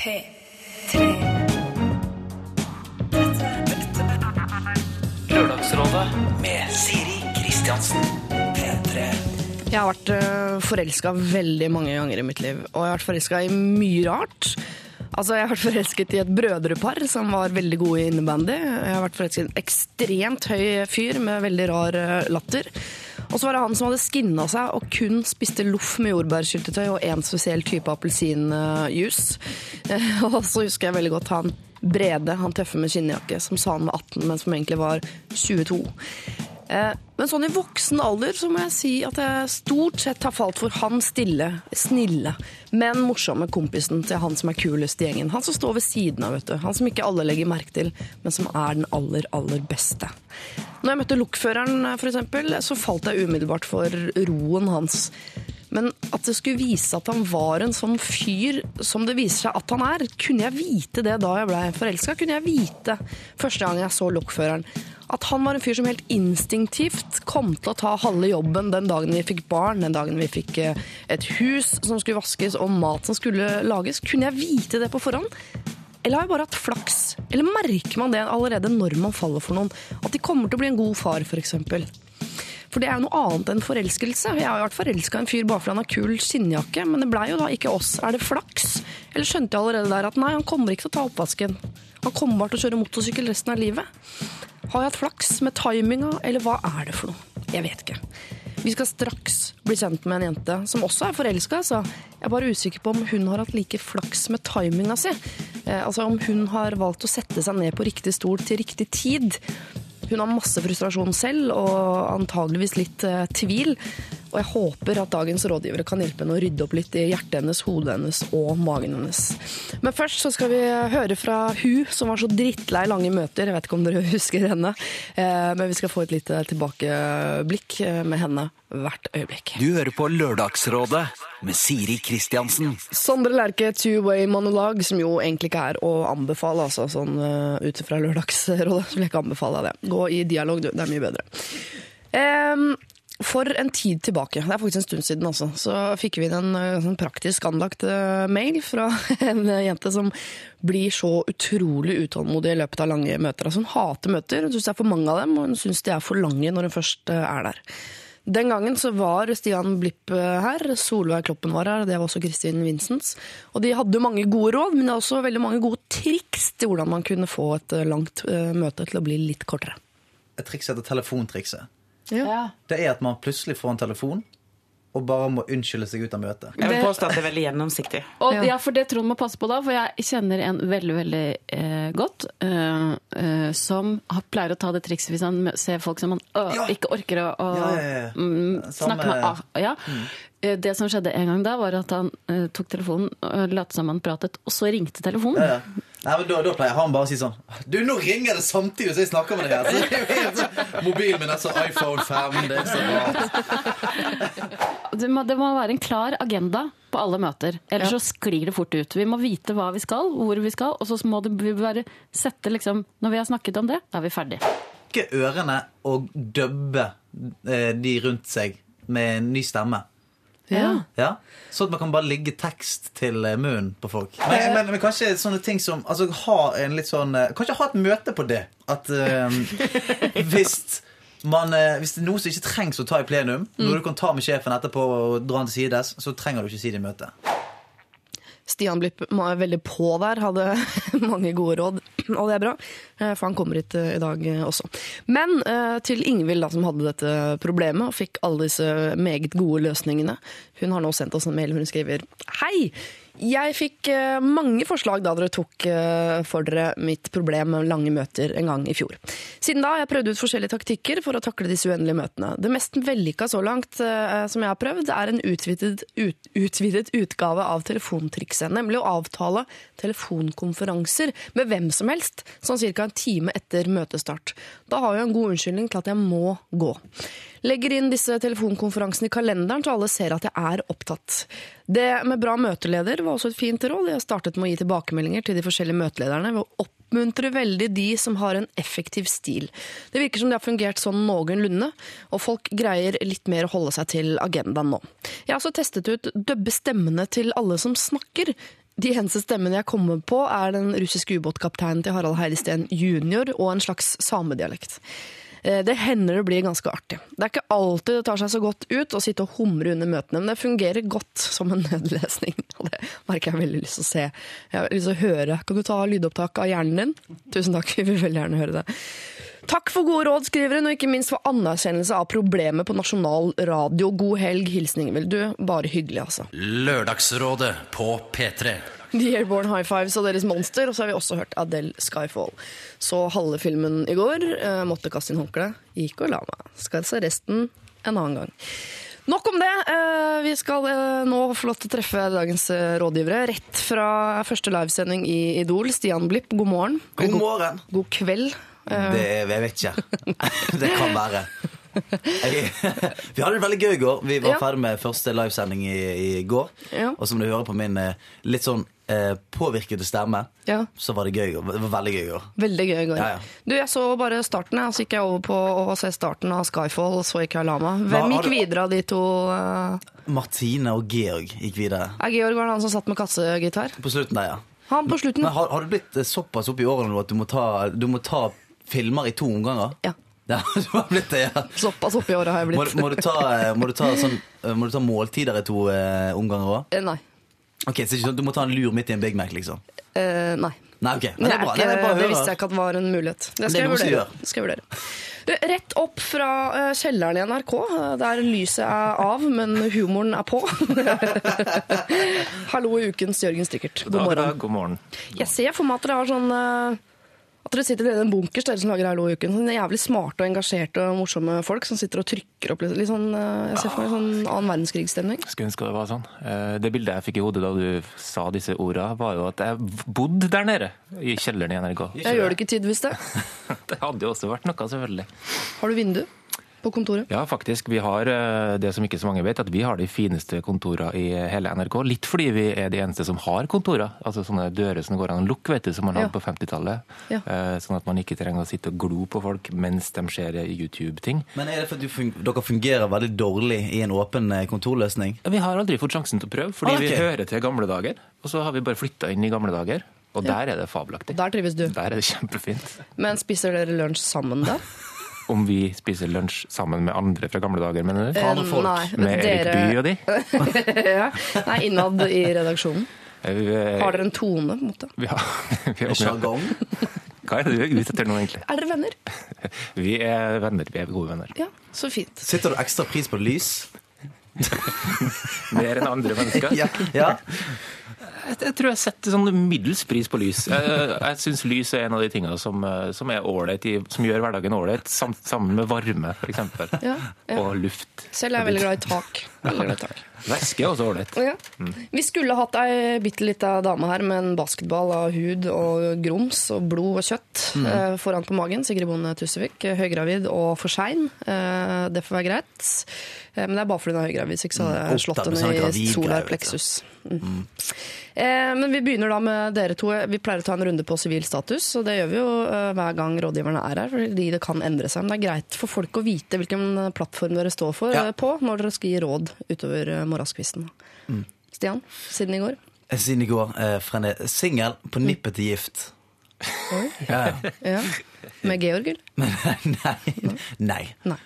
P3. Lørdagsrådet med Siri Kristiansen. P3. Jeg har vært uh, forelska veldig mange ganger i mitt liv, og jeg har vært forelska i mye rart. Altså, Jeg har vært forelsket i et brødrepar som var veldig gode i innebandy. Jeg har vært forelsket i en ekstremt høy fyr med veldig rar uh, latter. Og så var det han som hadde skinna seg og kun spiste loff med jordbærsyltetøy og én spesiell type appelsinjuice. Uh, og så husker jeg veldig godt han Brede, han tøffe med skinnjakke, som sa han var 18, men som egentlig var 22. Eh, Men sånn i voksen alder så må jeg si at jeg stort sett har falt for han stille, snille, men morsomme kompisen til han som er kulest i gjengen. Han som står ved siden av, vet du. Han som ikke alle legger merke til, men som er den aller, aller beste. Når jeg møtte lokføreren, for eksempel, så falt jeg umiddelbart for roen hans. Men at det skulle vise at han var en sånn fyr som det viser seg at han er, kunne jeg vite det da jeg blei forelska? Kunne jeg vite første gang jeg så lokføreren at han var en fyr som helt instinktivt kom til å ta halve jobben den dagen vi fikk barn, den dagen vi fikk eh, et hus som skulle vaskes og mat som skulle lages? Kunne jeg vite det på forhånd? Eller har jeg bare hatt flaks? Eller merker man det allerede når man faller for noen? At de kommer til å bli en god far, f.eks. For det er jo noe annet enn forelskelse. Jeg har jo vært forelska i en fyr bare fordi han har kul skinnjakke, men det blei jo da ikke oss. Er det flaks? Eller skjønte jeg allerede der at nei, han kommer ikke til å ta oppvasken. Han kommer bare til å kjøre motorsykkel resten av livet. Har jeg hatt flaks med timinga, eller hva er det for noe? Jeg vet ikke. Vi skal straks bli kjent med en jente som også er forelska. Altså. Jeg er bare usikker på om hun har hatt like flaks med timinga si. Eh, altså om hun har valgt å sette seg ned på riktig stol til riktig tid. Hun har masse frustrasjon selv, og antageligvis litt eh, tvil. Og jeg håper at dagens rådgivere kan hjelpe henne å rydde opp litt i hjertet hennes, hodet hennes og magen hennes. Men først så skal vi høre fra hun som var så drittlei lange møter. Jeg vet ikke om dere husker henne, eh, men vi skal få et lite tilbakeblikk eh, med henne hvert øyeblikk. Du hører på Lørdagsrådet med Siri Kristiansen. Sondre Lerche two-way monolog, som jo egentlig ikke er å anbefale, altså sånn uh, ut fra Lørdagsrådet, så vil jeg ikke anbefale det. Gå i dialog, du. Det er mye bedre. Em, for en tid tilbake, det er faktisk en stund siden også, så fikk vi en uh, sånn praktisk anlagt uh, mail fra en uh, jente som blir så utrolig utålmodig i løpet av lange møter. Altså hun hater møter, hun syns det er for mange av dem, og hun syns de er for lange når hun først er der. Den gangen så var Stian Blipp her, Solveig Kloppen var her, det var også Kristin Vincents. Og de hadde mange gode råd, men også veldig mange gode triks til hvordan man kunne få et langt møte til å bli litt kortere. Et triks heter telefontrikset. Ja. Det er at man plutselig får en telefon og bare må unnskylde seg ut av møtet. Jeg vil påstå at det er veldig gjennomsiktig. Og, Ja. ja. for det Trond må passe på da, for jeg kjenner en veldig veldig eh, godt eh, eh, som har, pleier å ta det trikset hvis han ser folk som han øh, Ja. ikke orker å, å Ja, ja, ja. mm, snakke med. Ah, ja. Mm. Det som skjedde en gang da, var at han eh, tok telefonen, og lot som han pratet, og så ringte telefonen. Nei, men da, da pleier han bare å si sånn Du, nå ringer det samtidig som jeg snakker med deg her! Så det jo helt sånn, mobilen min er så iPhone 5. Det er så bra. Det må, det må være en klar agenda på alle møter, ellers Ja. så sklir det fort ut. Vi må vite hva vi skal, hvor vi skal, og så må det, vi bare sette liksom Når vi har snakket om det, da er vi ferdig. Ikke ørene og dubbe eh, de rundt seg med en ny stemme. Ja. Ja, Sånn at man kan bare ligge tekst til eh, munnen på folk. Men, men, men kanskje sånne ting som altså, ha en litt sånn eh, Kanskje ha et møte på det. At um, hvis man, hvis det er noe som ikke trengs å ta i plenum, noe du kan ta med sjefen etterpå og dra den til sides, så trenger du ikke si det i møtet. Stian Blipp veldig på der, hadde mange gode råd, og det er bra, eh, for han kommer hit eh, i dag eh, også. Men til Ingvild, da, som hadde dette problemet og fikk alle disse meget gode løsningene. Hun har nå sendt oss en mail hvor hun skriver Hei! Jeg fikk eh, mange forslag da dere tok eh, for dere mitt problem med lange møter en gang i fjor. Siden da har jeg prøvd ut forskjellige taktikker for å takle disse uendelige møtene. Det mest vellykka så langt eh, som jeg har prøvd, er en utvidet, ut, utvidet utgave av telefontrikset. Nemlig å avtale telefonkonferanser med hvem som helst, sånn ca. en time etter møtestart. Da har jeg en god unnskyldning til at jeg må gå. Legger inn disse telefonkonferansene i kalenderen så alle ser at jeg er opptatt. Det med bra møteleder var også et fint råd. Jeg startet med å gi tilbakemeldinger til de forskjellige møtelederne ved å oppmuntre veldig de som har en effektiv stil. Det virker som det har fungert sånn noenlunde, og folk greier litt mer å holde seg til agendaen nå. Jeg har også testet ut dubbe stemmene til alle som snakker. De eneste stemmene jeg kommer på, er den russiske ubåtkapteinen til Harald Heidesteen jr. og en slags samedialekt. Eh, Det hender det blir ganske artig. Det er ikke alltid det tar seg så godt ut å sitte og humre under møtene, men det fungerer godt som en nødlesning. Og det merker jeg veldig lyst til å se. Jeg har lyst til å høre. Kan du ta lydopptak av hjernen din? Tusen takk, vi vil veldig gjerne høre det. Takk for gode råd, skriver hun, og ikke minst for anerkjennelse av problemet på nasjonal radio. God helg. hilsning, vil Du, bare hyggelig, altså. Lørdagsrådet på P3. The Airborne High Fives og deres Monster, og så har vi også hørt Adele Skyfall. Så halve filmen i går, eh, måtte kaste inn håndkleet, gikk og la meg. Skal se resten en annen gang. Nok om det. Eh, Vi skal eh, nå få lov til å treffe dagens eh, rådgivere. Rett fra første livesending i Idol. Stian Blipp, god morgen. God morgen. God kveld. Det Det, jeg vet ikke. Det kan være. Jeg, vi hadde det veldig gøy i går. Vi var Ja. ferdig med første livesending i, i går. Ja. Og som du hører på min eh, litt sånn eh, påvirkede stemme, Ja. så var det gøy. Det var veldig gøy i går. Veldig gøy i går. Ja, ja. Du, Jeg så bare starten, jeg, så gikk jeg over på å se starten av Skyfall, så gikk jeg og la meg. Hva Hvem gikk videre av de to? Uh... Martine og Georg gikk videre. Er Georg var det han som satt med kassegitar? På slutten der, ja. Han på slutten. Men har, har du blitt eh, såpass opp i årene nå at du må ta, du må ta filmer i to omganger? Ja. Ja, du har blitt det, ja. Såpass oppi året har jeg blitt. må, du ta, må, du ta sånn, må du ta måltider i to eh, omganger òg? Nei. Ok, så ikke sånn, Du må ta en lur midt i en Big Mac, liksom? Uh, nei. Nei, ok. Men Det, det er bra. Det, er bra det visste jeg ikke at var en mulighet. Det skal det jeg vurdere. Det skal jeg vurdere. Du, rett opp fra eh, kjelleren i NRK, eh, der lyset er av, men humoren er på. Hallo i ukens Jørgen Strikkert. God morgen. God morgen. Jeg ser for meg at dere har sånn At dere sitter i en bunkers dere som lager Hallo i uken. Sånne jævlig smarte og engasjerte og morsomme folk som sitter og trykker opp litt, litt sånn eh, Jeg ser for meg sånn annen verdenskrigstemning. Skulle ønske det var sånn. Eh, Det bildet jeg fikk i hodet da du sa disse orda, var jo at jeg bodde der nede, i kjelleren i NRK. Jeg gjør det ikke tidvis, det. Det hadde jo også vært noe, selvfølgelig. Har du vindu på kontoret? Ja, faktisk. Vi har eh, det som ikke så mange vet, at vi har de fineste kontorene i hele NRK. Litt fordi vi er de eneste som har kontorer. Altså sånne dører som går an å lukke, vet du, som man Ja. hadde på 50-tallet. Ja. Eh, Sånn at man ikke trenger å sitte og glo på folk mens de ser YouTube-ting. Men er det fordi du fun dere fungerer veldig dårlig i en åpen eh, kontorløsning? Vi har aldri fått sjansen til å prøve, fordi Ah, okay. vi hører til gamle dager. Og så har vi bare flytta inn i gamle dager, og der er det fabelaktig. Der trives du. Der er det kjempefint. Men spiser dere lunsj sammen da? Om vi spiser lunsj sammen med andre fra gamle dager, mener du? Eh, Andre folk. Nei, Med Erik dere- Bye og de? ja. Nei, innad i redaksjonen. Eh, Vi, Har dere en tone, på en måte? vi har, vi har, Sjargong? hva er det du er ute etter nå, egentlig? Er dere venner? Vi er venner. Vi er gode venner. Ja, så fint. Sitter du ekstra pris på lys? Mer enn andre mennesker. Ja. ja. Jeg, jeg tror jeg setter sånn middels pris på lys. Jeg, jeg syns lys er en av de tingene som, eh, som er i- som gjør hverdagen ålreit, sam, sammen med varme, f.eks. Ja, ja. Og luft. Selv er jeg veldig glad i tak. Veldig glad i tak. Væske er også ålreit. Ja. Vi skulle hatt ei bitte lita dame her med en basketball av hud og grums og blod og kjøtt eh, foran på magen. Sigrid Bonde Tusvik. eh, Høygravid og for sein. Eh, det får være greit. Men det er bare fordi hun er høygravid, så ikke så hadde jeg Mm, slått henne i solar vet plexus. Mm. Eh, men vi begynner da med dere to. Vi pleier å ta en runde på sivil status, og det gjør vi jo eh, hver gang rådgiverne er her, fordi det kan endre seg. Men det er greit for folk å vite hvilken plattform dere står for Ja. eh, på når dere skal gi råd utover eh, morgenskvisten. Mm. Stian, siden i går? Siden i går. Eh, singel på nippet til gift. Oi. ja. Ja. Med Georg, eller? Nei. Nei. Nei.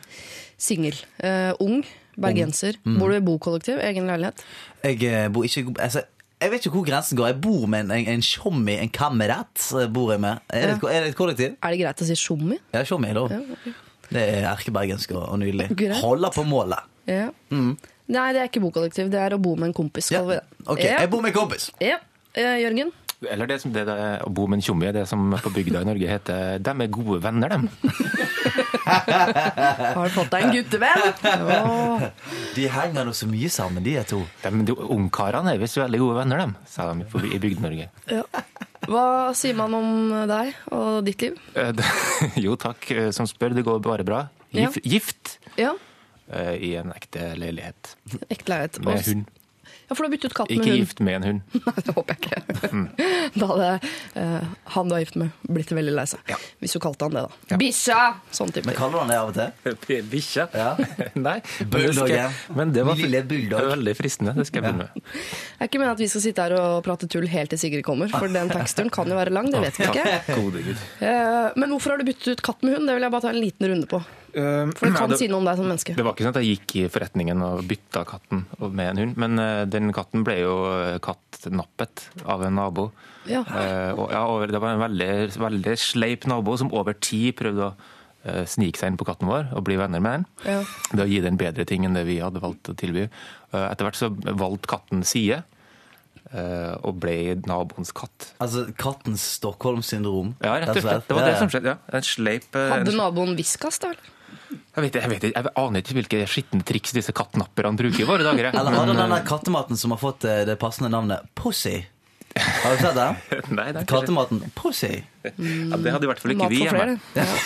Singel. Eh, ung. Bergenser. Mm. Bor du i bokollektiv? Egen leilighet? Jeg eh, bor ikke altså, Jeg vet ikke hvor grensen går. Jeg bor med en, en, en tjommi, en kamerat. eh, Bor jeg med. Er det, er det et kollektiv? Er det greit å si tjommi? Ja, tjommi, da. Ja, okay. Det er erkebergensk og og nydelig. Greit. Holder på målet. Ja. Nei, det er ikke bokollektiv. Det er å bo med en kompis. Mm. Ja. vi. Ok, Ja. Jeg bor med en kompis. Ja. Eh, Jørgen? Eller det som det, det, å bo med en tjommi, det som på bygda i Norge heter De er gode venner, dem. Har du fått deg en guttevenn? De henger nå så mye sammen, de er to. De, Ungkarene er visst veldig gode venner, dem, sa de i Bygd-Norge. Ja. Hva sier man om deg og ditt liv? Eh, Jo takk, eh, som spør. Det går bare bra. Gif, Gift Ja, eh, i en ekte leilighet ekte leilighet. med hund. Ja, for du har byttet katt Ikke med hund. gift med en hund. Nei, det håper jeg ikke. Da hadde uh, han du er gift med, blitt veldig lei seg. Hvis du kalte han det, da. Bikkja! Sånn type Men kaller du han det av og til? Bikkja? Ja. Nei. Men det, Bulldoggen. men det var Lille bulldog. veldig fristende. Det skal jeg begynne med. Jeg er ikke meningen at vi skal sitte her og prate tull helt til Sigrid kommer, for den teksturen kan jo være lang, det vet vi ikke. Gud. Eh, Men hvorfor har du byttet ut katt med hund? Det vil jeg bare ta en liten runde på. For det kan det- si noe om deg som menneske. Det var ikke sånn at jeg gikk i forretningen og bytta katten med en hund, men eh, den katten ble jo eh, kattnappet av en nabo. Ja. Eh, og, ja, og det var en veldig, veldig sleip nabo som over tid prøvde å snike seg inn på katten vår og bli venner med den. Ja. Ved å gi den bedre ting enn det vi hadde valgt å tilby. Etter hvert så valgte katten side. eh, Og ble naboens katt. Altså kattens Stockholm-syndrom? Ja, rett og slett. Det var det som skjedde. ja. En sleip Hadde en naboen viskas, da? eller? Jeg, vet, jeg, vet, ikke, jeg aner ikke hvilke skitne triks disse kattnapperne bruker i våre dager. Eller har du den der kattematen som har fått eh, det passende navnet Pussy? Har du sett den? eh, Nei, det er ikke Kattematen Pussy. Ja, det hadde i hvert fall ikke Mat vi hjemme. flere. Ja.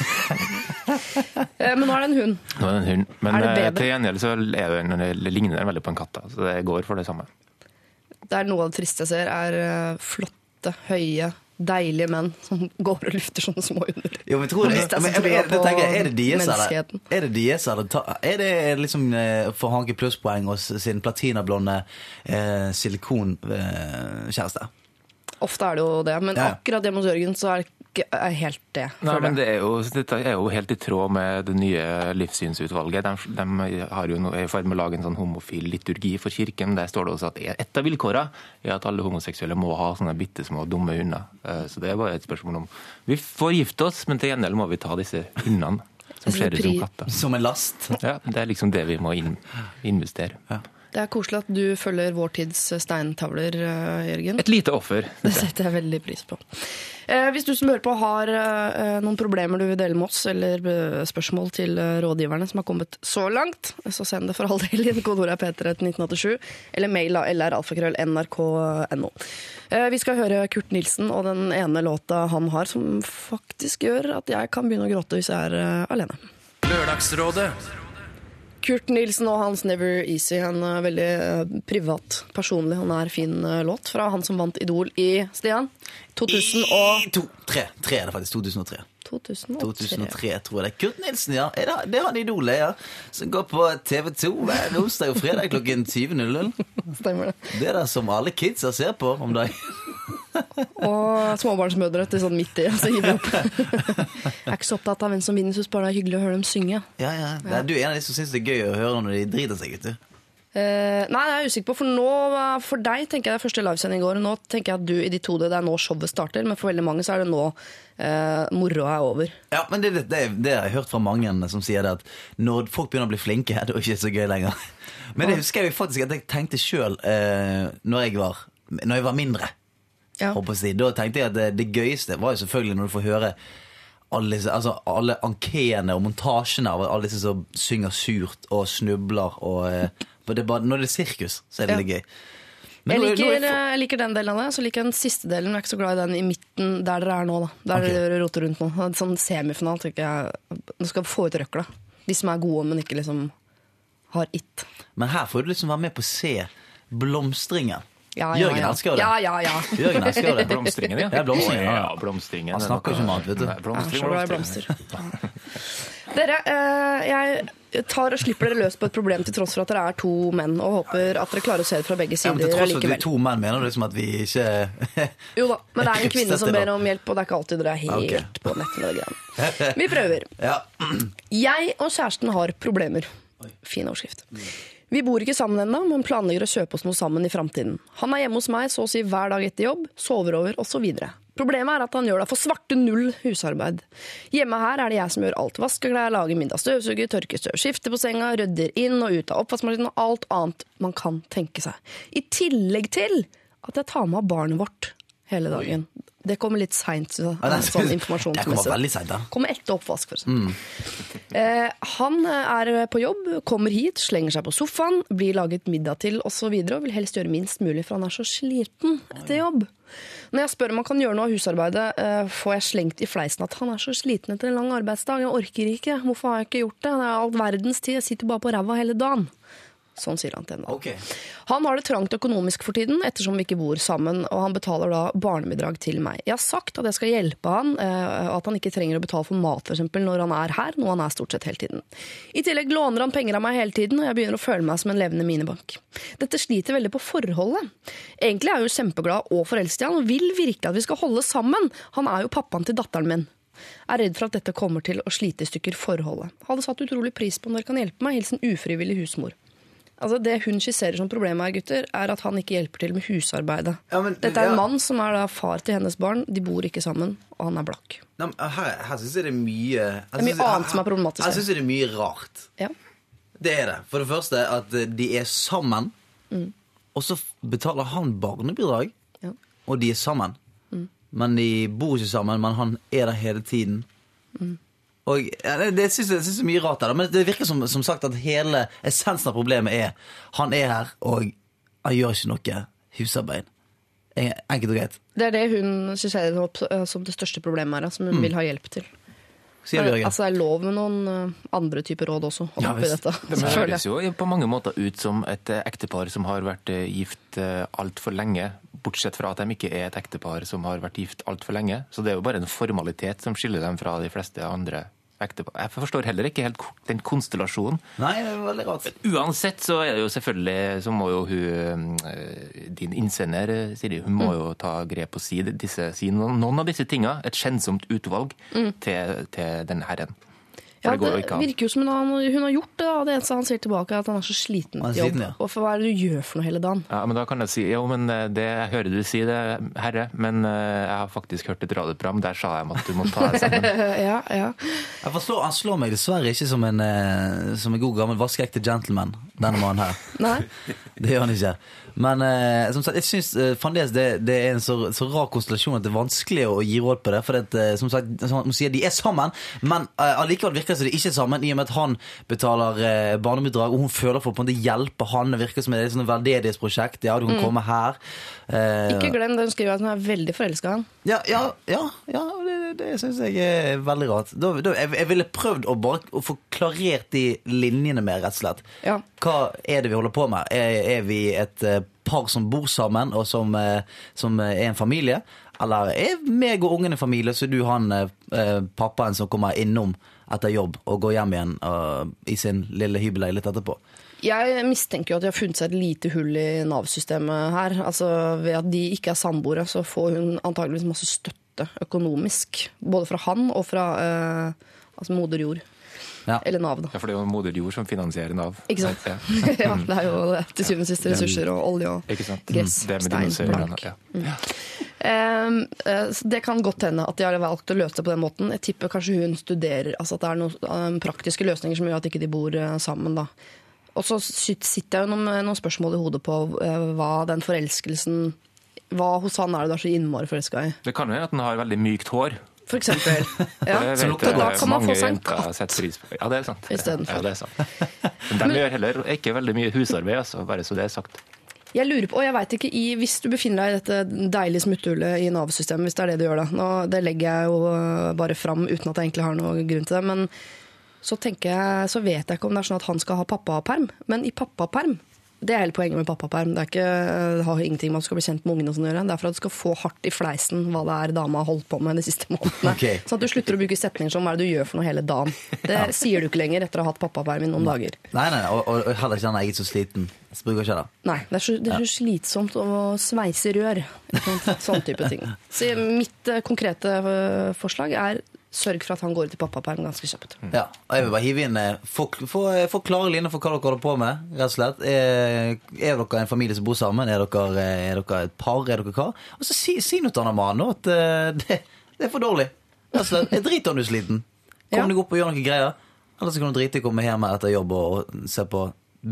Eh, Men nå er det en hund. Nå er det en hund. Men Er det eh, til gjengjeld så er det ligner den veldig på en katt. Så det går for det samme. Det er noe av det triste jeg ser, er eh, flotte, høye, deilige menn som går og lufter sånne små under. Jo, men tror er men, jeg, jeg er, tenker er det deres eller? Er det de ta- Er det liksom eh, for Hanke plusspoeng hos sin platinablonde eh, silikonkjæreste? Ofte er det jo det, men ja. akkurat hjemme hos Jørgen så er det ikke helt det. Nei, men det er jo, Dette er jo helt i tråd med det nye livssynsutvalget. De, de har jo er i ferd med å lage en sånn homofil liturgi for kirken. Der står det også at et av vilkårene er at alle homoseksuelle må ha sånne bitte små dumme hunder. Eh, Så det er bare et spørsmål om Vi får gifte oss, men til gjengjeld må vi ta disse hundene som skjer ut som katter. Som en last? Ja, Det er liksom det vi må inn, investere. Det er koselig at du følger vår tids steintavler, eh, Jørgen. Et lite offer. Det setter jeg veldig pris på. Eh, hvis du som hører på har eh, noen problemer du vil dele med oss, eller spørsmål til rådgiverne som har kommet så langt, så send det for all del inn. Kodeordet er P3 til 1987, eller mail av lralfakrøll.nrk.no. Eh, vi skal høre Kurt Nilsen og den ene låta han har som faktisk gjør at jeg kan begynne å gråte hvis jeg er alene. Lørdagsrådet. Kurt Nilsen og hans Never Easy. En veldig eh, privat, personlig og nær fin eh, låt fra han som vant Idol i Stian. 2000 og I to, tre. tre er det faktisk. 2003. 2003. 2003, tror jeg det er. Kurt Nilsen, ja. Er det, det er han idolet, ja. Som går på TV2 hver onsdag og fredag klokken 20.00. Stemmer det. Det er det som alle kidsa ser på om dagen. Og småbarnsmødre til sånn midt i. Altså. Jeg er ikke så opptatt av hvem som vinner, syns bare det er hyggelig å høre dem synge. Ja, ja. Er du er en av de som syns det er gøy å høre når de driter seg, ut, du. Uh, nei, det er jeg usikker på, for nå, eh, for deg tenker jeg det er første livesending i går. Nå tenker jeg at du i ditt hode, det er nå showet starter, men for veldig mange så er det nå uh, moroa er over. Ja, men det, det, det, det har jeg hørt fra mange som sier det at når folk begynner å bli flinke, da er det ikke så gøy lenger. Men det husker jeg faktisk at jeg tenkte sjøl uh, når, når jeg var mindre. Ja. Si. Da tenkte jeg at det, det gøyeste var jo selvfølgelig når du får høre alle, disse, altså alle ankeene og montasjene av alle disse som synger surt og snubler. Og, eh, det bare, når det er sirkus, så er det Ja. litt gøy. Jeg er- liker, jeg liker den delen av det, så liker jeg den siste delen. Jeg er ikke så glad i den i midten, der dere er nå. da. Der okay. dere roter rundt nå. Sånn semifinal tenker jeg Nå skal vi få ut røkla. De som er gode, men ikke liksom har it. Men her får du liksom være med på å se blomstringen. Ja, ja, Jørgen ja. elsker det. Ja, ja, ja. Jørgen elsker det. Blomstringen, ja. Ja, blomstringen, ja. ja, blomstringen. Han er snakker ikke om annet, vet du. Nei, er blomstring, så glad blomster. Dere, eh, jeg tar og slipper dere løs på et problem til tross for at dere er to menn, og håper at dere klarer å se det fra begge Ja, men sider til tross for at vi er to menn, mener du liksom at vi ikke Jo da, men det er en kvinne som ber om hjelp, og det er ikke alltid dere er helt okay. på nett med det greiene. Vi prøver. Ja. Jeg og kjæresten har problemer. Fin overskrift. Vi bor ikke sammen ennå, men planlegger å kjøpe oss noe sammen i framtiden. Han er hjemme hos meg så å si hver dag etter jobb, sover over osv. Problemet er at han gjør det for svarte null husarbeid. Hjemme her er det jeg som gjør alt. Vasker klær, lager middag, støvsuger, tørker støv, skifter på senga, rydder inn og ut av oppvaskmaskinen og alt annet man kan tenke seg. I tillegg til at jeg tar med barnet vårt hele dagen. Det kommer litt seint, så, Ja, det- sånn Det kommer veldig seint, da. Kommer etter oppvask, for eksempel. Eh, han er på jobb, kommer hit, slenger seg på sofaen, blir laget middag til osv. Og, og vil helst gjøre minst mulig, for han er så sliten etter jobb. Når jeg spør om han kan gjøre noe av husarbeidet, eh, får jeg slengt i fleisen at han er så sliten etter en lang arbeidsdag. Jeg orker ikke. Hvorfor har jeg ikke gjort det? Det er all verdens tid. Jeg sitter bare på ræva hele dagen. Sånn sier han til henne. Okay. Han har det trangt økonomisk for tiden, ettersom vi ikke bor sammen, og han betaler da barnebidrag til meg. Jeg har sagt at jeg skal hjelpe han, og at han ikke trenger å betale for mat f.eks. når han er her, noe han er stort sett hele tiden. I tillegg låner han penger av meg hele tiden, og jeg begynner å føle meg som en levende minibank. Dette sliter veldig på forholdet. Egentlig er jeg jo kjempeglad og forelsket i han, og vil virkelig at vi skal holde sammen. Han er jo pappaen til datteren min. Er redd for at dette kommer til å slite i stykker forholdet. Hadde satt utrolig pris på om dere kan hjelpe meg. Hilsen ufrivillig husmor. Altså Det hun skisserer som problemet her, gutter, er at han ikke hjelper til med husarbeidet. Ja, men- Dette er en ja. mann som er da far til hennes barn. De bor ikke sammen, og han er blakk. Nei, men her her syns jeg det er mye Det er mye annet som er problematisk Jeg her. syns det er mye rart. Ja. Det er det. For det første at eh, de er sammen, og så betaler han barnebidrag, Ja. og de er sammen. Men de bor ikke sammen, men han er der hele tiden. Og ja, det, det syns jeg, det er mye rart der, da. men det virker som, som sagt at hele essensen av problemet er han er her, og han gjør ikke noe husarbeid. Enkelt og greit. Det er det hun syns er eh, som det største problemet her, som hun vil ha hjelp til. Sier du, Altså Det er lov med noen eh, andre typer råd også Ja, visst. dette. Det høres jo på mange måter ut som et eh, ektepar som har vært gift altfor lenge. Bortsett fra at de ikke er et ektepar som har vært gift altfor lenge. Så det er jo bare en formalitet som skiller dem fra de fleste andre ektepar. Jeg forstår heller ikke helt den konstellasjonen. Nei, det er veldig rart. Uansett så er det jo selvfølgelig Så må jo hun eh, Din innsender, eh, Siri, hun må jo ta grep og si, disse, si noen, noen av disse tinga. Et skjennsomt utvalg til, til denne herren. Ja, det det virker jo som hun, hun har gjort det. Og Det eneste han sier tilbake, er at han er så sliten er til jobb. sliten, ja. Og for hva er det du gjør for noe hele dagen? Ja, men da kan jeg si jo, men eh, det, jeg hører du si det, herre, men eh, jeg har faktisk hørt et radioprogram. Der sa jeg at du må ta deg sammen. ja, ja. Jeg forstår, Han slår meg dessverre ikke som en, eh, som en god gammel vaskeekte gentleman, denne mannen her. Nei. Det gjør han ikke. Men eh, som sagt, jeg syns eh, fremdeles det, det er en så, så rar konstellasjon at det er vanskelig å gi råd på det. For det, eh, som sagt, som sier, de er sammen, men eh, allikevel virker det som de ikke er sammen, i og med at han betaler eh, barnebidrag, og hun føler for på en måte hjelpe han. Det virker som det et sånn veldedighetsprosjekt. Ja, du kan komme her. Eh, Ikke glem det hun skriver at hun er veldig forelska i han. ja, ja, ja, ja det, det syns jeg er veldig rart. Da, da, jeg, jeg ville prøvd å bare å få klarert de linjene mer, rett og slett. Ja. Hva er det vi holder på med? Er, er vi et eh, par som bor sammen, og som, eh, som eh, er en familie? Eller er meg og ungen en familie, så er du han pappaen som kommer innom etter jobb og går hjem igjen og, i sin lille hybelleilighet etterpå? Jeg mistenker jo at de har funnet seg et lite hull i Nav-systemet her. Altså Ved at de ikke er samboere, så får hun antageligvis masse støtte økonomisk. Både fra han og fra eh, altså moder jord. Ja. Eller Nav, da. Ja, for det er jo moder jord som finansierer Nav. Ikke sant? Ja. ja, det er jo det, til syvende og sist ressurser og olje og gress, stein, blank. Ja. Mm. eh, det kan godt hende at de har valgt å løse det på den måten. Jeg tipper kanskje hun studerer, altså at det er noen eh, praktiske løsninger som gjør at ikke de bor eh, sammen. da. Og så sitter jeg jo noen, noen spørsmål i hodet på hva den forelskelsen Hva hos han er det du er så innmari forelska i? Det kan jo være at han har veldig mykt hår. For eksempel. Ja. Så lukter da kan man få seg en katt. setter pris på. Ja, det er sant. Ja, det er sant. Men de gjør heller ikke veldig mye husarbeid, altså, bare så det er sagt. Jeg lurer på, og jeg vet ikke, i, Hvis du befinner deg i dette deilige smutthullet i Nav-systemet, hvis det er det du gjør da Nå, Det legger jeg jo øh, bare fram uten at jeg egentlig har noe grunn til det. Men så, jeg, så vet jeg ikke om det er sånn at han skal ha pappaperm. Men i pappaperm det er hele poenget med pappaperm. Det, ikke, det har ingenting med at du skal bli kjent med ungene sånn å gjøre. Det er for at du skal få hardt i fleisen hva det er dama har holdt på med de siste månedene. Okay. Sånn at du slutter å bruke setninger som hva er det du gjør for noe hele dagen. Det sier du ikke lenger etter å ha hatt pappaperm i noen dager. Nei, nei, og, og heller ikke han er så sliten. Så bruker ikke det. Nei, det er så, det er så slitsomt å sveise rør. Sånn type ting. Så mitt eh, konkrete eh, forslag er sørg for at han går ut i pappaperm ganske kjapt. Ja, og jeg vil bare hive inn eh, Få, få, klare linjer for hva dere holder på med. rett og slett. Er, er dere en familie som bor sammen? Er dere, eh, er dere et par? Er dere hva? Og så si, si noe til han mannen at eh, det, det er for dårlig. Rett og slett. Jeg driter om du er sliten. Kom Ja. deg opp og gjør noen greier. Eller så kan du drite i å komme hjem etter jobb og, se på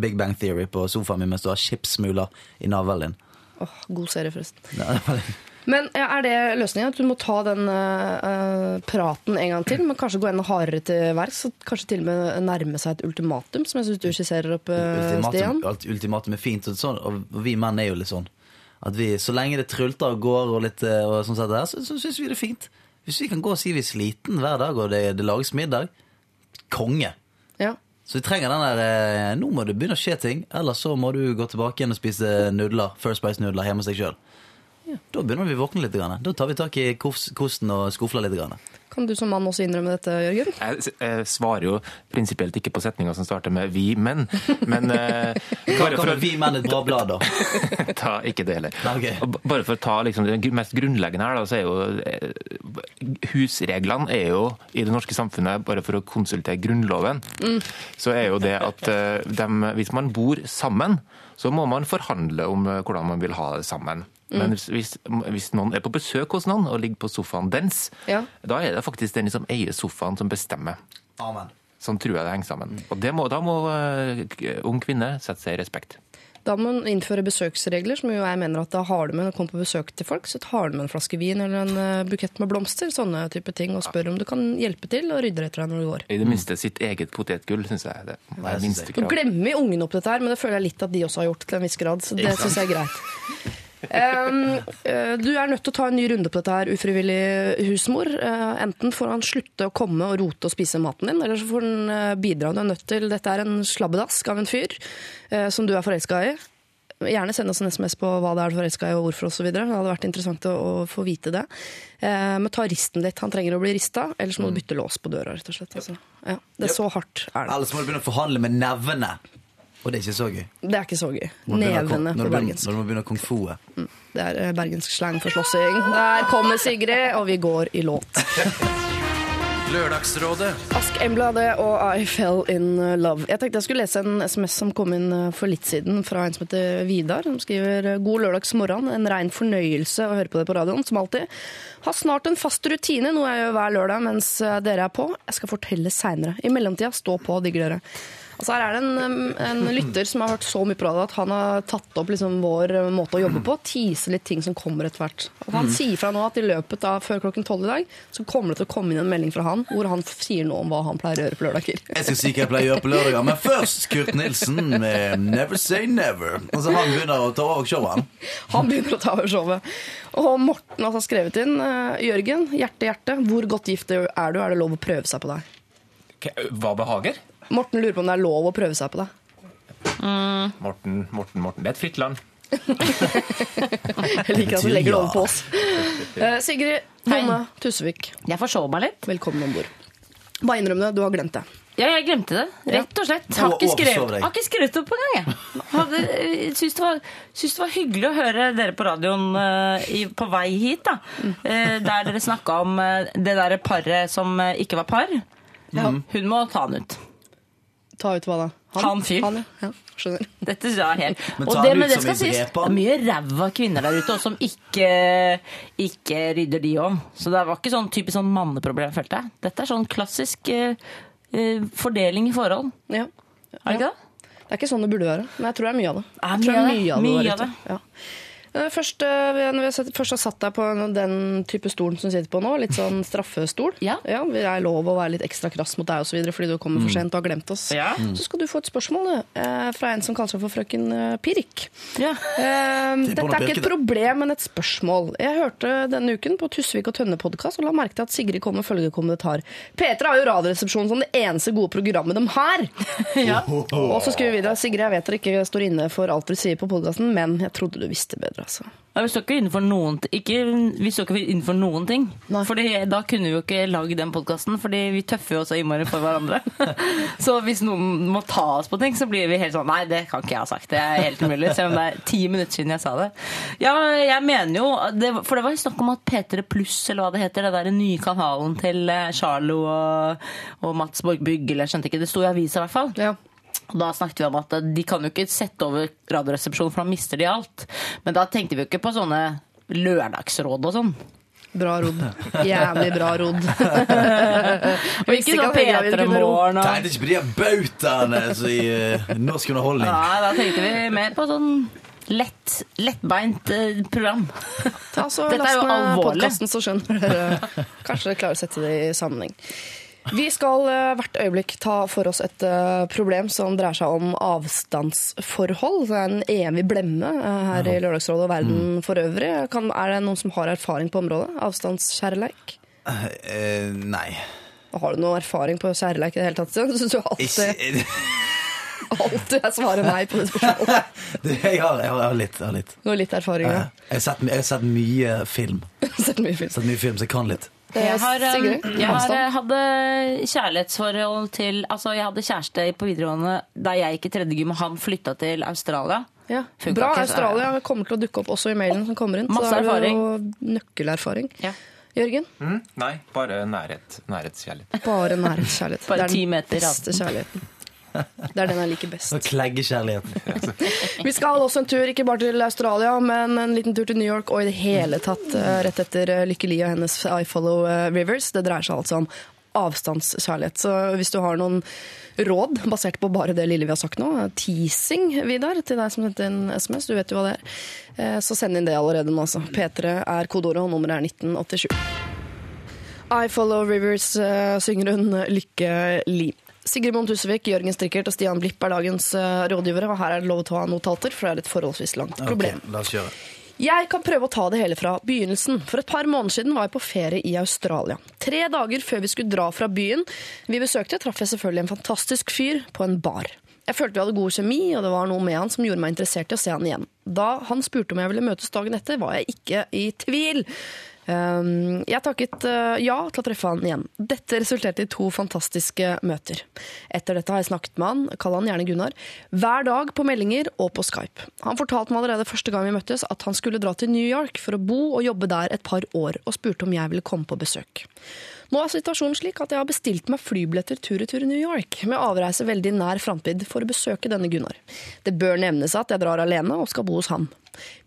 Big Bang Theory på sofaen min mens du har chipsmuler i navlen din. Åh, god serie, forresten. Ja, det var bare- Men ja, er det løsningen? At du må ta den eh, praten en gang til? Men kanskje gå enda hardere til verks? Kanskje til og med nærme seg et ultimatum, som jeg syns du skisserer opp, eh, ultimatum, Stian? alt ultimatum er fint, og, sånn, og vi menn er jo litt sånn. At vi, Så lenge det trulter og går, og litt, og sånn sett der, så, så syns vi det er fint. Hvis vi kan gå og si vi er sliten hver dag, og det, det lages middag konge. Ja. Så vi trenger den der Nå må det begynne å skje ting, ellers så må du gå tilbake igjen og spise nudler, First Spice-nudler hjemme hos deg sjøl. Da begynner vi å våkne litt. Grann. Da tar vi tak i kosten og skufler litt. Grann. Kan du som mann også innrømme dette, Jørgen? Jeg, jeg svarer jo prinsipielt ikke på setninger som starter med 'vi menn', men eh, bare for Kan å vi menn et bra blad, da? ta Ikke det heller. Nei, ok. Og Bare for å ta liksom, det mest grunnleggende her, da, så er jo eh, Husreglene er jo i det norske samfunnet, bare for å konsultere Grunnloven, så er jo det at eh, dem, hvis man bor sammen, så må man forhandle om eh, hvordan man vil ha det sammen. Men hvis, hvis, hvis noen er på besøk hos noen og ligger på sofaen dens, Ja. da er det faktisk den som eier sofaen som bestemmer. Amen. Sånn tror jeg det henger sammen. Og det må, da må eh, ung kvinne sette seg i respekt. Da må man innføre besøksregler, som jo jeg mener at da har du med når du kommer på besøk til folk, så tar du med en flaske vin eller en eh, bukett med blomster, sånne type ting, og spør om du kan hjelpe til og rydde etter deg når du går. I det minste sitt eget potetgull, syns jeg. Det er det minste krav. Nå glemmer ungene opp dette her, men det føler jeg litt at de også har gjort til en viss grad, så det syns jeg er greit. Um, du er nødt til å ta en ny runde på dette her, ufrivillig husmor. Uh, enten får han slutte å komme og rote og spise maten din, eller så får han uh, bidra. Du er nødt til Dette er en slabbedask av en fyr uh, som du er forelska i. Gjerne send oss en SMS på hva det er du forelska i og hvorfor osv. Det hadde vært interessant å, å få vite det. Men ta risten litt. Han trenger å bli rista, ellers må du bytte lås på døra, rett og slett. Altså. Ja, det er så hardt er det. Ellers må du begynne å forhandle med nevene. Og det er ikke så gøy. Det er ikke så gøy. Nevene på bergensk. Når du må begynne kung fu. Det er eh, bergensk slang for slåssing. Der kommer Sigrid, og vi går i låt. Lørdagsrådet Ask Embladet og I Fell In Love. Jeg tenkte jeg skulle lese en SMS som kom inn eh, for litt siden fra en som heter Vidar. Som skriver God lørdagsmorgen. En rein fornøyelse å høre på det på radioen, som alltid. Har snart en fast rutine, noe jeg gjør hver lørdag mens eh, dere er på. Jeg skal fortelle seinere. I mellomtida, stå på, digger dere. Altså her er det en, en lytter som har hørt så mye på radio at han har tatt opp liksom vår eh, måte å jobbe på. Tise litt ting som kommer etter hvert. Og han sier fra nå at i løpet av før klokken tolv i dag så kommer det til å komme inn en melding fra han hvor han sier noe om hva han pleier å gjøre på lørdager. Jeg skal si hva jeg pleier å gjøre på lørdager, men først Kurt Nilsen med Never Say Never. Altså han begynner å ta over showet. han. Han begynner å ta over showet. Og Morten har altså skrevet inn eh, Jørgen, hjerte, hjerte, hvor godt gift er du? Er det lov å prøve seg på deg? Hva behager? Morten lurer på om det er lov å prøve seg på deg. Morten, Morten, Morten. Det er et fritt land. Jeg liker at du legger det over på oss. Eh, Sigrid Bonde Tusvik, Jeg forsov meg litt. velkommen om bord. Bare innrøm det, du har glemt det. Ja, jeg glemte det. Rett og slett. Har ikke skrevet, har ikke skrevet opp engang, jeg. Hadde, Syns det, var- syns det var hyggelig å høre dere på radioen eh, i, på vei hit, da. Eh, der dere snakka om eh, det derre paret som eh, ikke var par. Hun må ta han ut. Ta ut hva da? Han fyr. Han, ja. skjønner. Dette er helt Men Og ta det, men det skal sies, det er mye ræva kvinner der ute også, som ikke, ikke rydder de om. Så det var ikke sånn typisk sånn manneproblem, følte jeg. Dette er sånn klassisk eh, eh, fordeling i forhold. Ja. Er det ikke det? Det er ikke sånn det burde være, men jeg tror det er mye av det. Jeg tror det er mye av det. Mye av det. Ja. Eh, Først, eh, når vi først har satt deg på den type stolen som du sitter på nå, litt sånn straffestol Ja. Det er lov å være litt ekstra krass mot deg og så videre, fordi du kommer for sent og har glemt oss. Ja. Så skal du få et spørsmål du, eh, fra en som kaller seg for frøken Pirk. Ja. Dette er ikke et problem, men et spørsmål. Jeg hørte denne uken på Tusvik og Tønne-podkast og la merke til at Sigrid kom med følgende kommentar. P3 har jo Radioresepsjonen som det eneste gode programmet de har. Ja. Og så skriver vi videre Sigrid, jeg vet dere ikke står inne for alt dere sier på podkasten, men jeg trodde du visste bedre, altså. Ja, vi står ikke innenfor noen, ikke, vi står ikke innenfor noen ting. for Fordi Da kunne vi jo ikke lagd den podkasten, fordi vi tøffer jo så innmari for hverandre. så hvis noen må ta oss på ting, så blir vi helt sånn Nei, det kan ikke jeg ha sagt. Det er helt umulig. Selv om det er ti minutter siden jeg sa det. Ja, jeg mener jo det, For det var jo snakk om at P3 Pluss, eller hva det heter, det der nye kanalen til eh, Charlo og, og Mats Borg Bygg, eller jeg skjønte ikke, det sto i avisa i hvert fall. Ja. Og da snakket vi om at de kan jo ikke sette over Radioresepsjonen, for da mister de alt. Men da tenkte vi jo ikke på sånne lørdagsråd og sånn. Bra rodd. Jævlig bra rodd. Og ikke sånn at Helga ville P3 kunne ro. Morgen og Tenkte ikke på de bautaene i eh, norsk underholdning. Nei, da tenkte vi mer på sånn lett, lettbeint eh, program. Ta så Dette er Last jo ned alvorlig. podkasten, så skjønner dere. Kanskje dere klarer å sette det i sammenheng. Vi skal eh, hvert øyeblikk ta for oss et eh, problem som dreier seg om avstandsforhold. Det er en evig blemme eh, her i Lørdagsrådet og verden for øvrig. Kan, er det noen som har erfaring på området? Avstandskjærleik? Eh, nei. Har du noe erfaring på kjærleik i det hele tatt? Så synes du alltid, alltid jeg svarer nei på det spørsmålet. du, jeg, har, jeg, har, jeg har litt. Jeg har litt. Du har litt erfaring, ja. Jeg har sett, sett mye film. Sett mye film. Sett mye film, Så jeg kan litt. Jeg, har, um, jeg har, eh, hadde kjærlighetsforhold til Altså, jeg hadde kjæreste på videregående da jeg gikk i tredje gym, og han flytta til Australia. Ja. Bra. Australia kommer til å dukke opp også i mailen som kommer inn. Masse så er det erfaring. jo nøkkelerfaring. Ja. Jørgen? Mm, nei, bare nærhet. Nærhetskjærlighet. Bare nærhetskjærlighet. Bare det er ti den meter beste kjærligheten. Det er den jeg liker best. Kleggekjærligheten. Vi skal også en tur, ikke bare til Australia, men en liten tur til New York, og i det hele tatt eh, rett etter eh, Lykke Li og hennes I Follow eh, Rivers. Det dreier seg altså om avstandskjærlighet. Så hvis du har noen råd basert på bare det lille vi har sagt nå, teasing, Vidar, til deg som sendte inn SMS, du vet jo hva det er, så send inn det allerede nå, altså. P3 er kodeordet, og nummeret er 1987. I Follow Rivers synger hun Lykke Li. Sigrid Bonde Tusvik, Jørgen Strikkert og Stian Blipp er dagens eh, rådgivere, og her er det lov å ta notater, for det er et forholdsvis langt problem. Okay, la oss kjøre. Jeg kan prøve å ta det hele fra begynnelsen. For et par måneder siden var jeg på ferie i Australia. Tre dager før vi skulle dra fra byen vi besøkte, traff jeg selvfølgelig en fantastisk fyr på en bar. Jeg følte vi hadde god kjemi, og det var noe med han som gjorde meg interessert i å se han igjen. Da han spurte om jeg ville møtes dagen etter, var jeg ikke i tvil. Um, jeg takket uh, ja til å treffe han igjen. Dette resulterte i to fantastiske møter. Etter dette har jeg snakket med han, kall han gjerne Gunnar, hver dag på meldinger og på Skype. Han fortalte meg allerede første gang vi møttes at han skulle dra til New York for å bo og jobbe der et par år, og spurte om jeg ville komme på besøk. Nå er situasjonen slik at jeg har bestilt meg flybilletter tur-retur New York, med avreise veldig nær framtid for å besøke denne Gunnar. Det bør nevnes at jeg drar alene og skal bo hos han.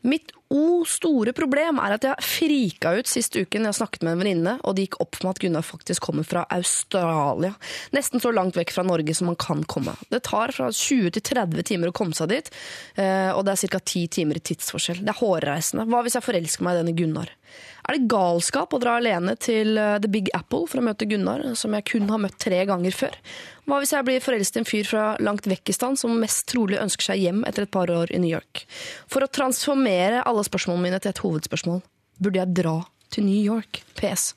Mitt o store problem er at jeg frika ut sist uken jeg snakket med en venninne, og det gikk opp for meg at Gunnar faktisk kommer fra Australia. Nesten så langt vekk fra Norge som man kan komme. Det tar fra 20 til 30 timer å komme seg dit, eh, og det er ca. 10 timer i tidsforskjell. Det er hårreisende. Hva hvis jeg forelsker meg i denne Gunnar? Er det galskap å dra alene til eh, The Big Apple for å møte Gunnar, som jeg kun har møtt tre ganger før? Hva hvis jeg blir forelsket i en fyr fra langt vekk i stand, som mest trolig ønsker seg hjem etter et par år i New York? For å transformere alle spørsmålene mine til et hovedspørsmål, burde jeg dra til New York? PS.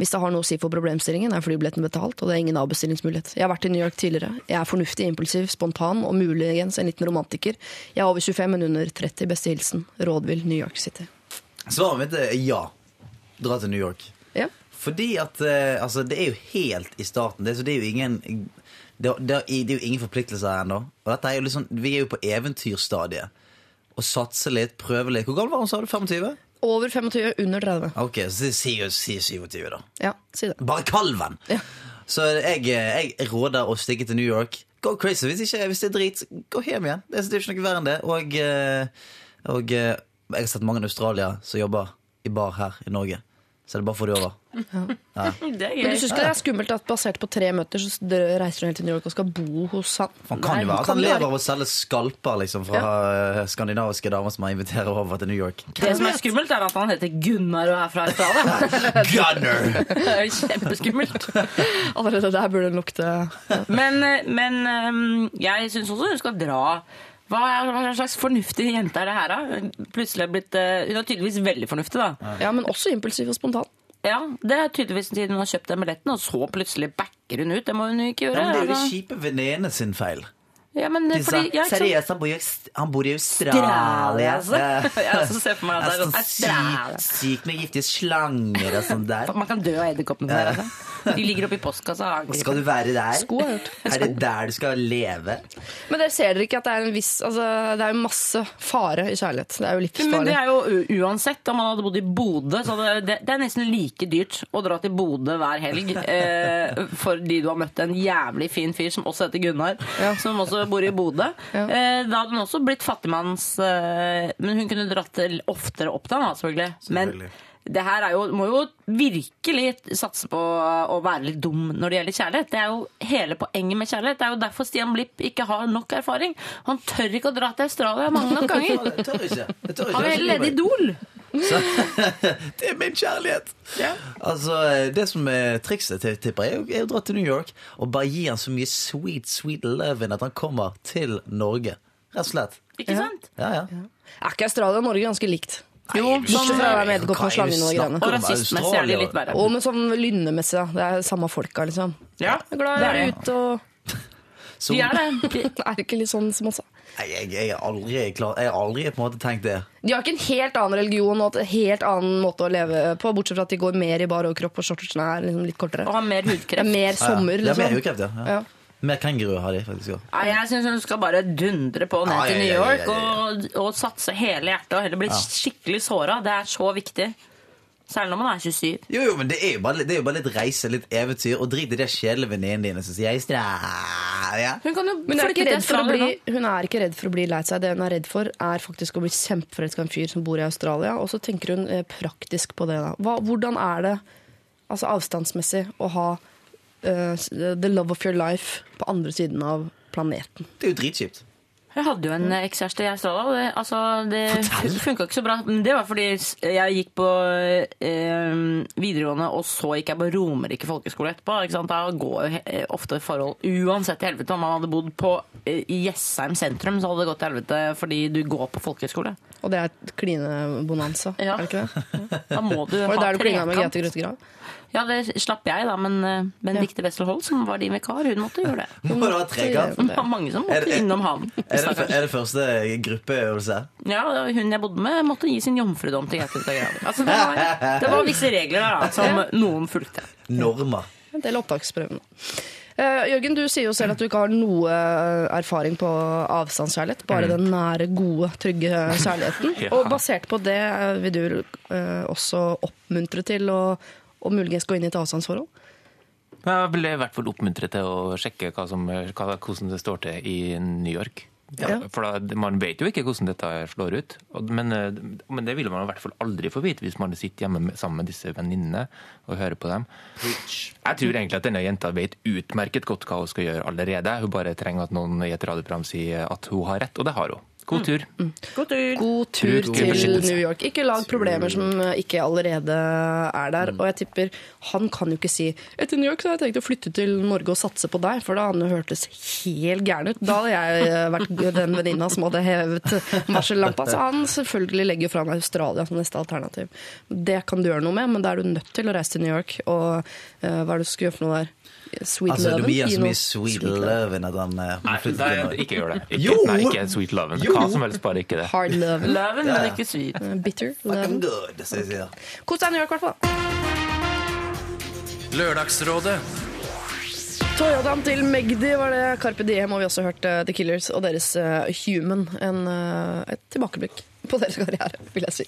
Hvis det har noe å si for problemstillingen, er flybilletten betalt, og det er ingen avbestillingsmulighet. Jeg har vært i New York tidligere. Jeg er fornuftig, impulsiv, spontan og muligens en liten romantiker. Jeg er over 25, men under 30. Beste hilsen. Rådvill, New York City. Svaret mitt er ja. Dra til New York. Ja. Fordi at eh, altså, det er jo helt i starten. Det, så det er jo ingen det, det, det er jo ingen forpliktelser ennå. Og dette er jo liksom, vi er jo på eventyrstadiet. Å satse litt, prøve litt. Hvor gammel var hun, sa du? 25? Over 25, under 30. Ok, så si, si 27, da. Ja, si det. Bare kalven! Ja. Så jeg, jeg råder å stikke til New York. Go crazy. Hvis, ikke, hvis det er drit, gå hjem igjen. Det er, er ikke noe verre enn det. Og, eh, og eh, jeg har sett mange i Australia som jobber i bar her i Norge. Så det bare får få det over. Det er Men du syns ikke det er skummelt at basert på tre møter så reiser hun helt til New York og skal bo hos han? Han kan jo være at han lever av å selge skalper liksom, fra ja. skandinaviske damer som han inviterer over til New York. Det som er skummelt, er at han heter Gunnar og er fra Australia. Gunner! Det er kjempeskummelt. Allerede der burde det lukte Men, men jeg syns også hun skal dra. Hva, er, hva slags fornuftig jente er det her, da? Plutselig er blitt, øh, Hun er tydeligvis veldig fornuftig, da. Ja, men også impulsiv og spontan. Ja, Det er tydeligvis siden hun har kjøpt den billetten, og så plutselig backer hun ut. Det må hun ikke ikke Ja, gjøre. men det er jo de altså. kjipe venninnene sin feil. Ja, men De sa, fordi, ja. Seriøst, han bor i, han bor i Australia. Australia, altså. Jeg for meg at det er sånn sykt, sykt med giftige slanger og sånn der. Man kan dø av edderkoppene der. Altså. De ligger oppi postkassa. Og skal du være der? Sko. Er det der du skal leve? Men dere ser dere ikke at det er en viss altså, Det er jo masse fare i kjærlighet. Det er jo Men livsfare. det er jo uansett om man hadde bodd i Bodø, så det, det, det er nesten like dyrt å dra til Bodø hver helg eh, fordi du har møtt en jævlig fin fyr som også heter Gunnar, Ja. som også bor i Bodø. Ja. Eh, da hadde hun også blitt fattigmanns eh, Men hun kunne dratt oftere opp da, selvfølgelig. Selvfølgelig. Men det her er jo, må jo virkelig satse på å være litt dum når det gjelder kjærlighet. Det er jo hele poenget med kjærlighet. Det er jo derfor Stian Blipp ikke har nok erfaring. Han tør ikke å dra til Australia mange nok ganger. Jeg tør ikke. Jeg tør ikke. Han vil heller lede Idol. Det er min kjærlighet! Altså, Det som er trikset, til- tipper jeg, er er å dra til New York og bare gi han så mye sweet, sweet loving at han kommer til Norge. Rett og slett. Ikke sant? Ja, ja. Er ikke Australia og Norge ganske likt? Jo, Bortsett fra å være slangen og greiene. Og rasistmessig er de litt verre. Og med sånn lynnemessig, da. Det er samme folka, liksom. Ja, glad det å være ute og De er det. Er det ikke litt sånn som oss, da? Nei, jeg, jeg, er aldri klar, jeg har aldri på en måte tenkt det. De har ikke en helt annen religion og en helt annen måte å leve på, bortsett fra at de går mer i bar overkropp og shortsene er liksom litt kortere. Og har mer er hudkreft. mer sommer, Ja, ja. Er mer hudkreft, ja. ja. Mer kenguru har de faktisk òg. Ja, jeg syns hun skal bare dundre på ned til New ja, ja, York ja, og, og satse hele hjertet og heller bli skikkelig såra. Det er så viktig. Særlig når man er 27. Jo, jo, men det er jo bare, det er jo bare litt reise, litt eventyr, og drit i de kjedelige venninnene dine som sier jeg stræ- ja. Hun kan jo Men hun er, ikke redd for å bli, hun er ikke redd for å bli lei seg. Det hun er redd for, er faktisk å bli kjempeforelska i en fyr som bor i Australia. Og så tenker hun eh, praktisk på det. da. Hva, hvordan er det altså avstandsmessig å ha uh, the love of your life på andre siden av planeten? Det er jo dritkjipt. Jeg hadde jo en ekskjæreste i Australia, og det, altså, det funka ikke så bra. Men det var fordi jeg gikk på eh, videregående, og så gikk jeg på Romerike folkeskole etterpå. Ikke sant? Da går jo ofte forhold Uansett til helvete om man hadde bodd på eh, i Jessheim sentrum, så hadde det gått til helvete fordi du går på folkeskole. Og det er et klinebonanza, Ja. er det ikke det? Da må du Var det ha der du klina med Grete Grete Grøttegrav? Ja, det slapp jeg, da, men Benedicte ja. Wessel Holt, som var din vikar, hun måtte gjøre det. Må du være trekant? Det var mange som Er måtte det- innom han. Er det, stakkars. er det første gruppeøvelse? Ja, hun jeg bodde med, måtte gi sin jomfrudom til Grete Grøttegrav. Altså, det, var, det var visse regler da, som noen fulgte. Normer. En del opptaksprøvene. Uh, Jørgen, du sier jo selv at du ikke har noe eh, erfaring på avstandskjærlighet. Bare den nære, gode, trygge kjærligheten. Ja. Og basert på det eh, vil du uh, også oppmuntre til å, å muligens gå inn i et avstandsforhold? Jeg ble i hvert fall oppmuntret til å sjekke hva som, hva, hvordan det står til i New York. Ja. For da, Man vet jo ikke hvordan dette slår ut, men, eh, men det vil man i hvert fall aldri få vite hvis man sitter hjemme med, sammen med disse venninnene og hører på dem. Jeg tror egentlig at denne jenta vet utmerket godt hva hun skal gjøre allerede. Hun bare trenger at noen i et radioprogram sier at hun har rett, og det har hun. God tur. God tur. God tur til. New York. Ikke lag problemer som ikke allerede er der. Og jeg tipper han kan jo ikke si etter New York så har jeg tenkt å flytte til Norge og satse på deg, for da hadde han jo hørtes helt gæren ut. Da hadde jeg eh, vært den venninna som hadde hevet varsellampa. Så han selvfølgelig legger fram Australia som neste alternativ. Det kan du gjøre noe med, men da er du nødt til å reise til New York. Og uh, hva er det du skal gjøre for noe der? Sweet Altså, du loven? må gi han så mye sweet loven at han eh, Nei, nei, ikke gjør det. Ikke, Jo! Nei, ikke sweet loven. Hva som helst, bare ikke det. Hard loven. Loven, men ikke sweet. Eh, Bitter loven. good, jeg. Kos deg i New York, i hvert fall. Lørdagsrådet. Toyotaen til Magdi var det. Carpe Diem og vi har også hørt eh, The Killers og deres Human. En, et tilbakeblikk på deres karriere, vil jeg si.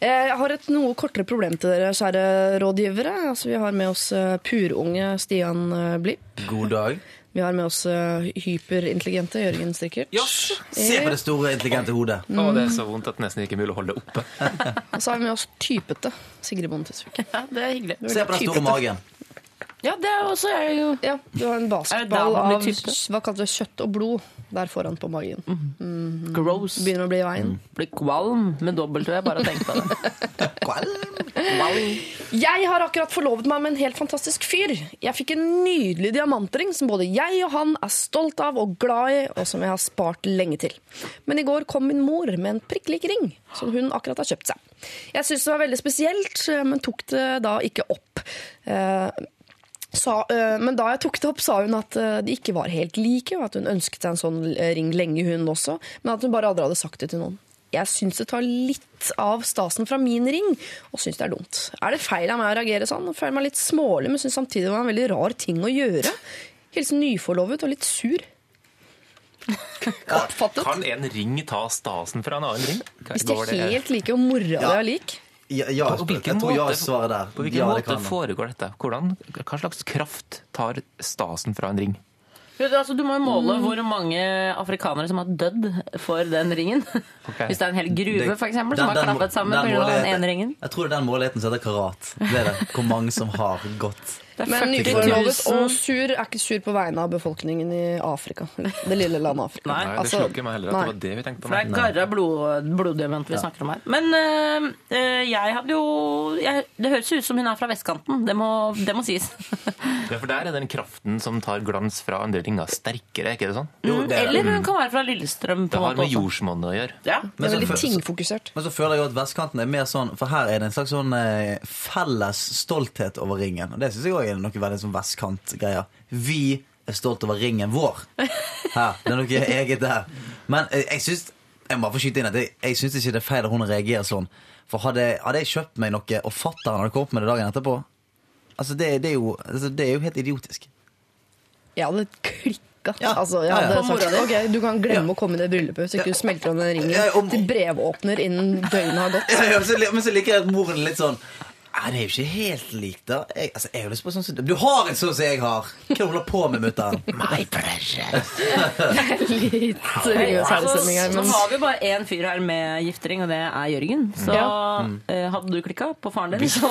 Eh, Jeg har et noe kortere problem til dere, kjære rådgivere. Altså, vi har med oss eh, purunge Stian eh, Blipp. God dag. Vi har med oss hyperintelligente Jørgen Strikkert. Se på det store, intelligente hodet. Å, det er så vondt at det nesten ikke er mulig å holde det oppe. Og så har vi med oss typete Sigrid Bonde Tusvik. Ja, det er hyggelig. Se på den store magen. Ja, det er også jeg jo Ja, du har en basketball av hva kaller det, kjøtt og blod der foran på magen. gross. Begynner å bli i veien. Blir kvalm med dobbelt V, bare tenk på det. kvalm. Jeg har akkurat forlovet meg med en helt fantastisk fyr. Jeg fikk en nydelig diamantring som både jeg og han er stolt av og glad i, og som jeg har spart lenge til. Men i går kom min mor med en prikk lik ring som hun akkurat har kjøpt seg. Jeg syntes det var veldig spesielt, men tok det da ikke opp. Eh, Sa, øh, men da jeg tok det opp, sa hun at øh, de ikke var helt like, og at hun ønsket seg en sånn øh, ring lenge, hun også, men at hun bare aldri hadde sagt det til noen. Jeg syns det tar litt av stasen fra min ring, og syns det er dumt. Er det feil av meg å reagere sånn? Jeg føler meg litt smålig, men syns samtidig det var en veldig rar ting å gjøre. Hilsen nyforlovet og litt sur. Oppfattet. Kan en ring ta stasen fra en annen ring? Hvis de er helt like og mora di er lik. Ja, ja, På hvilken jeg tror ja måte- svaret der. På hvilken ja, måte foregår dette? Hvordan, hva slags kraft tar stasen fra en ring? Du, altså, du må jo måle hvor mange afrikanere som har dødd for den ringen. Hvis det er en hel gruve for eksempel, den- som har den klappet sammen pga. den ene ringen. Jeg tror det er den måligheten som heter karat. Det er det. Hvor mange som har gått. Det er Men nyforlovet og sur er ikke sur på vegne av befolkningen i Afrika. Det lille landet Afrika. Nei. Det Altså, slo ikke meg heller at nei. det var det vi tenkte på. For det er garra blod, bloddiamant vi snakker om her. Men øh, jeg hadde jo jeg, Det høres ut som hun er fra vestkanten. Det må, det må sies. Ja, for der er den kraften som tar glans fra andre da, sterkere, er ikke det sånn? Jo, det er- Eller hun kan være fra Lillestrøm. på Det har med jordsmonnet å gjøre. Ja. Det Men er så veldig tingfokusert. Men så føler jeg at vestkanten er mer sånn For her er det en slags sånn eh, felles stolthet over ringen. Og det syns jeg òg er noe veldig sånn vestkantgreier. Vi er stolt over ringen vår. Her, Det er noe eget der. Men eh, jeg syns Jeg må bare få skyte inn at jeg, jeg syns ikke det er feil at hun reagerer sånn. For hadde, hadde jeg kjøpt meg noe, og fatter'n hadde kommet med det dagen etterpå Altså, det, det, er jo, altså, det er jo helt idiotisk. Jeg hadde klikka. Ja. Altså, jeg Ja, ja. hadde På mora sagt di? ok, du kan glemme å komme i det bryllupet hvis ikke du smelter om den ringen Ja, om- til brevåpner innen døgnet har gått. Ja, ja, men så liker jeg at moren litt sånn Nei, det er jo ikke helt likt, da. Jeg, altså, jeg har lyst på sånn som Du har en sånn som jeg har! Hva holder du på med, mutter'n? My precious! Litt ringenes herre-stemning her. Så har vi bare én fyr her med giftering, og det er Jørgen. Så eh, hadde du klikka på faren din, så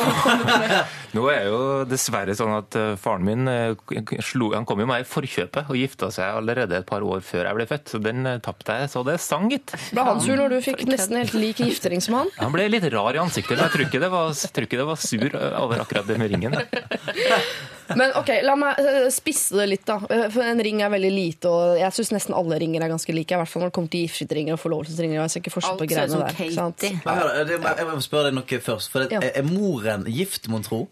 Nå er jo dessverre sånn at eh, faren min eh, slo, han kom jo meg i forkjøpet og gifta seg allerede et par år før jeg ble født, så den eh, tapte jeg så det sang, gitt. ble han sur når du fikk nesten helt lik giftering som han? Han ble litt rar i ansiktet, men jeg tror ikke det var, jeg tror ikke det var sur eh, over akkurat det med ringen. Men ok, la meg eh, spisse det litt, da. Eh, For en ring er veldig lite, og jeg syns nesten alle ringer er ganske like. I hvert fall når det kommer til gifteringer og forlovelsesringer. Jeg ser ikke forskjell på greiene der. Jeg jeg må spørre deg noe først. For det, Er moren gift, mon tro?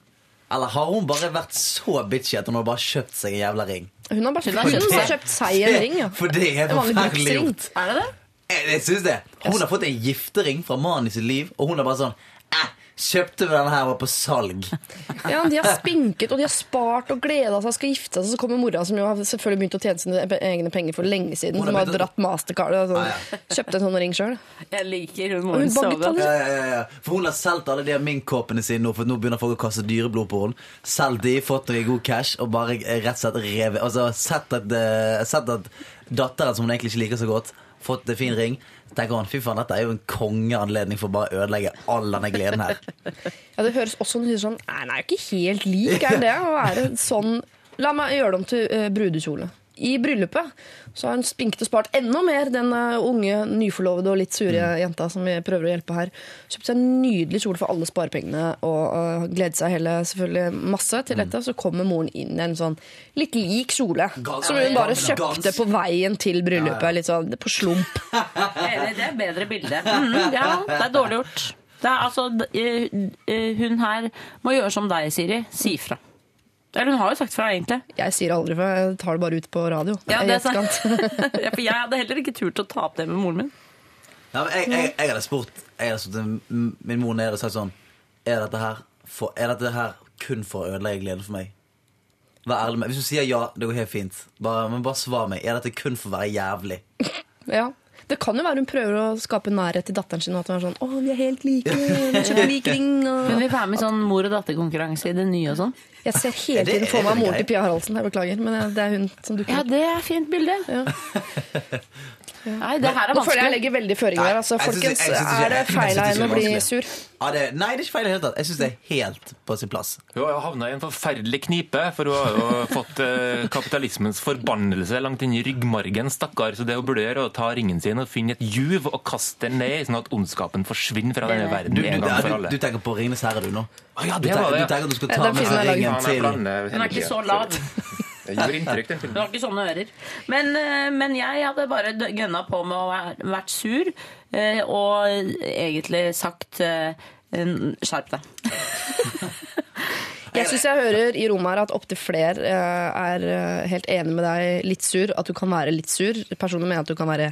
Eller har hun bare vært så bitchy at hun har bare kjøpt seg en jævla ring? Hun har bare kjøpt, hun har kjøpt seg en ring, ja. For det er forferdelig gjort. Er det det? Jeg, jeg synes det. Hun har fått en giftering fra mannen i sitt liv, og hun er bare sånn eh, Kjøpte vi denne her, var på salg. Ja, De har spinket og de har spart og gleda seg, skal gifte seg. Så kommer mora, som jo har selvfølgelig begynt å tjene sine egne penger for lenge siden. Hun har Som har begynt dratt mastercard og Ah, ja. Kjøpte en sånn ring sjøl. Jeg liker hun moren så godt. Ja, ja. For hun har solgt alle de minkkåpene sine nå, for nå begynner folk å kaste dyreblod på henne. Solgt de, fått noe god cash, og bare rett og slett revet Altså sett at, eh, sett at datteren, som hun egentlig ikke liker så godt, fått en fin ring. Tenker han, fy faen, dette er jo en kongeanledning for å bare ødelegge all denne gleden her. Ja, det høres også ut sånn Nei, den er jo ikke helt lik, er det? Å være sånn La meg gjøre det om til uh, brudekjole. I bryllupet så har hun spinket og spart enda mer, den eh, unge, nyforlovede og litt sure Mm. jenta som vi prøver å hjelpe her. Kjøpte seg en nydelig kjole for alle sparepengene og uh, gledet seg hele selvfølgelig masse Mm. til dette. Så kommer moren inn i en sånn litt lik kjole Gans- som hun bare kjøpte på veien til bryllupet. Litt sånn på slump. Det er bedre bilde. Mm, ja, det er dårlig gjort. Det er altså, eh, eh, hun her må gjøre som deg, Siri. Si fra. Eller hun har jo sagt fra, egentlig. Jeg sier aldri fra, jeg tar det bare ut på radio. Ja, det er sant. Ja, for jeg hadde heller ikke turt å ta opp det med moren min. Ja, men jeg, jeg, jeg hadde spurt Jeg hadde spurt min mor nede og sagt sånn Er dette her, for, er dette her kun for å ødelegge gleden for meg? Vær ærlig med Hvis du sier ja, det går helt fint. Bare, men bare svar meg. Er dette kun for å være jævlig? Ja. Det kan jo være hun prøver å skape nærhet til datteren sin. og At hun er sånn 'Å, vi er helt like. Vi er kjøpt lik ring.' Hun vil være med i sånn mor- og datterkonkurranse i det nye og sånn. Jeg ser hele tiden for meg mor moren til Pia Haraldsen. Jeg beklager, men det er hun som dukker Ja, det er et fint bilde. Nei, det her er Nå føler jeg jeg legger veldig føringer her. Altså, jeg synes- folkens, jeg synes er det feil av henne å bli sur? Ja, det, nei, det er ikke feil i det hele tatt. Jeg syns det er helt på sin plass. Hun har havna i en forferdelig knipe, for hun har jo fått eh, kapitalismens forbannelse langt inn i ryggmargen, stakkar. Så det hun burde gjøre, er å ta ringen sin og finne et juv og kaste den ned, sånn at ondskapen forsvinner fra denne verden Du, du, en gang for alle. du tenker på Ringenes herre, du, nå? Ah, ja, Du det var tenker, du tenker at du skal ta med er ringen til Den er ikke så lav. Det gjorde inntrykk, den filmen. filmen. har ikke sånne ører. Men, eh, men jeg hadde bare gønna på med å være- vært sur eh, og egentlig sagt eh, skjerp deg. Jeg syns jeg hører i rommet her at opptil flere er helt enig med deg. Litt sur. At du kan være litt sur. Personer mener at du kan være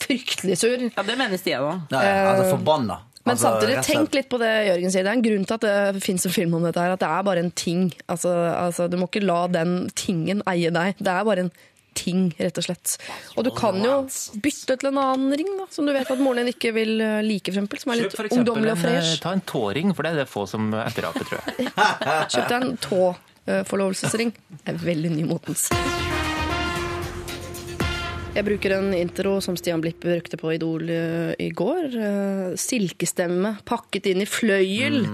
fryktelig sur. Ja, det mener Stian òg. Altså forbanna. Men Altså, samtidig, tenk litt på det Jørgen sier. Det er en grunn til at det fins en film om dette. her, At det er bare en ting. Altså, altså, du må ikke la den tingen eie deg. Det er bare en ting, rett og slett. Og du kan jo bytte til en annen ring, da, som du vet at moren din ikke vil eh, like, for eksempel, som er litt ungdommelig og en, eh, fresh. Ta en tåring, for det er det få som etteraper, tror jeg. Kjøp deg en tåforlovelsesring. Det er veldig nymotens. Jeg bruker en intro som Stian Blipp brukte på Idol eh, i går. Eh, Silkestemme pakket inn i fløyel.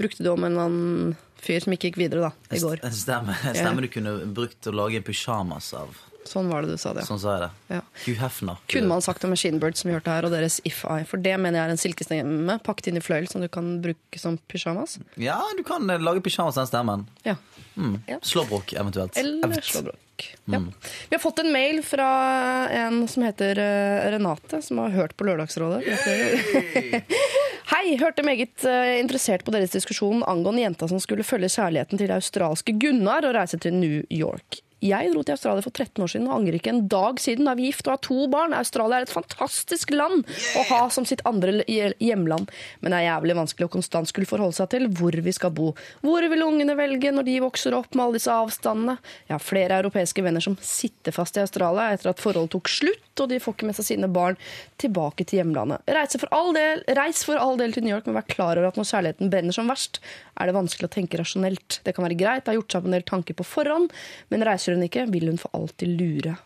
Brukte du om en eller annen fyr som ikke gikk videre da, i går. En stemme, du kunne brukt til å lage en pysjamas av. Sånn var det du sa det. Sånn sa jeg det. Ja. Hugh Hefner. Kunne man sagt om Machine Bird som vi hørte her, og deres If I. For det mener jeg er en silkestemme pakket inn i fløyel som du kan bruke som pysjamas. Ja, du kan eh, lage pysjamas av den stemmen. Ja. Ja. Slåbrok eventuelt. Eller Evt. Ja. Vi har fått en mail fra en som heter eh, Renate, som har hørt på Lørdagsrådet. Hei, hørte meget eh, interessert på deres diskusjon angående jenta som skulle følge kjærligheten til australske Gunnar og reise til New York. Jeg dro til Australia for 13 år siden og angrer ikke en dag siden. Da er vi gift og har to barn. Australia er et fantastisk land å ha som sitt andre hjemland. Men det er jævlig vanskelig å konstant skulle forholde seg til hvor vi skal bo. Hvor vil ungene velge når de vokser opp med alle disse avstandene? Jeg har flere europeiske venner som sitter fast i Australia etter at forholdet tok slutt, og de får ikke med seg sine barn tilbake til hjemlandet. Reise for all del, reis for all del til New York, men vær klar over at når kjærligheten brenner som verst, er det vanskelig å tenke rasjonelt. Det kan være greit, det har gjort seg opp en del tanker på forhånd, men reiser hun ikke, vil hun for alltid lure.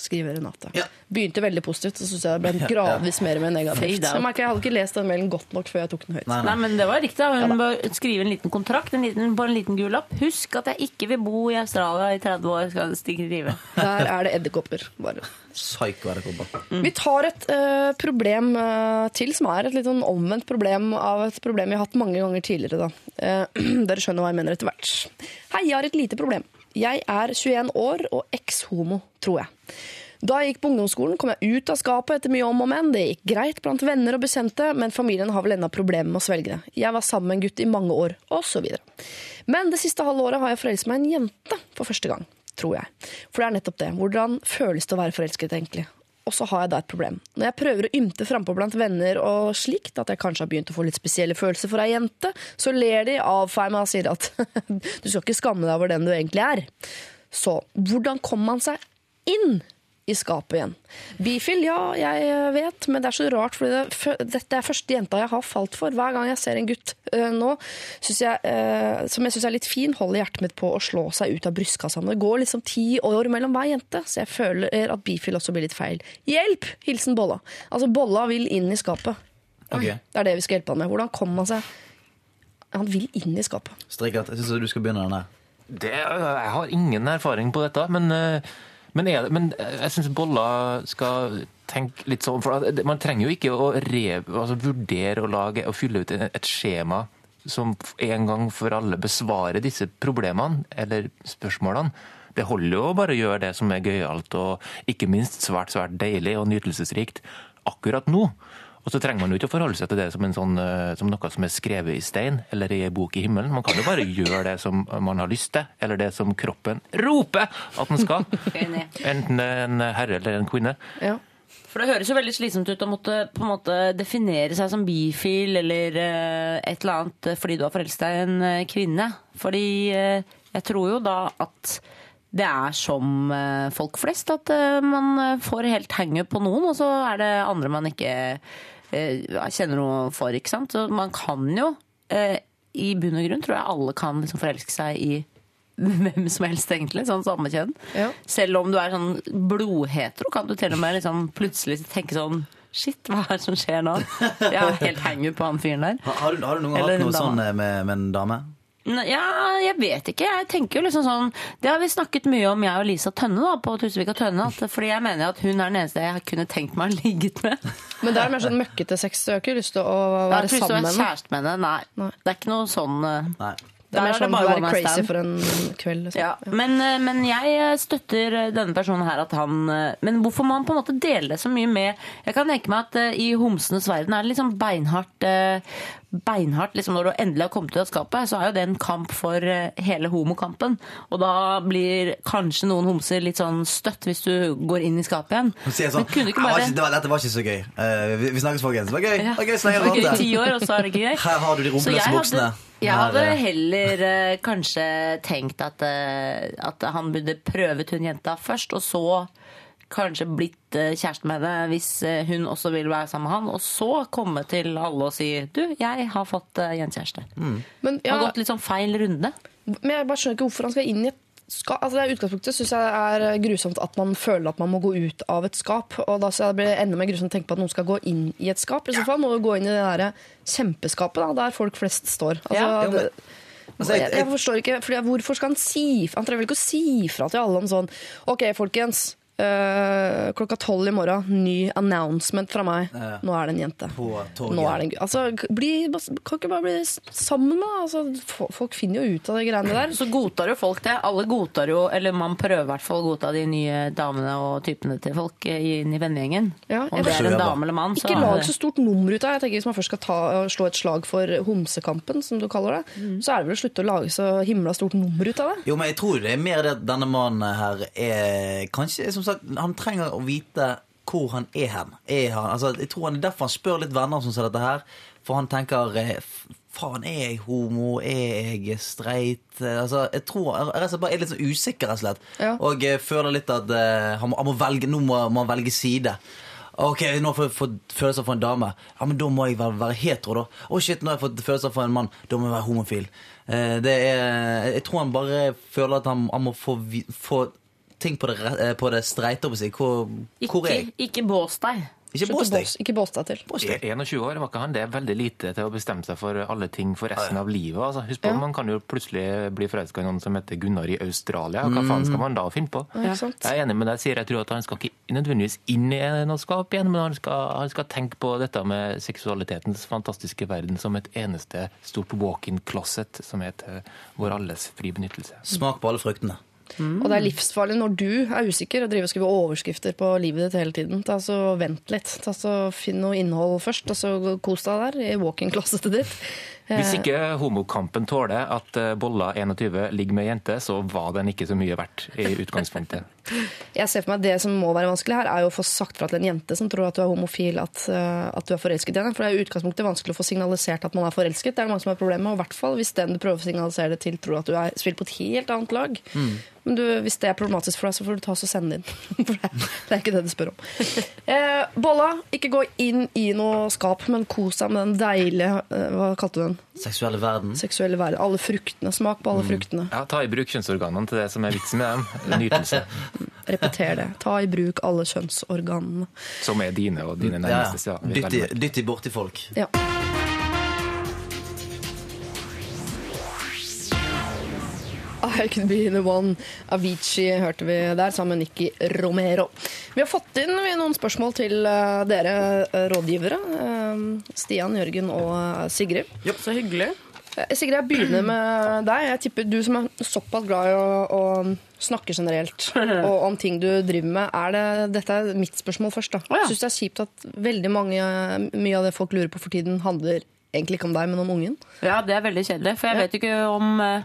Skriver Renate. Ja. Begynte veldig positivt, så syns jeg det ble gradvis mer og mer negativt. Jeg merker jeg hadde ikke lest den mailen godt nok før jeg tok den høyt. Nei, Nei, men det var riktig. Hun Hun bør skrive en liten kontrakt en liten, på en liten gul lapp. Husk at jeg ikke vil bo i Australia i 30 år. skal stikke rive. Der er det edderkopper. Bare. Kobber. Vi tar et uh, problem uh, til, som er et litt sånn omvendt problem av et problem vi har hatt mange ganger tidligere. Da. Eh, dere skjønner hva jeg mener etter hvert. Hei, jeg har et lite problem. Jeg er 21 år og eks-homo, tror jeg. Da jeg gikk på ungdomsskolen, kom jeg ut av skapet etter mye om og men. Det gikk greit blant venner og bekjente, men familien har vel enda problemer med å svelge det. Jeg var sammen med en gutt i mange år, osv. Men det siste halve året har jeg forelsket meg i en jente for første gang, tror jeg. For det er nettopp det. Hvordan føles det å være forelsket, egentlig? Og så har jeg da et problem. Når jeg prøver å ymte frampå blant venner og slikt, at jeg kanskje har begynt å få litt spesielle følelser for ei jente, så ler de avfeier meg og sier at du skal ikke skamme deg over den du egentlig er. Så hvordan kommer man seg inn i skapet igjen? Bifil, ja, jeg vet, men det er så rart, for det, dette er første jenta jeg har falt for. Hver gang jeg ser en gutt øh, nå, synes jeg, øh, som jeg syns er litt fin, holder hjertet mitt på å slå seg ut av brystkassa. Det går liksom ti år mellom hver jente, så jeg føler at bifil også blir litt feil. Hjelp! Hilsen Bolla. Altså, Bolla vil inn i skapet. Okay. Det er det vi skal hjelpe han med. Hvordan kommer han seg Han vil inn i skapet. Strikert, Jeg syns du skal begynne den her. Det, jeg har ingen erfaring på dette, men, eh, men, er, det- men jeg syns Bolla skal tenke litt sånn for Man trenger jo ikke å re, altså vurdere å lage og fylle ut et skjema som en gang for alle besvarer disse problemene eller spørsmålene. Det holder jo å bare gjøre det som er gøyalt og ikke minst svært svært deilig og nytelsesrikt akkurat nå. Og så trenger man jo ikke å forholde seg til det som, en sånn, eh, som noe som er skrevet i stein eller i ei bok i himmelen. Man kan jo bare gjøre det som man har lyst til, eller det som kroppen roper at den skal. Enten det er en herre eller en kvinne. Ja. For det høres jo veldig slitsomt ut å måtte på en måte definere seg som bifil eller eh, et eller annet eh, fordi du har forelsket deg i en kvinne. Fordi jeg tror jo da at det er som eh, folk flest, at eh, man får helt hangup på noen, og så er det andre man ikke eh, kjenner noe for, ikke sant. Så man kan jo, i bunn og grunn, tror jeg alle kan liksom forelske seg i hvem som helst, egentlig. Sånn samme kjønn. Ja. Selv om du er sånn blodhetero, kan du til og med liksom plutselig tenke sånn Shit, hva er det som skjer nå? Jeg har helt hangup på han fyren der. Har, har, du, har du noen gang hatt noe sånn med, med en dame? Ja, jeg vet ikke. Jeg tenker jo liksom sånn Det har vi snakket mye om, jeg og Lisa Tønne da, på Tusvik og Tønne. At, fordi jeg mener at hun er den eneste jeg kunne tenkt meg å ligget med. Men det er mer sånn møkkete sex. Du har ikke lyst til å Jeg har være ikke lyst til å sammen være med henne. kjæreste med henne. Nei. Nei. Det er ikke noe sånn eh, Nei. Det er mer er sånn å være crazy stand. for en kveld. Liksom. Ja, men, eh, men jeg støtter denne personen her at han eh, Men hvorfor må han på en måte dele det så mye med Jeg kan tenke meg at eh, i homsenes verden er det liksom beinhardt eh, Beinhardt liksom Når du endelig har kommet ut av skapet, så er jo det en kamp for eh, hele homokampen. Og da blir kanskje noen homser litt sånn støtt hvis du går inn i skapet igjen. Sier sånn Men kunne ikke «Ah, bare var ikke- det var, Dette var ikke så gøy. Uh, vi, vi snakkes, folkens. Det var gøy. Ja. Det var gøy så Det var gøy i ti år, og så er det ikke gøy. Her har du de rumpeløse buksene. hadde-. Jeg hadde heller eh, kanskje tenkt at, eh, at han burde prøvet hun jenta først, og så kanskje blitt eh, kjæreste med henne hvis eh, hun også vil være sammen med han, og så komme til alle og si du, jeg har fått eh, gjenkjæreste. Men, Det ja, har gått litt sånn feil runde. men jeg bare skjønner ikke hvorfor han skal inn i et skap. Altså, det er utgangspunktet syns jeg er grusomt at man føler at man må gå ut av et skap. Og da så blir det enda mer grusomt å tenke på at noen skal gå inn i et skap. I så fall må du gå inn i det der kjempeskapet da, der folk flest står. Altså, Ja. Jo, men- Altså, jeg- jeg, forstår ikke, Hvorfor skal han si Han trenger vel ikke å si fra til alle om sånn OK, folkens. Øh, klokka tolv i morgen, ny announcement fra meg. Ja. Nå er det en jente. Nå er det en Altså, bli, kan ikke bare bli sammen, da? Altså, folk finner jo ut av de greiene der. Så godtar jo folk det. Alle godtar jo, eller man prøver i hvert fall å godta de nye damene og typene til folk eh, inn i vennegjengen. Ja, Om det er en dame eller mann, så Ikke lag så stort nummer ut av det. Jeg tenker Hvis man først skal ta, slå et slag for homsekampen, som du kaller det, så er det vel å slutte å lage så himla stort nummer ut av det. Jo, men jeg tror det er mer det at denne mannen her er Kanskje, som sagt, han trenger å vite hvor han er hen. Er han, altså, jeg tror han er derfor han spør litt venner som ser dette her. For han tenker eh, Faen, er jeg homo? Er jeg streit? Eh, Altså, jeg tror jeg, bare er litt sånn usikker, rett og slett. Ja. Og jeg føler litt at eh, han, må, han må velge, nå må, må han velge side. Ok, nå får jeg fått følelser for en dame. Ja, men Da må jeg være, være hetero, da. Å shit, nå har jeg fått følelser for en mann. Da må jeg være homofil. Eh, det er, jeg tror han bare føler at han, han må få, få ting på det, eh, på det streite. Hvor, hvor er jeg? ikke bås deg. Ikke bås deg. Ikke bås deg til. Bås deg. 21 år var ikke han det er veldig lite til å bestemme seg for alle ting for resten av livet. Altså, husk på, Ja. Man kan jo plutselig bli forelska i noen som heter Gunnar i Australia. Hva faen skal man da finne på? Ja. Jeg er enig med deg, sier jeg tror at han skal ikke nødvendigvis inn i noe skap igjen, men han skal, han skal tenke på dette med seksualitetens fantastiske verden som et eneste stort walk-in closet som er til vår alles fri benyttelse. Smak på alle fruktene. Og det er livsfarlig når du er usikker og driver og skriver overskrifter på livet ditt hele tiden. Ta så Vent litt. Ta så Finn noe innhold først, og så kos deg der i walk-in-closetet ditt. Hvis ikke homokampen tåler at eh, Bolla 21 ligger med jente, så var den ikke så mye verdt i utgangspunktet. Jeg ser for meg at Det som må være vanskelig her, er jo å få sagt fra til en jente som tror at du er homofil, at, eh, at du er forelsket i henne. For det er i utgangspunktet vanskelig å få signalisert at man er forelsket. Det er det mange som har problemer med, og i hvert fall hvis den du prøver å signalisere det til, tror at du er, spiller på et helt annet lag. Men du, hvis det er problematisk for deg, så får du ta oss og sende det inn. For det, det er ikke det du spør om. Eh, Bolla, ikke gå inn i noe skap, men kos deg med den deilige eh, Hva kalte du den? Seksuelle verden. Seksuelle verden. Alle fruktene. Smak på alle fruktene. Ja, Ta i bruk kjønnsorganene til det som er vitsen med dem. Nytelse. Repeter det. Ta i bruk alle kjønnsorganene. Som er dine og dine nærmeste. ja. Dytt i borti folk. Ja. I Could Be The One. Avicii hørte vi der, sammen med Nikki Romero. Vi har fått inn noen spørsmål til eh, dere eh, rådgivere. eh, Stian, Jørgen og Sigrid. Ja, Så hyggelig. Sigrid, jeg begynner med deg. Jeg tipper du som er såpass glad i å, å snakke generelt og om ting du driver med. Er det, dette er mitt spørsmål først. da. Å, ja. Syns det er kjipt at veldig mange, mye av det folk lurer på for tiden, handler egentlig ikke om deg, men om ungen? Ja, det er veldig kjedelig, for jeg Ja. vet ikke om eh,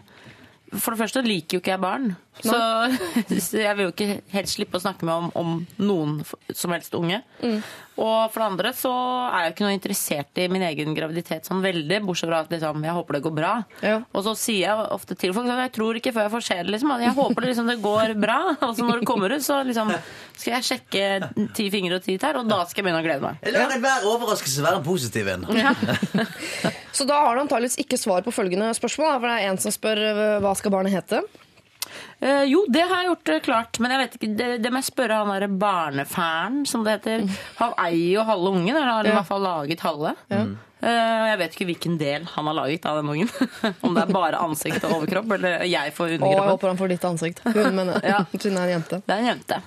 For det første liker jo ikke jeg barn. Så, så jeg vil jo ikke helt slippe å snakke med om, om noen som helst unge. Mm. Og for det andre så er jeg ikke noe interessert i min egen graviditet sånn veldig, bortsett fra at liksom, jeg håper det går bra. Ja. Og så sier jeg ofte til folk at jeg tror ikke før jeg får se det, liksom. Jeg håper det, liksom, det går bra. Og så når det kommer ut, så liksom, skal jeg sjekke ti fingre og ti tær, og da skal jeg begynne å glede meg. La enhver overraskelse være en positiv en. Så da har du antakeligvis ikke svar på følgende spørsmål. For det er en som spør eh, hva skal barnet hete. Eh, jo, det har jeg gjort eh, klart, men jeg vet ikke, det, det må jeg spørre han derre barnefæren, som det heter. Han eier jo halve ungen, eller har i Ja. hvert fall laget halve. Eh, jeg vet ikke hvilken del han har laget av den ungen. Om det er bare ansikt og overkropp, eller jeg får Og jeg håper han får ditt ansikt. Hun, men Ja. siden det er en jente. Det er en jente.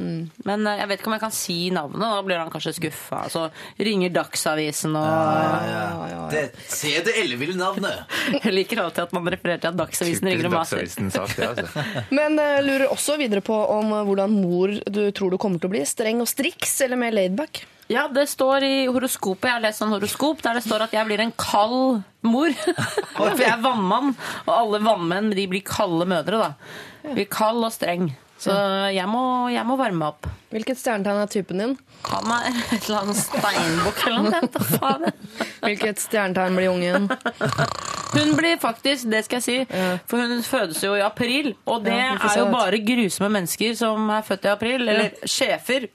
Men eh, jeg vet ikke om jeg kan si navnet. Da blir han kanskje skuffa. Så ringer Dagsavisen og Det CD Elleville-navnet. Jeg liker alltid at man refererer til at Dagsavisen ringer og maser. Det, altså. Men jeg lurer også videre på om eh, hvordan mor du tror du kommer til å bli. Streng og striks, eller mer laidback? Ja, det står i horoskopet. Jeg har lest en horoskop der det står at jeg blir en kald mor. For jeg er vannmann, og alle vannmenn de blir kalde mødre. da. Blir kald og streng. Så jeg må, jeg må varme opp. Hvilket stjernetegn er typen din? Han er et eller annet steinbukk eller noe. Hvilket stjernetegn blir ungen? Hun blir faktisk, det skal jeg si, for hun fødes jo i april. Og det Ja, er jo bare grusomme mennesker som er født i april. Eller sjefer.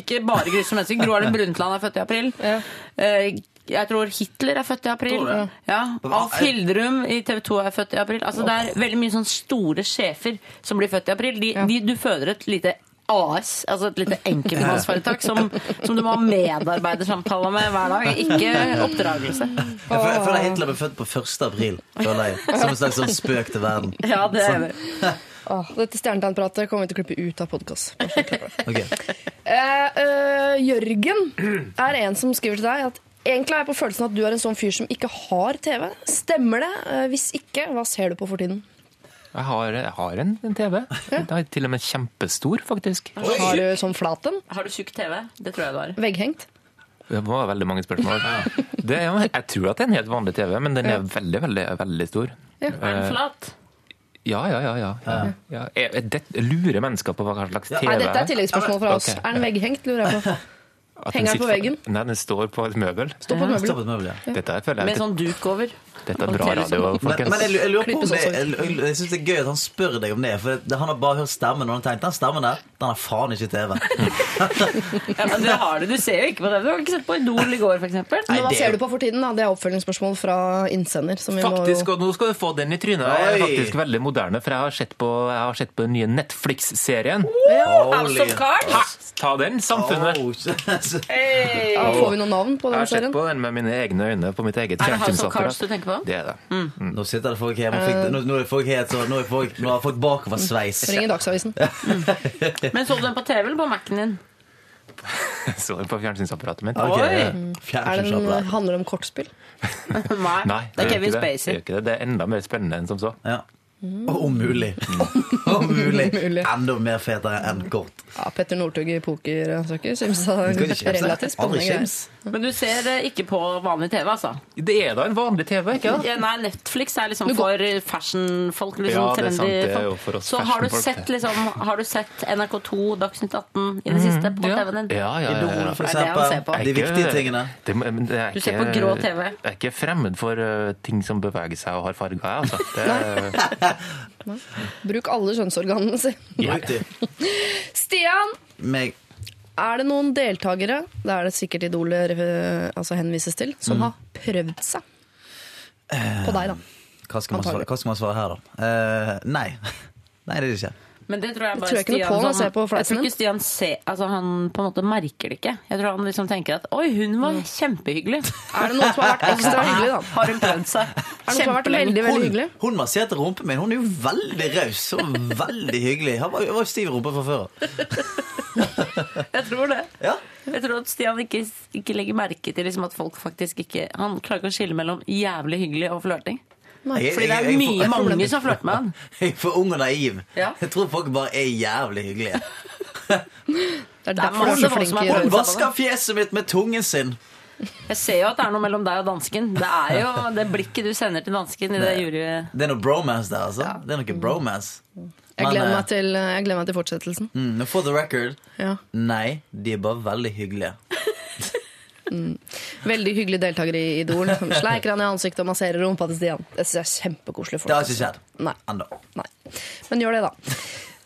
Ikke bare grusomme mennesker. Gro Harlem Brundtland er født i april. Ja. Eh, Jeg tror Hitler er født i april. Ja, Alf Hildrum i TV 2 er født i april. Altså, det er veldig mye sånn store sjefer som blir født i april. De, de, du føder et lite AS, altså et lite enkeltmannsforetak som, som du må ha medarbeidersamtaler med hver dag, ikke oppdragelse. Jeg føler, jeg føler Hitler ble født på 1. april. Føler jeg. Som en slags sånn spøk til verden. Ja, det er det. Åh, dette stjernetegnpratet kommer vi til å klippe ut av podkast. Okay. Eh, eh, Jørgen er en som skriver til deg at egentlig er jeg på følelsen at du er en sånn fyr som ikke har TV. Stemmer det? Eh, hvis ikke, hva ser du på for tiden? Jeg har, jeg har en, en TV. Den er til og med kjempestor, faktisk. Har du sånn flaten? Har du tjukk TV? Det tror jeg du har. Vegghengt? Det var veldig mange spørsmål. Det er, jeg tror at det er en helt vanlig TV, men den er veldig, veldig, veldig stor. Er den flat? Ja, ja, ja. ja, ja. ja. Er- er det- lurer mennesker på hva slags TV Nei, dette er tilleggsspørsmål fra oss. Okay. Er den vegghengt, lurer jeg på. At Henger den på veggen? Nei, den står på et møbel. Står på et møbel. et møbel, ja. Dette er, føler Med sånn duk over? Dette er bra radio, folkens. Men, men jeg, jeg lurer på om det, jeg, jeg, jeg synes det er gøy at han spør deg om det. For det, han har bare hørt stemmen, og han har tenkt den stemmen der, den har faen ikke TV. Ja, men du har det, du ser jo ikke på TV. Du har ikke sett på Idol i går, f.eks. Men hva ser du på for tiden? da? Det er oppfølgingsspørsmål fra innsender. Som Faktisk, og nå skal du få den i trynet. Jeg er faktisk veldig moderne, for jeg har sett på, jeg har sett på den nye Netflix-serien. House of Cards! Ta den, Samfunnet! Oh, hey. ja, Får vi noe navn på Jeg den har sett på den med mine egne øyne på mitt eget Er det du fjernsynsapparat. Tenker på? Det er det. Nå sitter det folk her og fikk, nå, nå er folk helt så, nå, er folk, nå har folk bakoversveis. Ring Dagsavisen. Men så du den på TV eller på Mac-en din? Så den på fjernsynsapparatet mitt. Okay. Oi. ja. Er den, handler det om kortspill? Nei. Nei, det er Kevin ikke det. Det Spacey. det. Det er enda mer spennende enn som så. Ja. Og om mulig. Om mulig. Enda mer fetere enn kort. Ja, Petter Northug i pokersaker syns kimse. relativt spennende. Men du ser det ikke på vanlig TV, altså? Det er da en vanlig TV, ikke da? Ja, nei, Netflix er liksom for fashionfolk. Liksom, Ja, det er sant, trendy det er jo folk. for oss Så har du, sett, liksom, har du sett NRK2 Dagsnytt 18 i det siste på ja. TV-en din? Ja, ja, ja, ja. For det er det han ser på. De viktige tingene. Det, men det er Du ser på grå TV. Jeg er ikke fremmed for uh, ting som beveger seg og har farger, jeg, altså. Det, Bruk alle kjønnsorganene sine. Stian! Meg. Er det noen deltakere, det er det sikkert Idolet eh, altså henvises til, som har prøvd seg på deg, da? Hva skal, man svare, hva skal man svare her, da? Uh, nei. Nei, det er det ikke. Men det tror jeg bare tror jeg Stian på som- på Jeg tror ikke Stian ser, altså han på en måte merker det ikke. Jeg tror han liksom tenker at oi, hun var kjempehyggelig. Er det noen som har vært ekstra hyggelig, da? Har hun prøvd seg? Vært veldig, veldig hyggelig? hun masserte rumpen min. Hun er jo veldig raus og veldig hyggelig. Han var, var jo stiv i rumpa fra før av. Jeg tror det. Ja. Jeg tror at Stian ikke, ikke legger merke til liksom at folk faktisk ikke Han klarer ikke å skille mellom jævlig hyggelig og flørting. Jeg- Fordi det jeg- er jeg- mye jeg- mange som flørter med han. Jeg er for ung og naiv. Ja. Jeg tror folk bare er jævlig hyggelige. Det er derfor masse Hun vasker fjeset mitt med tungen sin. Jeg ser jo at det er noe mellom deg og dansken. Det er jo det blikket du sender til dansken i det jury... Det er noe bromance der, altså. Det er noe bromance. Jeg gleder eh, meg til, jeg gleder meg til fortsettelsen. Mm, for the record, Ja. nei, de er bare veldig hyggelige. Veldig hyggelig deltaker i Idol. Sleiker han i ansiktet og masserer rumpa til Stian. Det synes jeg er kjempekoselig. Det har ikke skjedd ennå. Men gjør det, da.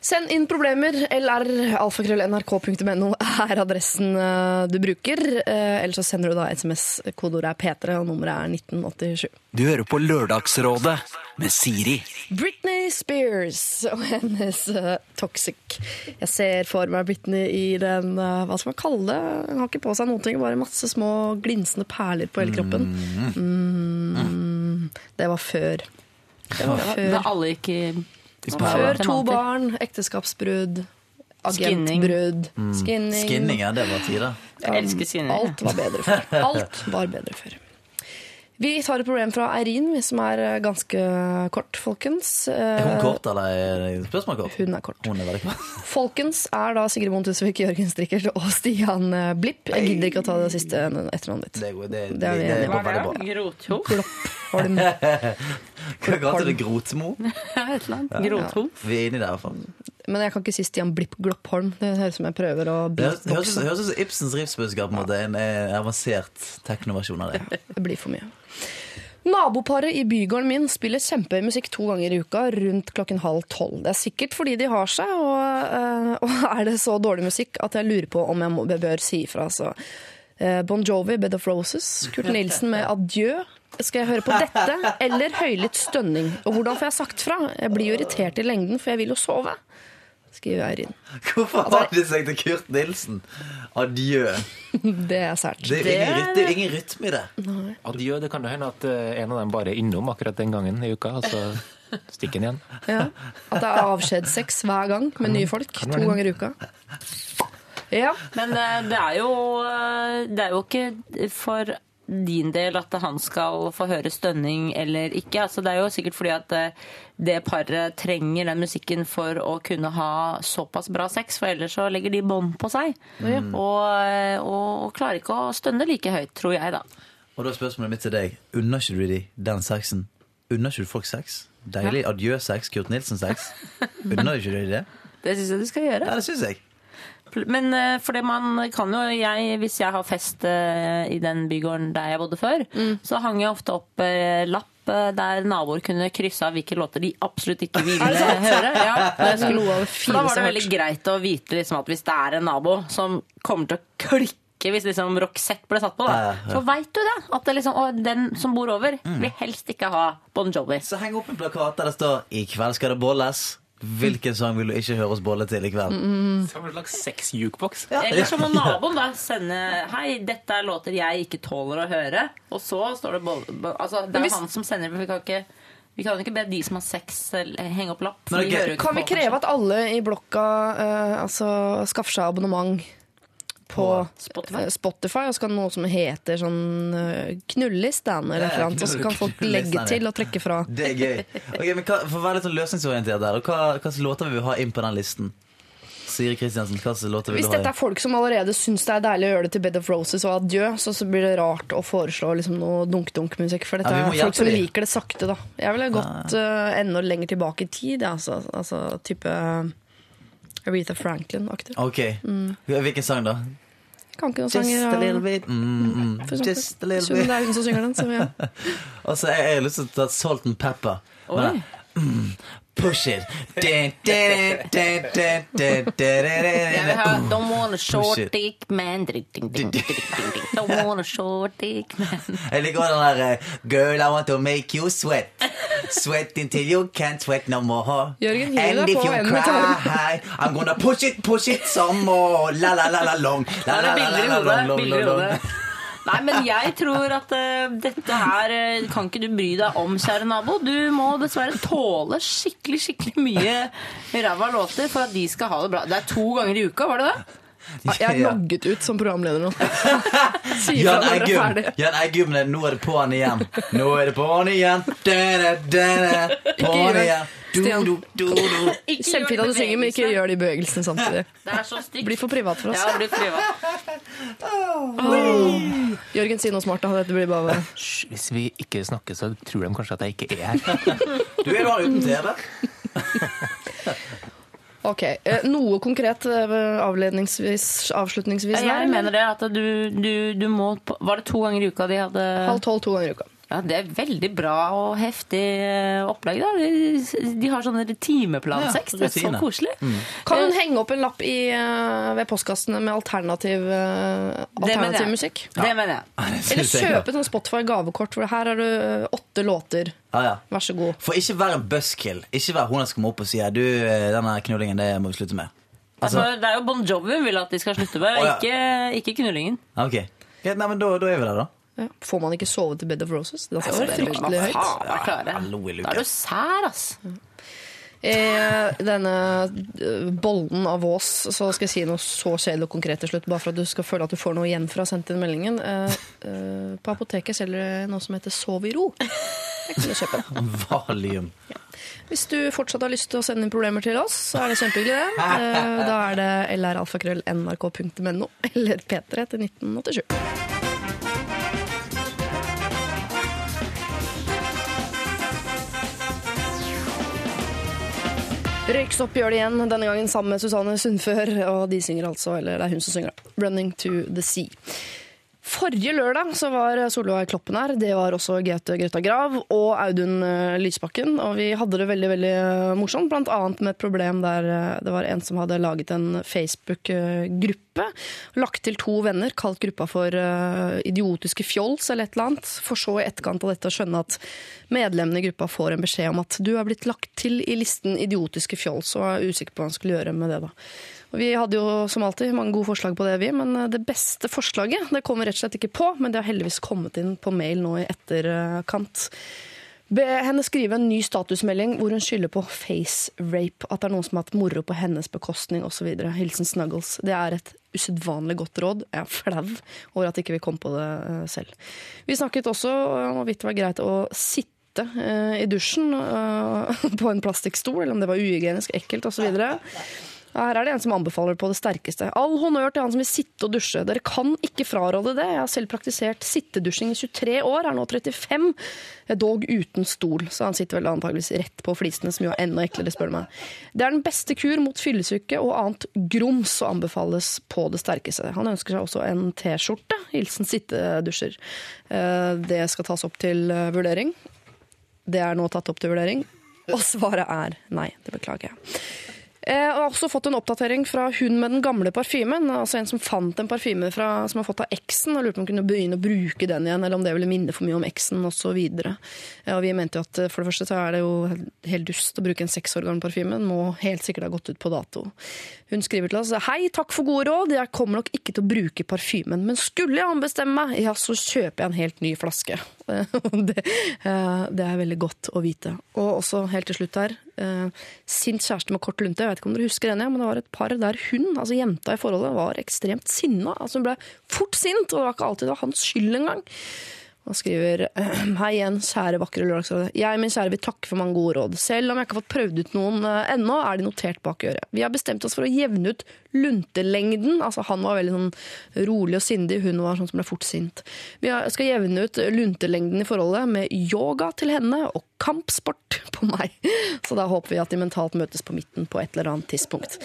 Send inn problemer. lralfakrøll.nrk.no er adressen eh, du bruker. Eh, Eller så sender du da SMS. Kodeordet er P3, og nummeret er 1987. Du hører på Lørdagsrådet med Siri. Britney Spears og hennes uh, Toxic. Jeg ser for meg Britney i den uh, Hva skal man kalle det? Hun har ikke på seg noen ting, bare masse små glinsende perler på hele kroppen. Mm. Det var før. Det var Da alle gikk i Før to barn, ekteskapsbrudd, agentbrudd, skinning. Skinning, ja, det var tider. Jeg elsker skinning. Alt var bedre før. Alt var bedre før. Vi tar et problem fra Eirin, som er eh, ganske kort, folkens. Er hun Eh, kort, eller er det spørsmålkort? Hun er kort. Hun er veldig kort. Folkens er da Sigrid Bonde Tusvik, Jørgen Strikkert og Stian eh, Blipp. Jeg gidder ikke å ta det siste etternavnet ditt. Det, er det, det, Det er vi enige går om. veldig bra. Grotho? Gloppholm. Hva kalte du det? Grotmo? Et eller annet. Grotho? Vi er inni der, i hvert fall. Men jeg kan ikke si Stian Blipp Gloppholm. Det høres ut som jeg prøver å Det høres- ut som Ibsens rivsbudskap. på en måte, En eh, avansert teknoversjon av det. Det blir for mye. Naboparet i bygården min spiller kjempehøy musikk to ganger i uka rundt klokken halv tolv. Det er sikkert fordi de har seg, og, eh, og er det så dårlig musikk at jeg lurer på om jeg må, bør si ifra. Så eh, Bon Jovi, Bed of Roses, Kurt Nilsen med Adjø. Skal jeg høre på dette eller høylytt stønning? Og hvordan får jeg sagt fra? Jeg blir jo irritert i lengden, for jeg vil jo sove. Skriver Eirin. Hvorfor Altså, har de sagt til Kurt Nilsen? Adjø. Det er sært. Det er ingen, det er ingen rytme i det. Adjø. Det kan jo hende at eh, en av dem bare er innom akkurat den gangen i uka, altså stikken igjen. Ja. At det er avskjedssex hver gang med nye folk. To ganger i uka. Ja. Men eh, det er jo eh, Det er jo ikke for din del at han skal få høre stønning eller ikke. Altså, det er jo sikkert fordi at eh, det paret trenger den musikken for å kunne ha såpass bra sex, for ellers så legger de bånd på seg. Og, eh, og, og klarer ikke å stønne like høyt, tror jeg, da. Og da er spørsmålet mitt til deg. Unner ikke du de den sexen? Unner ikke du folk sex? Deilig adjø-sex, Kurt Nilsen-sex. Unner ikke du de det? Det syns jeg du skal gjøre. Ja, det synes jeg. Men for det man kan jo jeg, Hvis jeg har fest eh, i den bygården der jeg bodde før, så hang jeg ofte opp eh, lapp eh, der naboer kunne krysse av hvilke låter de absolutt ikke ville høre. Ja, for da var det veldig greit å vite liksom, at hvis det er en nabo som kommer til å klikke hvis liksom Roxette ble satt på, da, Ja, ja, ja. så veit du det. At det liksom, og den som bor over, vil helst ikke ha Bon Jovi. Så heng opp en plakat der det står 'I kveld skal det bolles'. Hvilken sang vil du ikke høre oss bolle til i kveld? Som en slags sex-jukebox. Eller så må naboen da sende Hei, dette er låter jeg ikke tåler å høre. Og så står det bolle... bo- Altså, det er hvis- han som sender, for vi kan ikke vi kan ikke be de som har sex, henge opp lapp. Men for de ok, hører jo ikke Kan vi kreve at alle i blokka uh, altså, skaffer seg abonnement på Spotify? eh, Spotify, og så kan noe som heter sånn uh, knullelisten eller Ja, et eller annet, og så kan folk legge til og trekke fra. Det er gøy. Ok, men hva, For å være litt sånn løsningsorientert der, og hva, hva slags låter vil vi ha inn på den listen? Siri Kristiansen, hva slags låter vil Hvis du ha dette er folk som allerede syns det er deilig å gjøre det til Bed of Roses og adjø, så, så blir det rart å foreslå liksom noe dunk-dunk-musikk. For dette Ja, er folk som de. liker det sakte, da. Jeg ville gått eh, enda lenger tilbake i tid, ja, altså, altså type uh, Aretha Franklin-aktig. Ok, Hvilken sang da? Kan ikke noen Just sanger a little bit. Mm, mm. Just a little bit. Det er hun som synger den. Så, ja. Og så jeg, jeg har lyst til å ta Salt and Pepper. Men, mm, push it. Don't want a short dick man. Don't want a short dick man Jeg liker den der eh, Girl, I want to make you sweat. Sweat until you can't sweat no more. Jørgen, And if you cry, I'm gonna push it, push it some more. La la la la long. La la la la hodet. long, long, long, long. Nei, men jeg tror at uh, dette her eh, kan ikke du bry deg om, kjære nabo. Du må dessverre tåle skikkelig, skikkelig mye ræva låter for at de skal ha det bra. Det er to ganger i uka, var det det? Jeg er logget ut som programleder nå. Jan Eggum. Jan Eggum, det- nå er det på'n igjen. Nå er det på'n igjen. På'n igjen. Kjempefint at du synger, men ikke gjør de bevegelsene samtidig. Det er så stygt. Blir for privat for oss. Ja, blir privat. Jørgen, si noe smart. da. Dette blir bare Hvis vi ikke snakker, så tror de kanskje at jeg ikke er her. Du er bare uten TV. Ok. eh, Noe konkret eh, avledningsvis, avslutningsvis? Jeg mener det at du, du, du må Var det to ganger i uka de hadde Halv tolv to ganger i uka. Ja, Det er veldig bra og heftig eh, opplegg. da. De, de har sånn timeplansex. Ja, det er så koselig. koselig. Kan hun henge opp en lapp i, eh, ved postkassene med alternativ, eh, alternativ det musikk? Det mener jeg. Eller ja. kjøpe sånn Spotify gavekort, hvor her har du eh, åtte låter. Ah, ja. Vær så god. For ikke være en buskill. Ikke være hun som kommer opp og sier Du, eh, denne knullingen, det må vi slutte med. Altså, Altså, det er jo Bon Jovi hun vil at de skal slutte med, oh, ja. ikke, ikke knullingen. ok. Greit, nei, men da, da er vi der, da. Ja. Får man ikke sove til Bed of Roses? Det er Det fryktelig høyt. Da er du sær, ass. I denne eh, bollen av Vås, så skal jeg si noe så kjedelig og konkret til slutt, bare for at du skal føle at du får noe igjen for å ha sendt inn meldingen. Eh, eh, på apoteket selger det noe som heter Sov i ro. Jeg kunne du kjøpe. Valium. Hvis du fortsatt har lyst til å sende inn problemer til oss, så er det kjempehyggelig. det. Eh, Da er det lralfakrøll.nrk.no eller P3 til 1987. Røyksopp gjør det igjen, denne gangen sammen med Susanne Sundfør. Og de synger altså, eller det er hun som synger, da, 'Running to the Sea'. Forrige lørdag så var Solveig Kloppen her. Det var også Gaute Grøtta Grav og Audun eh, Lysbakken. Og vi hadde det veldig veldig morsomt, blant annet med et problem der eh, det var en som hadde laget en Facebook-gruppe gruppe. Lagt til to venner, kalt gruppa for uh, idiotiske fjols eller et eller annet. For så i etterkant av dette å skjønne at medlemmene i gruppa får en beskjed om at du er blitt lagt til i listen idiotiske fjols, og er usikker på hva han skulle gjøre med det. da. Og Vi hadde jo som alltid mange gode forslag på det, vi, men eh, det beste forslaget det kommer rett og slett ikke på. Men det har heldigvis kommet inn på mail nå i etterkant. Be henne skrive en ny statusmelding hvor hun skylder på face rape. At det er noen som har hatt moro på hennes bekostning osv. Hilsen Snuggles. Det er et usedvanlig godt råd. Jeg er flau over at ikke vi kom på det eh, selv. Vi snakket også om hvorvidt det var greit å sitte eh, i dusjen eh, på en plastikkstol, eller om det var uhygienisk, ekkelt osv. Her er det en som anbefaler på det sterkeste. All honnør til han som vil sitte og dusje. Dere kan ikke fraråde det. Jeg har selv praktisert sittedusjing i 23 år, er nå 35, dog uten stol. Så han sitter vel antageligvis rett på flisene, som jo er enda eklere, spør du meg. Det er den beste kur mot fyllesyke og annet grums og anbefales på det sterkeste. Han ønsker seg også en T-skjorte. Hilsen sittedusjer. Eh, Det skal tas opp til eh, vurdering. Det er nå tatt opp til vurdering. Og svaret er nei. Det beklager jeg. Jeg har også fått en oppdatering fra hun med den gamle parfymen. Altså en som fant en parfyme fra, som har fått av eksen, og lurte på om hun kunne begynne å bruke den igjen, eller om det ville minne for mye om eksen, osv. Ja, vi mente jo at for det første så er det jo helt dust å bruke en seks år gammel parfyme. Den må helt sikkert ha gått ut på dato. Hun skriver til oss Hei, takk for gode råd. Jeg kommer nok ikke til å bruke parfymen, men skulle jeg ombestemme meg, ja, så kjøper jeg en helt ny flaske. det, eh, det er veldig godt å vite. Og også helt til slutt her. eh, Sint kjæreste med kort lunte. Jeg vet ikke om dere husker henne, men det var et par der hun, altså jenta i forholdet, var ekstremt sinna. Altså hun ble fort sint, og det var ikke alltid det var hans skyld engang. Og skriver Hei igjen, kjære vakre Lørdagsrådet. Jeg min kjære vil takke for mange gode råd. Selv om jeg ikke har fått prøvd ut noen eh, ennå, er de notert bak øret. Vi har bestemt oss for å jevne ut luntelengden. Altså Han var veldig sånn rolig og sindig, hun var sånn som ble fort sint. Vi skal jevne ut luntelengden i forholdet med yoga til henne og kampsport på meg. Så da håper vi at de mentalt møtes på midten på et eller annet tidspunkt.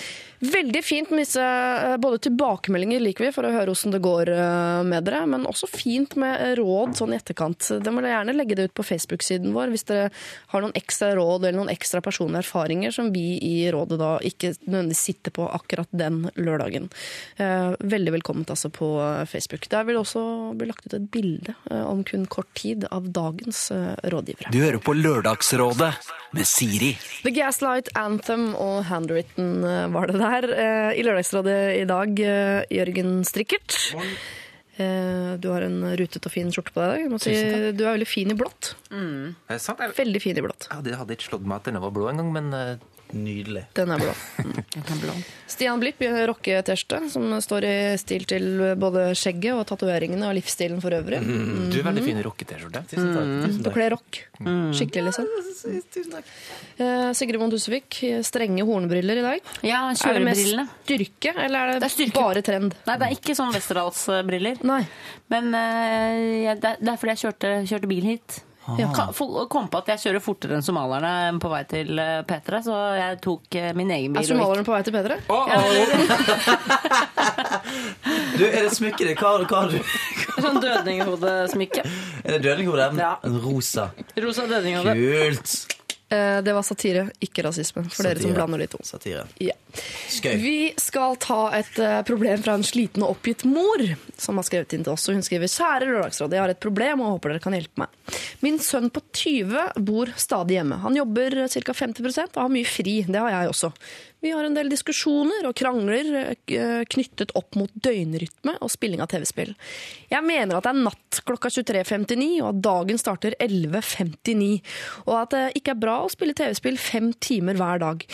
Veldig fint med disse eh, både tilbakemeldinger liker vi for å høre hvordan det går eh, med dere, men også fint med råd sånn i etterkant. Dere må gjerne legge det ut på Facebook-siden vår hvis dere har noen ekstra råd eller noen ekstra personlige erfaringer som vi i rådet da ikke nødvendigvis sitter på akkurat den lørdagen. Eh, Veldig velkomment altså på Facebook. Der vil det også bli lagt ut et bilde om kun kort tid av dagens rådgivere. Du hører på Lørdagsrådet med Siri. The Gaslight Anthem og Handwritten var det der. Eh, I Lørdagsrådet i dag, eh, Jørgen Strikkert. Eh, Du har en rutet og fin skjorte på deg. Jeg må si, du er veldig fin i blått. Er det sant? Jeg, Veldig fin i blått. jeg hadde ikke slått meg at denne var blå engang, men eh, Nydelig. Den er blå. Stian Blipp i en som står i stil til både skjegget og tatoveringene og livsstilen for øvrig. du er veldig fin i. Tusen takk. Tusen Du kler rock. Skikkelig, liksom. Tusen takk. Eh, Sigrid Von Tusvik, strenge hornbriller i dag. Ja, Er det med styrke, eller er det, Det er styrke. bare trend? Nei, det er ikke sånn Westerdals-briller. Men eh, jeg- det er- det er fordi jeg kjørte, kjørte bil hit. Jeg kom på at jeg kjører fortere enn somalierne på vei til eh, Petra, så jeg tok eh, min egen bil. Er somalierne på vei til P3? Du, er det smykket ditt? Hva, hva har du? Sånn dødninghodesmykke. Er det dødninghode? Ja. En rosa. Rosa dødninghode. Kult. Eh, Det var satire, ikke rasisme. For dere som blander de to. Satire. Ja. Vi skal ta et eh, problem fra en sliten og oppgitt mor som har skrevet inn til oss. Hun skriver Kjære Lørdagsrådet, jeg har et problem og håper dere kan hjelpe meg. Min sønn på 20 bor stadig hjemme. Han jobber ca. 50 og har mye fri. Det har jeg også. Vi har en del diskusjoner og krangler eh, knyttet opp mot døgnrytme og spilling av TV-spill. Jeg mener at det er natt klokka 23.59, og at dagen starter 11.59. Og at det ikke er bra å spille TV-spill fem timer hver dag.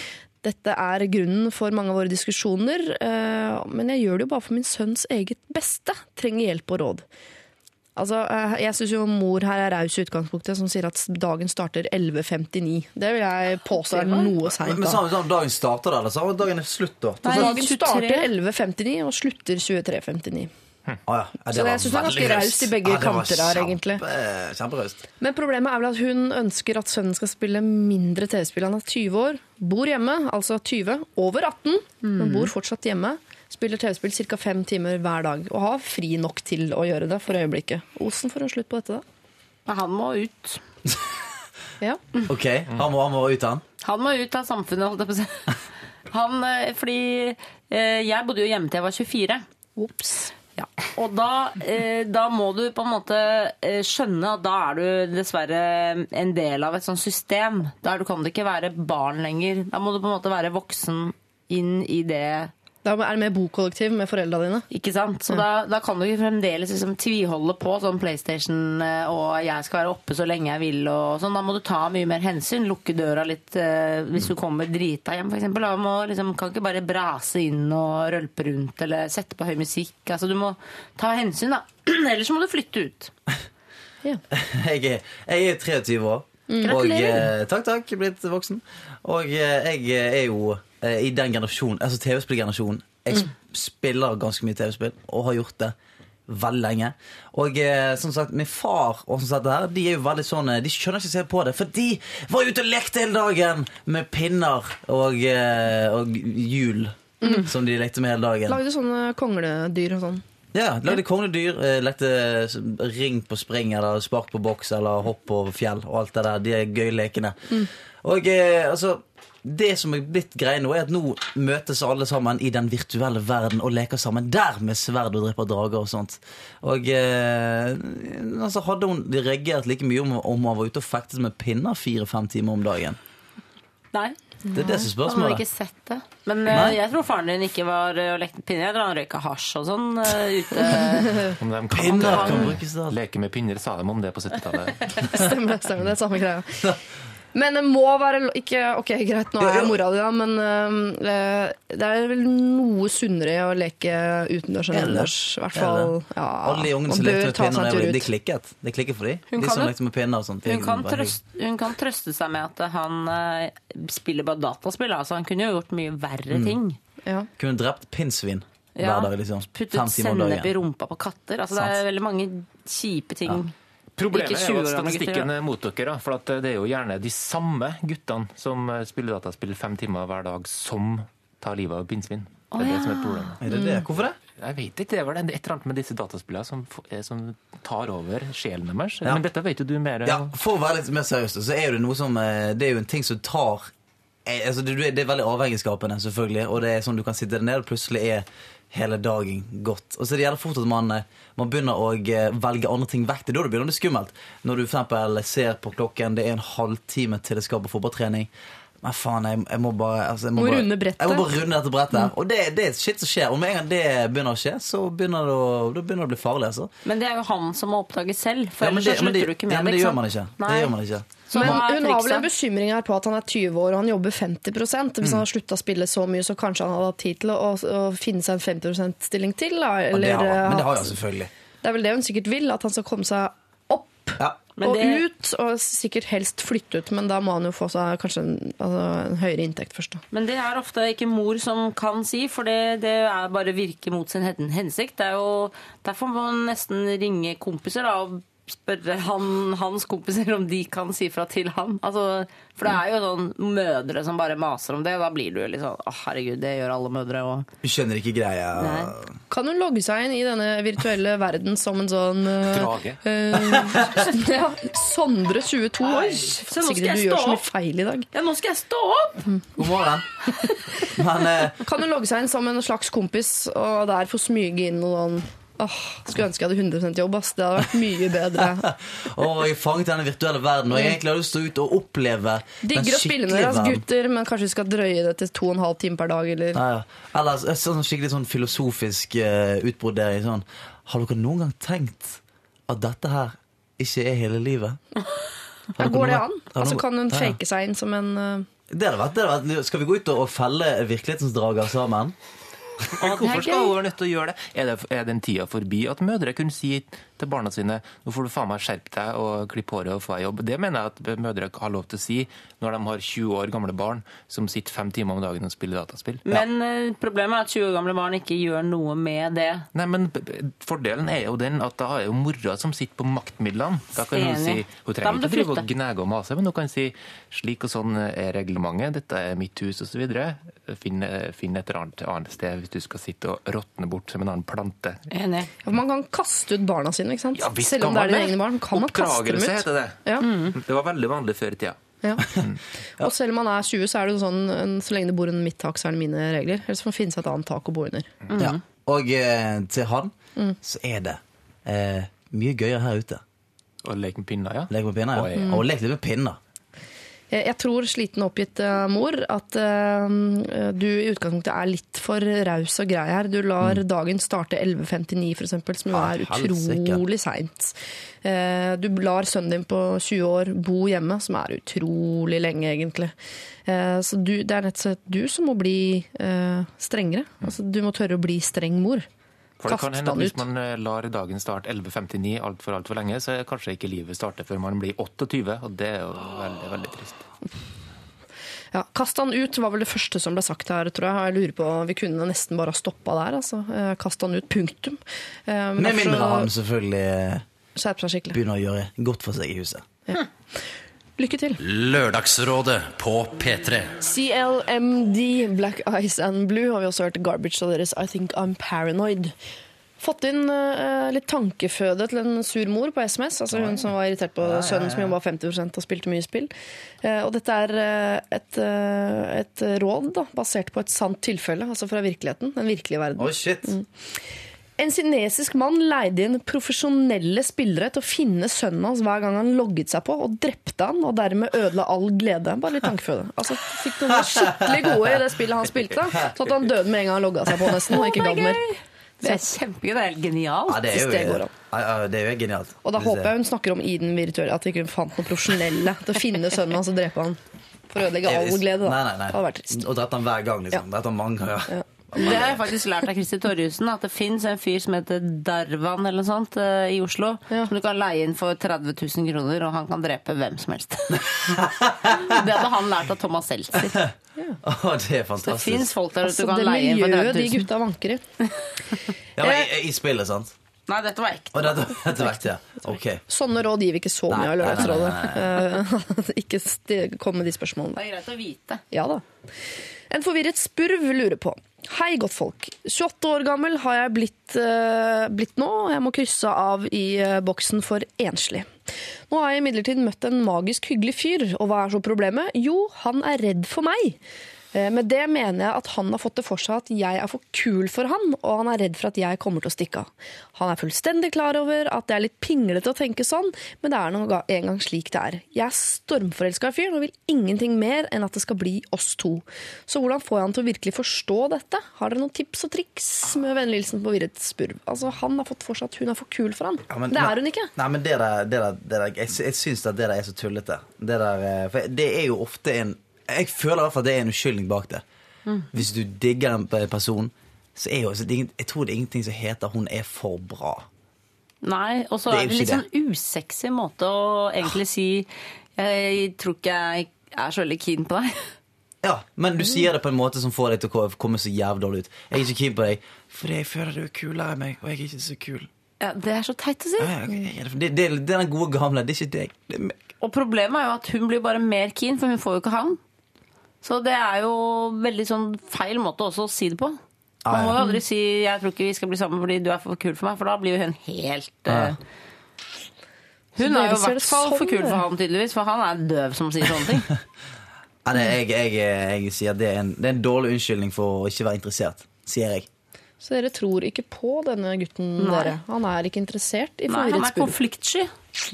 Dette er grunnen for mange av våre diskusjoner, eh, men jeg gjør det jo bare for min sønns eget beste. Trenger hjelp og råd. Altså, eh, jeg syns jo mor her er raus i utgangspunktet, som sier at dagen starter 11.59. Det vil jeg påstå er noe seint. Men sa vi sånn dagen starter, da? Eller dagen er slutt, da? Nei, Dagen starter 11.59 og slutter 23.59. Å, ja. Ja, Så jeg synes det er ganske raust i begge Ja, kanter her, egentlig. kjempe- Men problemet er vel at hun ønsker at sønnen skal spille mindre TV-spill. Han er 20 år, bor hjemme, altså 20, over 18, men bor fortsatt hjemme. Spiller TV-spill ca. fem timer hver dag, og har fri nok til å gjøre det for øyeblikket. Osen får en slutt på dette, da. Han må ut. Ja. OK, han må, han må ut, han. Han må ut av samfunnet, holdt jeg på å si. Han, eh, fordi eh, jeg bodde jo hjemme til jeg var 24. Ops. Ja. Og da, eh, da må du på en måte skjønne at da er du dessverre en del av et sånt system. Der du kan du ikke være barn lenger. Da må du på en måte være voksen inn i det Da er det mer bokollektiv med foreldra dine. Ikke sant? Så da, da kan du ikke fremdeles liksom tviholde på sånn PlayStation eh, og jeg skal være oppe så lenge jeg vil og sånn. Da må du ta mye mer hensyn. Lukke døra litt eh, hvis du kommer drita hjem, f.eks. Da må liksom, kan ikke bare brase inn og rølpe rundt eller sette på høy musikk. Altså, du må ta hensyn, da. Ellers må du flytte ut. Ja. Jeg er, jeg er 23 år. Og, eh, takk, takk. Blitt voksen. Og eh, jeg er jo i den generasjonen, altså TV-spillgenerasjonen. Jeg mm. spiller ganske mye TV-spill, og har gjort det veldig lenge. Og eh, som sagt, min far og sånn sagt det her, de er jo veldig sånn eh, De skjønner ikke å se på det, for de var ute og lekte hele dagen med pinner og, eh, og hjul. Som de lekte med hele dagen. Lagde sånne kongledyr og sånn. Ja, lagde kongledyr, eh, lekte s- ring på spring eller spark på boks eller hopp på fjell og alt det der. De er gøye lekene. Og eh, altså det som er blitt greia nå, er at nå møtes alle sammen i den virtuelle verden og leker sammen der med sverd og dreper drager og sånt. Og eh, altså hadde hun reagert like mye om, om hun var ute og fektet med pinner fire-fem timer om dagen? Nei. Det er det som er Han hadde ikke sett det. Men Nei. jeg tror faren din ikke var eh, og lekte pinner. Jeg tror han røyka hasj og sånn eh, ute. Om de kan Pinner kan brukes da. leke med pinner, sa de om det på 70-tallet. Stemmer stemmer det. er Samme greia. Men det må være lo- ikke, Ok, greit, nå er jeg mora di, da, men øh, det er vel noe sunnere å leke utendørs enn Er det? innendørs. I hvert Er fall. Ja, Alle de ungene som lekte med pinner, en de klikket. Det klikket for dem. Hun De kan som jo- lekte med pinner og sånt. Hun kan, hun kan trøste seg med at han eh, spiller bare dataspill. Altså, han kunne jo gjort mye verre ting. Ja. Kunne drept pinnsvin Ja. hver dag. liksom Puttet Fem timer om sennep i dagen. rumpa på katter. Altså, det Sant. er veldig mange kjipe ting. Problemet er jo at statistikken er mot dere. For at det er jo gjerne de samme guttene som eh, spiller dataspill fem timer hver dag, som tar livet av pinnsvin. Det er det som er problemet. Er det det? Hvorfor det? Jeg vet ikke, Det er vel et eller annet med disse dataspillene som, eh, som tar over sjelen deres. Ja. Men dette vet jo du mer Ja. For å være litt mer seriøs, så er det noe som eh, Det er jo en ting som tar eh, altså det, det er veldig avhengighetsskapende, selvfølgelig. Og det er sånn du kan sitte der nede, og plutselig er hele dagen gått. Og så det gjelder fort at man, eh, man begynner å eh, velge andre ting vekk. Det er da det begynner å bli skummelt. Når du eksempel ser på klokken, det er en halvtime til det skal på fotballtrening. Men faen, jeg, jeg må bare altså, jeg må Må bare, runde brettet. Jeg må bare runde dette brettet. Og det, det er shit som skjer. Og med en gang det begynner å skje, så begynner det å, det begynner å bli farlig. altså. Men det er jo han som må oppdage selv, for Ja, ellers det, så slutter det, du ikke med ja, men det ikke gjør man ikke. Nei. Det gjør man ikke. Så Men hun har vel en bekymring her på at han er 20 år og han jobber 50 Hvis Mm. han har slutta å spille så mye, så kanskje han hadde hatt tid til å, å, finne seg en 50 %-stilling til. Da, Ja, det har, men det har han selvfølgelig. det er vel det hun sikkert vil, at han skal komme seg opp Ja. Og det- ut, og sikkert helst flytte ut. Men da må han jo få seg kanskje en, altså, en høyere inntekt først. Da. Men det er ofte ikke mor som kan si, for det, det er bare virke mot sin hensikt. Det er jo, derfor må man nesten ringe kompiser da, og spørre han, hans kompiser om de kan si fra til han. Altså, for det er jo sånn mødre som bare maser om det, og da blir du jo litt sånn Å, herregud, det gjør alle mødre. òg. Du skjønner ikke greia. Nei. Kan hun logge seg inn i denne virtuelle verden som en sånn eh, Drage. Uh, ja, Sondre 22 år. jeg du gjør stå så mye feil i dag. Ja, nå skal jeg stå opp! God morgen. Men uh... Kan hun logge seg inn som en slags kompis og der få smyge inn noe sånn Åh, Skulle ønske jeg hadde 100 jobb. ass. Det hadde vært mye bedre. og jeg fanget denne virtuelle verden, og jeg egentlig har lyst til å ut og oppleve Digger å spille med skikkelige gutter, men kanskje vi skal drøye det til to og en halv time per dag. Eller? Ja, ja. Eller sånn skikkelig sånn filosofisk uh, utbrodering. Sånn. Har dere noen gang tenkt at dette her ikke er hele livet? Ja, Går det an? Altså, kan hun fake seg inn som en uh... Det hadde vært, det hadde vært Skal vi gå ut og felle virkelighetens drager sammen? Men hvorfor skal hun være nødt til å gjøre det? Er, det? er den tida forbi at mødre kunne si til barna sine nå får du faen meg skjerpe deg og klippe håret og få deg jobb? Det mener jeg at mødre har lov til å si når de har 20 år gamle barn som sitter fem timer om dagen og spiller dataspill. Men ja. problemet er at 20 år gamle barn ikke gjør noe med det. Nei, men Fordelen er jo den at da er jo mora som sitter på maktmidlene. Da kan hun si Hun trenger ikke drive og gnage og mase, men hun kan si slik og sånn er reglementet, dette er mitt hus osv. Finn, finn et annet, annet sted hvis du skal sitte og råtne bort som en annen plante. Enig. Man kan kaste ut barna sine, ikke sant? Ja, visst Selv om det er dine egne barn. Kan man kaste dem ut? heter det. Ja. Det var veldig vanlig før i tida. Ja. Og selv om man er 20, så er det jo sånn så lenge det bor under mitt tak, så er det mine regler. Ellers får man finne seg et annet tak å bo under. Ja. Og eh, til han så er det eh, mye gøyere her ute. Å leke med pinner, ja. Leke med pinner, ja. Oi. Og leke litt med pinner. Jeg, jeg tror, sliten og oppgitt eh, mor, at eh, du i utgangspunktet er litt for raus og grei her. Du lar dagen starte 11.59 for eksempel, som jo Ah, er utrolig seint. Eh, du lar sønnen din på 20 år bo hjemme, som er utrolig lenge, egentlig. Eh, så du, det er rett og slett du som må bli eh, strengere. Altså, du må tørre å bli streng mor. For det kan hende at Hvis man eh, lar dagen starte 11.59 altfor altfor lenge, så er kanskje ikke livet starter før man blir 28, og det er jo veldig, veldig trist. Ja, Kast han ut var vel det første som ble sagt her, tror jeg. Jeg lurer på, Vi kunne nesten bare ha stoppa der. altså. Eh, Kast han ut, punktum. Eh, Med mindre han selvfølgelig begynner å gjøre godt for seg i huset. Lykke til. Lørdagsrådet på P3. CLMD, Black Eyes and Blue, har vi også hørt Garbage av deres I Think I'm Paranoid. Fått inn uh, litt tankeføde til en sur mor på SMS. Altså Hun som var irritert på sønnen som jobba 50 og spilte mye spill. Uh, og dette er eh, et, uh, et råd da, basert på et sant tilfelle, altså fra virkeligheten. Den virkelige verden. Oh, shit. En kinesisk mann leide inn profesjonelle spillere til å finne sønnen hans hver gang han logget seg på, og drepte han, og dermed ødela all glede. Bare litt tankeføde. Altså, fikk noen skikkelig gode i det spillet han spilte, så at han døde med en gang han logga seg på, nesten, og ikke gadd mer. Det er kjempegøy. Det er helt genialt. Ja, det er Hvis jo, det går an. Ja, ja, det er jo genialt. Og da håper jeg hun snakker om i den at ikke hun fant noen profesjonelle til å finne sønnen hans og drepe han. For å ødelegge all glede, da. Nei, nei, nei. Det hadde vært trist. Og drept han hver gang, liksom. Ja. Drept han mange ganger. Det har jeg faktisk lært av Christer Torjussen, at det fins en fyr som heter Darvan eller noe sånt eh, i Oslo, Ja. som du kan leie inn for 30 000 kroner, og han kan drepe hvem som helst. det hadde han lært av Thomas Seltzer. Å, det er fantastisk Det fantastisk. fins folk der ute Altså, du kan leie inn for miljøet 30 de 000. gutta vanker i. Ja, men i, I spillet, sant? Nei, dette var ekte. Oh, dette, dette var ekte, ja. okay. Sånne råd gir vi ikke så mye av Lørdagsrådet. Eh, ikke kom med de spørsmålene. Det er greit å vite. Ja da. En forvirret spurv lurer på. Hei, godtfolk. 28 år gammel har jeg blitt, eh, blitt nå. og Jeg må krysse av i eh, boksen for enslig. Nå har jeg imidlertid møtt en magisk hyggelig fyr, og hva er så problemet? Jo, han er redd for meg. Eh, Med det mener jeg at han har fått det for seg at jeg er for kul for han, og han er redd for at jeg kommer til å stikke av. Han er fullstendig klar over at det er litt pinglete å tenke sånn, men det er nå engang slik det er. Jeg er stormforelska i fyren og vil ingenting mer enn at det skal bli oss to. Så hvordan får jeg han til å virkelig forstå dette? Har dere noen tips og triks med vennlig hilsen på virret spurv? Altså, han har fått for seg at hun er for kul for han. Ja, men- det er hun ikke. Nei, men det der, det der, det der Jeg, jeg syns at det der er så tullete. Det der, eh, for det er jo ofte en Jeg føler i hvert fall at det er en uskyldning bak det. Mm. Hvis du digger en person, så er jo Jeg tror det er ingenting som heter 'hun er for bra'. Nei, og så er det en litt sånn usexy måte å egentlig si Jeg tror ikke jeg er så veldig keen på deg. Ja, Men du sier det på en måte som får deg til å komme så jævlig dårlig ut. Jeg er ikke keen på deg fordi jeg føler du er kulere enn meg, og jeg er ikke så kul. Ja, det er så teit å si. Ja, ja. Det, det, det er den gode gamle. Det er ikke deg. Det er meg. Og problemet er jo at hun blir bare mer keen, for hun får jo ikke han. Så det er jo veldig sånn feil måte også å si det på. Ah, Man må jo aldri si 'jeg tror ikke vi skal bli sammen fordi du er for kul for meg', for da blir jo hun helt Ah. eh, Hun er jo i hvert fall for sånn, kul for han, tydeligvis, for han er døv som sier sånne ting. Nei, det, jeg, jeg, jeg sier det er, en, det er en dårlig unnskyldning for å ikke være interessert. Sier jeg. Så dere tror ikke på denne gutten, Nei. dere? Han er ikke interessert i Nei, han er konfliktsky.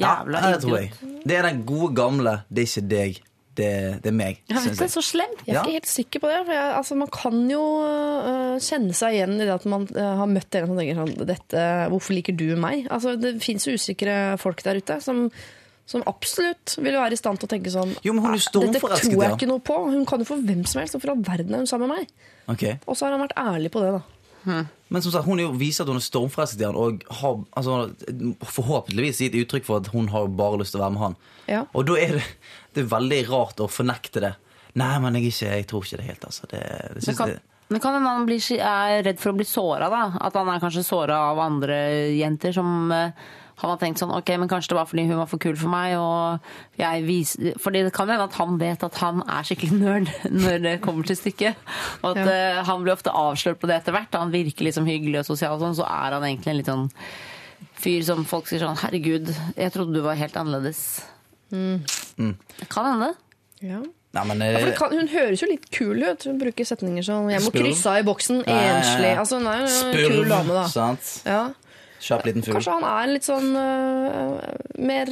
Jævla Ja, det tror jeg. Det er den gode gamle 'det er ikke deg, det, det er meg'. Jeg vet synes så slemt. Jeg er Ja. ikke helt sikker på det. For jeg, altså, man kan jo uh, kjenne seg igjen i det at man uh, har møtt en som tenker sånn dette, 'Hvorfor liker du meg?' Altså, det fins jo usikre folk der ute som, som absolutt vil være i stand til å tenke sånn Jo, er jo Dette tror jeg ikke noe på. Hun kan jo få hvem som helst. og for all verden er hun sammen med meg? Okay. Og så har han vært ærlig på det, da. Men som sagt, hun jo viser at hun er stormforelsket i han, og har altså, forhåpentligvis gitt uttrykk for at hun har bare lyst til å være med han. Ja. Og da er det, det er veldig rart å fornekte det. Nei, men jeg, ikke, jeg tror ikke det helt, altså. Det, det Men kan, men kan hende han bli, er redd for å bli såra, da? At han er kanskje såra av andre jenter som eh, han har tenkt sånn Ok, men kanskje det var fordi hun var for kul for meg, og jeg viser Fordi det kan hende at han vet at han er skikkelig nerd når det kommer til stykket. Og at ja. han blir ofte avslørt på det etter hvert. Han virker liksom hyggelig og sosial, og sånn, så er han egentlig en litt sånn fyr som folk sier sånn Herregud, jeg trodde du var helt annerledes. Det kan hende. Ja. Nei, men Ja, eh, kan, hun høres jo litt kul ut. Hun bruker setninger som 'jeg må krysse av i boksen', enslig. Altså, hun er jo en kul Spurv, dame, da. sant? Ja. Kjapp liten fugl. Kanskje han er en litt sånn uh, mer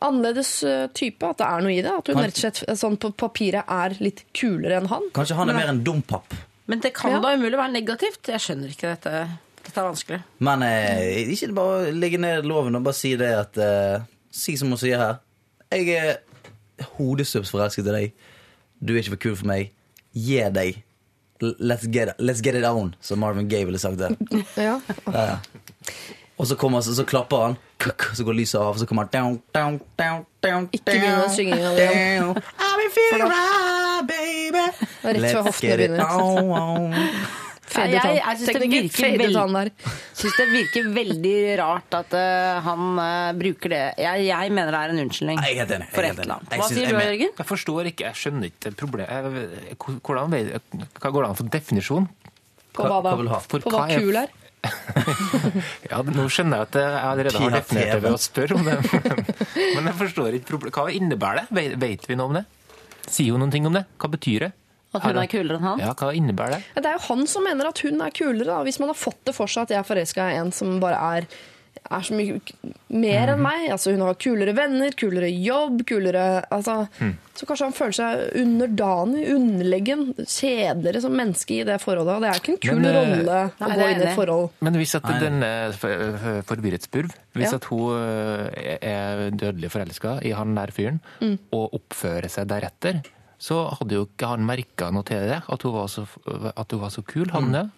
annerledes øh, type? At det er noe i det? At hun rett og slett øh, sånn på papiret er litt kulere enn han? Kanskje han er mer en dompapp. Men det kan Ja. da umulig være negativt. Jeg skjønner ikke dette. Dette er vanskelig. Men eh, ikke bare legge ned loven og bare si det at eh, Si som hun sier her. Jeg er hodestups forelsket i deg. Du er ikke for kul for meg. Gi deg. Let's get, let's get it on, som Marvin Gaye ville sagt det. Ja. Ja, ja. Og så, kommer, så, så klapper han, kuk, så går lyset av, og så kommer han down, down, down, down, Ikke begynn å synge igjen. down. Feeling right, baby. Let's get it on, on. Jeg- jeg synes det. Syns det virker veldig rart at uh, han uh, bruker det. Jeg, jeg mener det er en unnskyldning Jeg er enig, for et eller annet. Hva sier jeg du, Jørgen? Jeg forstår ikke, jeg skjønner ikke problemet. Hvordan, vei- hva går det an for definisjon? På hva da? For På hva hva kul er? Ja, Nå skjønner jeg at jeg allerede har definert det ved å spørre om det. Men jeg forstår ikke problemet. Hva innebærer det? Vet- Vet vi noe om det? Sier hun noen ting om det? Hva betyr det? At hun er kulere enn han? Ja, hva innebærer det? Det er jo han som mener at hun er kulere. Da. Hvis man har fått det for seg at jeg er forelska i en som bare er, er så mye mer enn meg. Altså, hun har kulere venner, kulere jobb, kulere altså, Så kanskje han føler seg underdanig, underlegen, kjedeligere som menneske i det forholdet. Og det er ikke en kul Men, eh, rolle nei, å gå inn i et forhold. Men hvis at denne den for- for- forvirret spurv, hvis Ja. at hun eh, er dødelig forelska i han der fyren, Mm. og oppfører seg deretter, så hadde jo ikke han merka noe til det, at hun var så, at hun var så kul. Han det?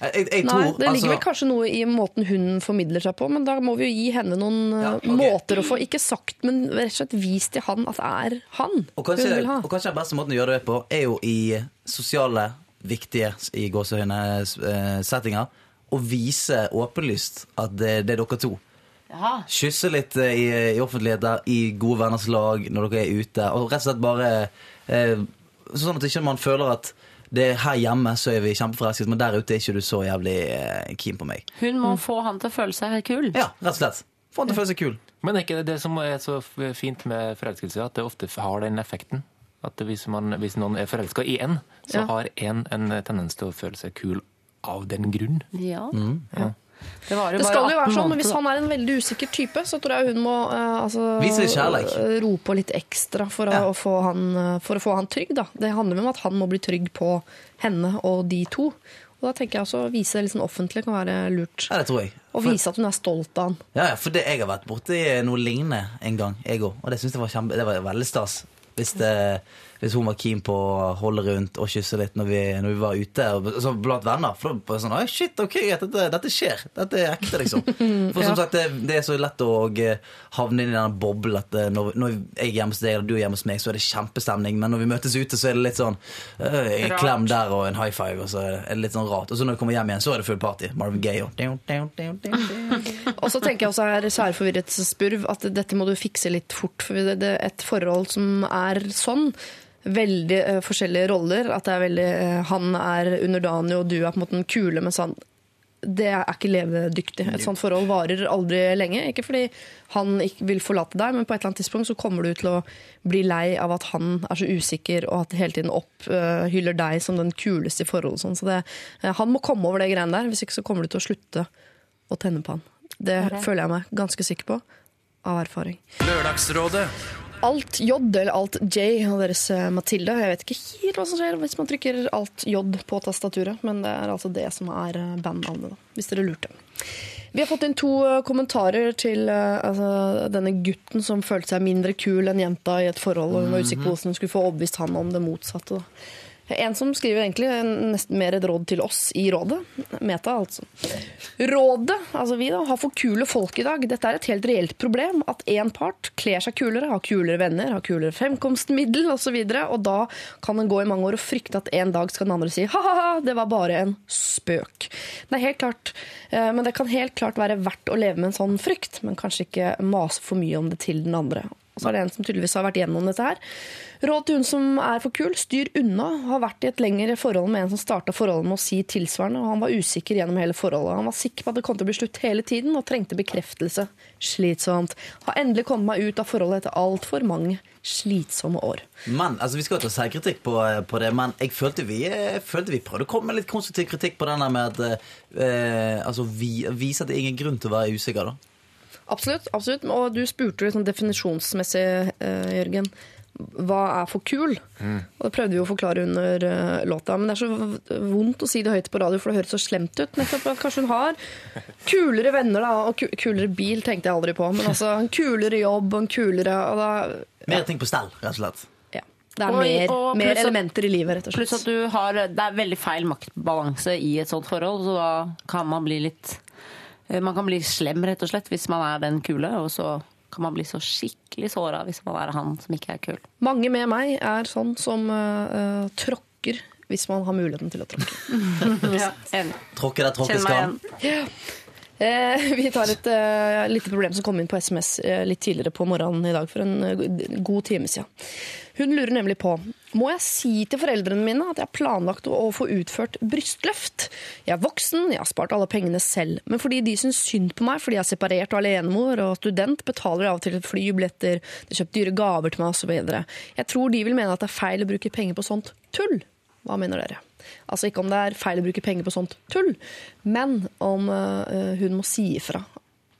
Jeg, jeg, tror, Nei, Det ligger vel altså- kanskje noe i måten hun formidler seg på, men da må vi jo gi henne noen Ja, okay. måter å få Ikke sagt, men rett og slett vist til han at det er han Og hun kanskje, vil ha. og kanskje den beste måten å gjøre det på, er jo i sosiale, viktige i gåsehøyne eh, settinger. Å vise åpenlyst at det, det er dere to. Kysse litt eh, i, i offentligheter, i gode venners lag, når dere er ute. Og rett og slett bare eh, Sånn at ikke man føler at det er her hjemme så er vi kjempeforelsket, men der ute er ikke du så jævlig eh, keen på meg. Hun må få han til å føle seg kul. Ja, rett og slett. Få han til å føle seg kul. Men er ikke det det som er så fint med forelskelse, at det ofte har den effekten? At hvis, man, hvis noen er forelska i en, så Ja. har en en tendens til å føle seg kul av den grunn. Ja. Ja. Det var jo Det bare skal jo være sånn, men Hvis han er en veldig usikker type, så tror jeg hun må uh, altså, rope litt eh, ro på litt ekstra for å, Ja. å få han, eh, for å få han trygg. Da. Det handler om at han må bli trygg på henne og de to. Og da tenker jeg også Å vise det litt sånn offentlig kan være lurt. Ja, det tror jeg. Og vise at hun er stolt av han. Ja, ja, for det, jeg har vært borti noe lignende en gang, jeg òg. Og det synes jeg var, kjempe, det var veldig stas. Hvis, det, hvis hun var keen på å holde rundt og kysse litt når vi, når vi var ute så blant venner. For da var sånn Oi, shit, ok, dette, dette skjer. Dette er ekte, liksom. For som sagt, det, det er så lett å eh, havne inn i den boblen at eh, når, når jeg er hjemme hos deg eller du er hjemme hos meg, så er det kjempestemning. Men når vi møtes ute, så er det litt sånn En klem der og en high five, og så er det litt sånn rart. Og så når vi kommer hjem igjen, så er det full party. Marvin Gaye og Og så tenker jeg også her særforvirret spurv at dette må du fikse litt fort. For et forhold som er sånn. Veldig uh, forskjellige roller. At det er veldig, uh, han er underdanig, og du er på en måte den kule, mens han det er ikke levedyktig. Et sånt forhold varer aldri lenge. Ikke fordi han ikke vil forlate deg, men på et eller annet tidspunkt så kommer du til å bli lei av at han er så usikker, og at hele tiden opphyller deg som den kuleste i forholdet. Sånn. Så det, eh, han må komme over det greiene der, hvis ikke så kommer du til å slutte å tenne på han. Det føler jeg meg ganske sikker på av erfaring. Lørdagsrådet Alt J eller Alt J og deres eh, Matilda. Jeg vet ikke helt hva som skjer hvis man trykker Alt J på tastaturet, men det er altså det som er eh, bandnavnet, hvis dere lurte. Vi har fått inn to eh, kommentarer til altså, denne gutten som følte seg mindre kul enn jenta i et forhold, og hun var usikker på hvordan hun skulle få overbevist han om det motsatte. Da. En som skriver egentlig nesten mer et råd til oss i rådet. Meta, altså. Rådet, altså vi da, har for kule folk i dag. Dette er et helt reelt problem. At én part kler seg kulere, har kulere venner, har kulere fremkomstmiddel osv. Og, så og da kan en gå i mange år og frykte at en dag skal den andre si ha-ha-ha, det var bare en spøk. Det er helt klart, eh, men det kan helt klart være verdt å leve med en sånn frykt, men kanskje ikke mase for mye om det til den andre. Og så er det en som tydeligvis har vært gjennom dette her. Råd til hun som er for kul, styr unna. Har vært i et lengre forhold med en som starta forholdet med å si tilsvarende, og han var usikker gjennom hele forholdet. Han var sikker på at det kom til å bli slutt hele tiden, og trengte bekreftelse. Slitsomt. Har endelig kommet meg ut av forholdet etter altfor mange slitsomme år. Men, altså Vi skal jo ta selvkritikk på, på det, men jeg følte vi, jeg følte vi prøvde å komme med litt konstruktiv kritikk på den der med at eh, altså, vi, vise at det er ingen grunn til å være usikker. da Absolutt. absolutt. Og du spurte liksom definisjonsmessig, eh, Jørgen. Hva er for kul? Og Det prøvde vi å forklare under eh, låta. Men det er så vondt å si det høyt på radio, for det høres så slemt ut. Nettopp at Kanskje hun har kulere venner da, og kulere bil, tenkte jeg aldri på. Men altså en kulere jobb og en kulere og da, Mer ting på stell, rett og slett. ja. Det er Og- mer, og mer at- elementer i livet, rett og slett. Pluss at du har, det er veldig feil maktbalanse i et sånt forhold, så da kan man bli litt eh, Man kan bli slem, rett og slett, hvis man er den kule, og så kan man bli så skikkelig såra hvis man er han som ikke er kul. Mange med meg er sånn som eh, tråkker hvis man har muligheten til å tråkke. Ja. Tråkke der tråkke Kjenn meg skal. Eh, vi tar et eh, lite problem som kom inn på SMS eh, litt tidligere på morgenen i dag, for en god time siden. Hun lurer nemlig på må jeg si til foreldrene mine at jeg har planlagt å få utført brystløft. Jeg er voksen, jeg har spart alle pengene selv, men fordi de syns synd på meg fordi jeg er separert og alenemor og student, betaler jeg av og til flybilletter, de har kjøpt dyre gaver til meg osv. Jeg tror de vil mene at det er feil å bruke penger på sånt tull. Hva mener dere? Altså ikke om det er feil å bruke penger på sånt tull, men om eh, hun må si ifra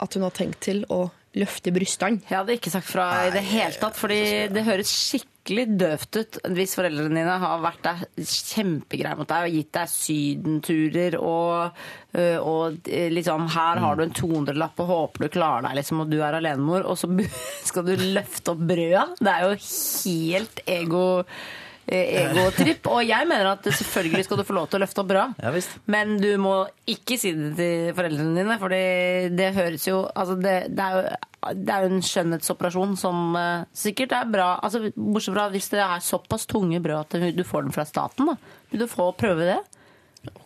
at hun har tenkt til å løfte brystene. Jeg hadde ikke sagt fra i det hele tatt, fordi det høres skikkelig døvt ut hvis foreldrene dine har vært der kjempegreie mot deg og gitt deg sydenturer og, øh, og liksom Her har du en 200-lapp og håper du klarer deg, liksom, og du er alenemor, og så skal du løfte opp brøda. Det er jo helt ego eh, egotripp. Og jeg mener at selvfølgelig skal du få lov til å løfte opp bra, Ja, visst. Men du må ikke si det til foreldrene dine, for det høres jo altså det, det, er jo det er jo en skjønnhetsoperasjon som uh, sikkert er bra. Altså, bortsett fra hvis det er såpass tunge brød at du får den fra staten. da. Vil du få prøve det?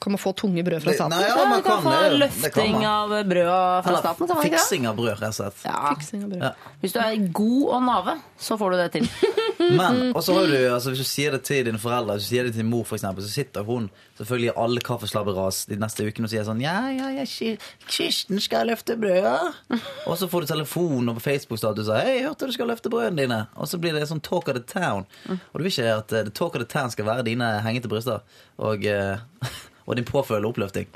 Kan man få tunge brød fra staten? nei, ja, Ja, man kan kan få det. Det kan løfting man. av brød fra Eller staten. Man det? fiksing av brød, rett og slett. Ja. Fiksing av brød. Ja. Hvis du er god og nave, så får du det til. Men og så har du, altså, hvis du sier det til dine foreldre, hvis du sier det til mor, for eksempel, så sitter hun selvfølgelig i alle kaffeslabberas de neste ukene og sier sånn Ja, ja, ja, Ki- Kirsten skal løfte brød. Og så får du telefon og på Facebook-status og Hei, hørte du skal løfte brødene dine. Og så blir det sånn talk of the town. Og du vil ikke at eh, talk of the town skal være dine hengete bryster og, eh, og din påfølgende oppløfting.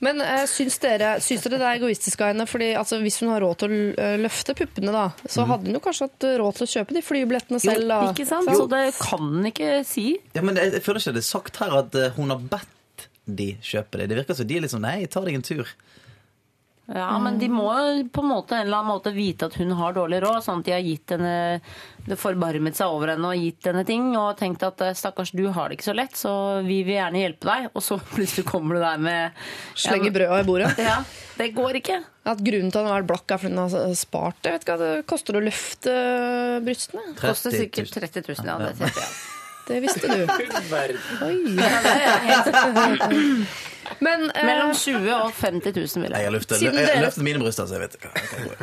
Men uh, syns, dere, syns dere det er egoistisk av henne? Fordi altså, Hvis hun har råd til å eh, løfte puppene, da, så hadde hun jo kanskje hatt eh, råd til å kjøpe de flybillettene selv. Da. Ikke sant? Så det kan hun ikke si. Ja, men jeg, jeg føler ikke det er sagt her at hun har bedt de kjøpe det. Det virker som de er litt sånn Nei, ta deg en tur. Ja, men de må på en måte en eller annen måte vite at hun har dårlig råd, sånn at de har gitt henne det forbarmet seg over henne og gitt henne ting og tenkt at eh, stakkars, du har det ikke så lett, så vi vil gjerne hjelpe deg. Og så plutselig kommer du der med Slenger brøda i bordet. Ja, det går ikke. At Grunnen til at hun har vært blakk, er fordi hun har spart det. Vet ikke hva det koster å løfte brystene. Det koster 30 sikkert 30 000, ja. Det tenker jeg. Det visste du. Men eh, Mellom 20 og 50 000 vil Jeg jeg. har løftet, Siden jeg har dere- løftet mine bryster, så jeg vet hva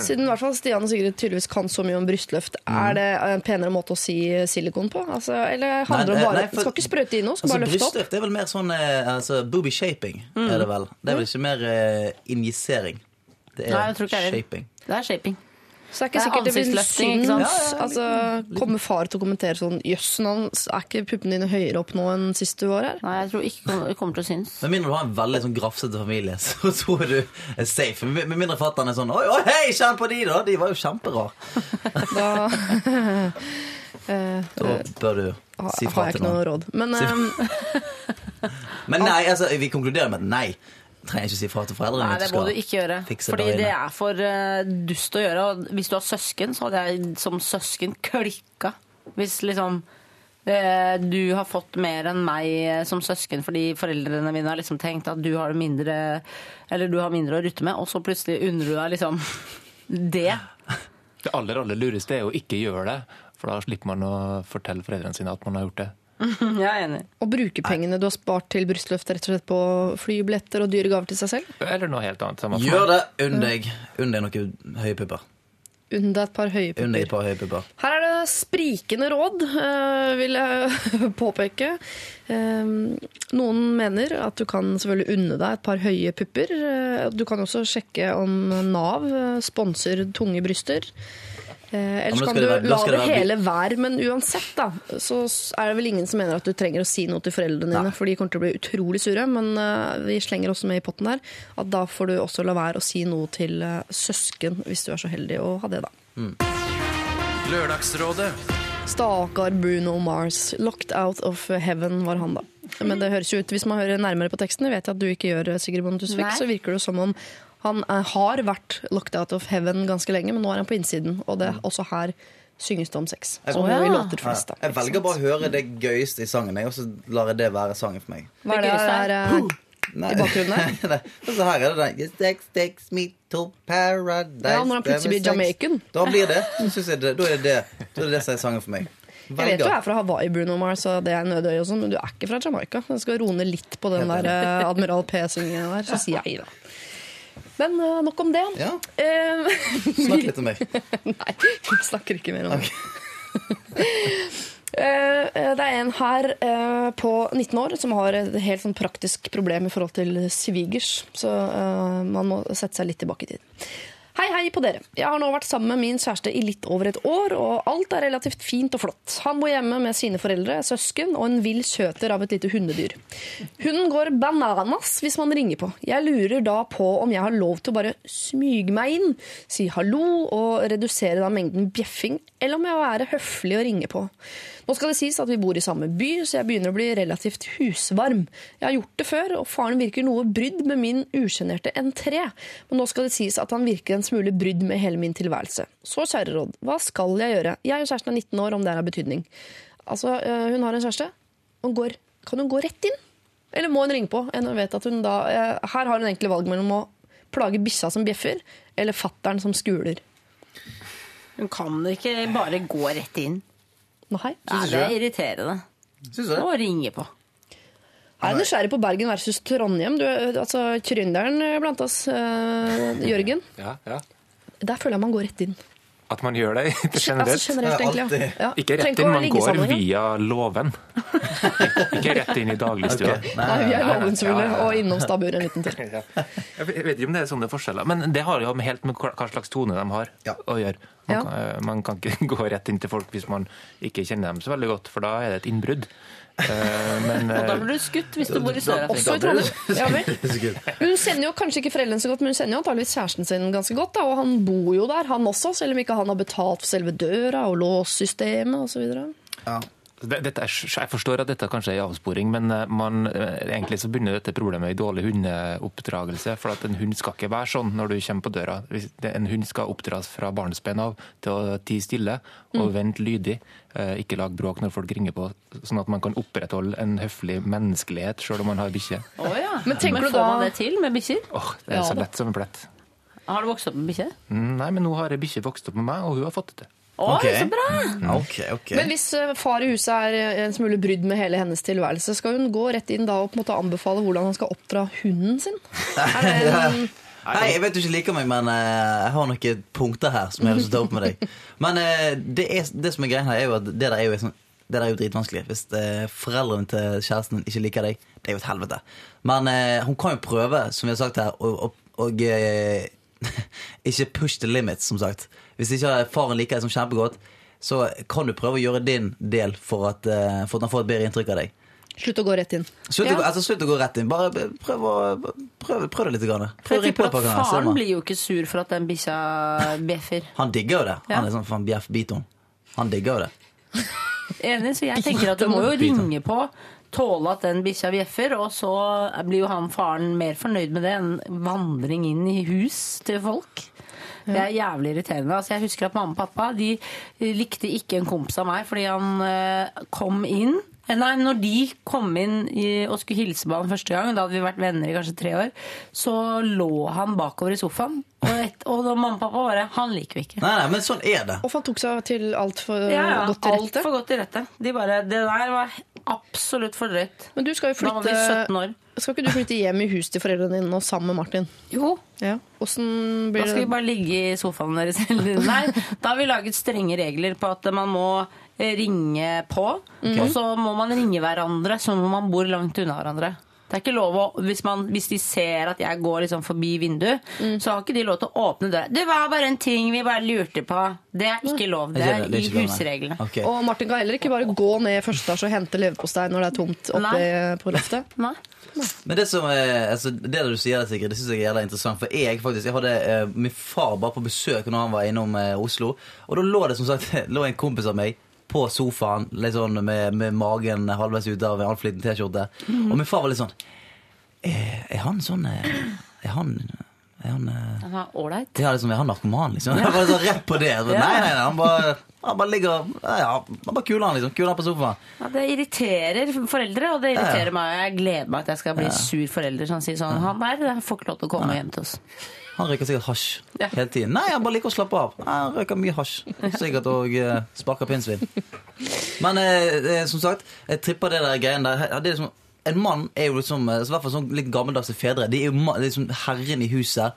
siden i hvert fall Stian og Sigrid tydeligvis kan så mye om brystløft, er det en penere måte å si silikon på? Altså, eller handler det Nei, om bare nei, for- Skal ikke sprøyte i noe, skal Altså, bare løfte opp? brystløft er vel mer sånn eh, altså, booby shaping. Er det vel Det er vel ikke mer eh, injisering. Det er Nei, jeg tror ikke jeg er shaping. Det er shaping. Så det er ikke Det er sikkert det vil ansiktsløfting, Ja, synes. Altså, kommer far til å kommentere sånn Jøss, er ikke puppene dine høyere opp nå enn sist du var her? Nei, jeg tror ikke det kommer til å synes. Med mindre du har en veldig sånn grafsete familie, så tror du er safe. Med mindre fatter'n er sånn Oi, oi, hei, kjenn på de, da! De var jo kjemperare. Da Da bør du si fra til noen. har jeg ikke noe råd. Men eh, Men nei, altså, vi konkluderer med et nei. Trenger ikke si fra til foreldrene. Nei, det må du ikke gjøre. Fordi det er for uh, dust å gjøre. Og hvis du har søsken, så hadde jeg som søsken klikka. Hvis liksom eh, du har fått mer enn meg eh, som søsken fordi foreldrene mine har liksom tenkt at du har mindre Eller du har mindre å rutte med, og så plutselig unner du deg liksom det. Det aller, aller lureste er å ikke gjøre det, for da slipper man å fortelle foreldrene sine at man har gjort det. Jeg er enig. å bruke pengene du har spart til brystløft rett og slett på flybilletter og dyre gaver til seg selv? Eller noe helt annet. Gjør det. Unn deg. Unn deg noen høye pupper. Unn deg et par høye pupper. par høye pupper. Her er det sprikende råd, eh, vil jeg påpeke. Eh, Noen mener at du kan selvfølgelig unne deg et par høye pupper. Eh, Du kan også sjekke om Nav eh, sponser tunge bryster. Eh, Ellers da kan du være- la det det være- hele være. Men uansett, da, så er det vel ingen som mener at du trenger å si noe til foreldrene dine, for de kommer til å bli utrolig sure. Men uh, vi slenger også med i potten der at da får du også la være å si noe til uh, søsken, hvis du er så heldig å ha det, da. Lørdagsrådet. Stakkar Bruno Mars. 'Locked out of heaven' var han, da. Men det høres jo ut, hvis man hører nærmere på teksten, vet jeg at du ikke gjør, Sigrid Bonde Tusvik, så virker det som om han eh, har vært locked out of heaven ganske lenge, men nå er han på innsiden. Og det, også her synges det om sex. Som Å, ja. vi låter flest, da. Jeg velger bare å høre det gøyeste i sangen, jeg, og så lar jeg det være sangen for meg. Hva er det der eh, Nei. i bakgrunnen? Og så her er det den Sex, Sex takes me to paradise Ja, når han plutselig blir Jamaican. Da blir det. Jeg det, da er det det Da er det det som er sangen for meg. Jeg vet du er fra Hawaii, Bruno Mars, og det er nødøy og sånn, men du er ikke fra Jamaica. Jeg skal roe ned litt på den der eh, Admiral P-syngingen der, så sier jeg da. Men eh, nok om det. Ja. Eh, Snakk litt om meg. Nei, vi snakker ikke mer om det. Eh, Det er en her eh, på 19 år som har et helt sånn praktisk problem i forhold til svigers. Så eh, man må sette seg litt tilbake i tid. Hei, hei på dere. Jeg har nå vært sammen med min kjæreste i litt over et år, og alt er relativt fint og flott. Han bor hjemme med sine foreldre, søsken og en vill kjøter av et lite hundedyr. Hunden går bananas hvis man ringer på. Jeg lurer da på om jeg har lov til å bare smyge meg inn, si hallo og redusere da mengden bjeffing, eller om jeg må være høflig og ringe på. Nå skal det sies at vi bor i samme by, så jeg begynner å bli relativt husvarm. Jeg har gjort det før, og faren virker noe brydd med min usjenerte entré. Men nå skal det sies at han virker en smule brydd med hele min tilværelse. Så kjære råd, hva skal jeg gjøre? Jeg og kjæresten er 19 år, om det er av betydning. Altså, hun har en kjæreste. Hun går, kan hun gå rett inn? Eller må hun ringe på? Hun da, her har hun egentlig valg mellom å plage bissa som bjeffer, eller fattern som skuler. Hun kan ikke bare gå rett inn. Nei. Nei, det er irriterende. Syns du det? Å ringe på. Jeg er nysgjerrig på Bergen versus Trondheim. Du, altså, Trønderen blant oss, uh, Jørgen. Ja, ja. Der føler jeg man går rett inn. At man gjør det Altså, generelt. generelt, egentlig. Ja. Ja. Ikke rett inn, man går via låven. Ikke rett inn i dagligstua. Okay. Nei, vi er ja. og innom stabburet en liten tur. Jeg vet ikke om det er sånne forskjeller, men det har jo helt med hva slags tone de har å gjøre. Man, Ja. kan, eh, man kan ikke gå rett inn til folk hvis man ikke kjenner dem så veldig godt, for da er det et innbrudd. Eh, Men Og da eh, blir du skutt hvis du bor i Også Sør-Afrika. i Trondheim. Ja. Hun kjenner jo kanskje ikke foreldrene så godt, men hun kjenner jo antageligvis kjæresten sin ganske godt. Da, og han bor jo der, han også, selv om ikke han har betalt for selve døra og låssystemet osv. Ja. Det- dette er, jeg forstår at dette kanskje er en avsporing, men eh, man, eh, egentlig så begynner dette problemet i dårlig hundeoppdragelse. For at en hund skal ikke være sånn når du kommer på døra. En hund skal oppdras fra barnsben av til å tie stille og vente lydig. eh, Ikke lage bråk når folk ringer på, sånn at man kan opprettholde en høflig menneskelighet selv om man har bikkje. Oh, ja. Men tenker du får da- man det til med bikkjer? Åh, det er Ja så lett som en plett. Har du vokst opp med bikkje? Mm, Nei, men nå har ei bikkje vokst opp med meg, og hun har fått det til. Oi, okay. så bra! Okay, okay. Men hvis eh, far i huset er eh, en smule brydd med hele hennes tilværelse, skal hun gå rett inn da og på en måte anbefale hvordan han skal oppdra hunden sin? Er det en, Nei, jeg vet du ikke liker meg, men eh, jeg har noen punkter her som jeg har lyst til å ta opp med deg. Men det, er, det som er greia her, er jo at det der er jo, sånn, det der er jo dritvanskelig. Hvis foreldrene til kjæresten ikke liker deg, det er jo et helvete. Men hun kan jo prøve, som vi har sagt her, og, og, og ikke push the limits, som sagt. Hvis ikke faren liker deg som kjempegodt, så kan du prøve å gjøre din del for at, eh, for at han får et bedre inntrykk av deg. slutt å gå rett inn. Slutt, Ja. å, altså, slutt å gå rett inn. Bare prøv, å, prøv, prøv det litt. Grann. Prøv jeg tipper at Faren blir jo ikke sur for at den bikkja bjeffer. Han digger jo det. Ja. Han er sånn faen bjeff biton. Han digger jo det. Enig, så jeg tenker at du må jo ringe på, tåle at den bikkja bjeffer, og så blir jo han faren mer fornøyd med det enn vandring inn i hus til folk. Det er jævlig irriterende. Altså, jeg husker at mamma og pappa de likte ikke en kompis av meg fordi han eh, kom inn Eh, Nei, når de kom inn i, og skulle hilse på han første gang, da hadde vi vært venner i kanskje tre år, så lå han bakover i sofaen. Og, et, og da mamma og pappa bare Han liker vi ikke. Nei, nei, men sånn er det. Og han tok seg til altfor Ja, ja, godt til rette. Altfor godt til rette. De bare Det der var absolutt for drøyt. Men du skal jo flytte, Da var vi 17 år. Skal ikke du flytte hjem i hus til foreldrene dine nå sammen med Martin? Jo, Ja. det... da blir skal vi bare ligge i sofaen deres. Eller Nei, da har vi laget strenge regler på at man må eh, ringe på. Og så må man ringe hverandre som om man bor langt unna hverandre. Det er ikke lov å, hvis, man, hvis de ser at jeg går liksom forbi vinduet, så har ikke de lov til å åpne døra. Det var bare en ting vi bare lurte på. Det er ikke lov. Det er er i nei. husreglene. Okay. Og Martin kan heller ikke bare gå ned i første etasje og hente leverpostei når det er tomt oppe Nei. på loftet. Nei. Men det som er, altså, det du sier, det, Sigrid, det synes jeg er jævla interessant. For jeg faktisk, jeg hadde eh, min far bare på besøk når han var innom eh, Oslo. Og da lå det som sagt lå en kompis av meg på sofaen sånn med, med magen halvveis ute av en altfor T-skjorte. Og min far var litt sånn Er, er han sånn eh, Er han er han, eh, ålreit. ja, liksom, er han narkoman, liksom? Ja. Bare så rett på det. Så, Nei, nei, nei, han bare, han bare ligger ja, Han bare kuler han, liksom. Kuler han på sofaen. Ja, det irriterer foreldre, og det irriterer Ja, meg. Jeg gleder meg at jeg skal bli sur forelder som sier sånn Han der får ikke lov til å komme hjem til oss. Han røyker sikkert hasj Ja. hele tiden. Nei, han bare liker å slappe av. Nei, Han røyker mye hasj. Sikkert og eh, sparker pinnsvin. Men eh, eh, som sagt, jeg tripper det der greiene der. Det er liksom, en mann er jo liksom eh, I hvert fall sånn litt gammeldagse fedre. De er jo liksom herren i huset.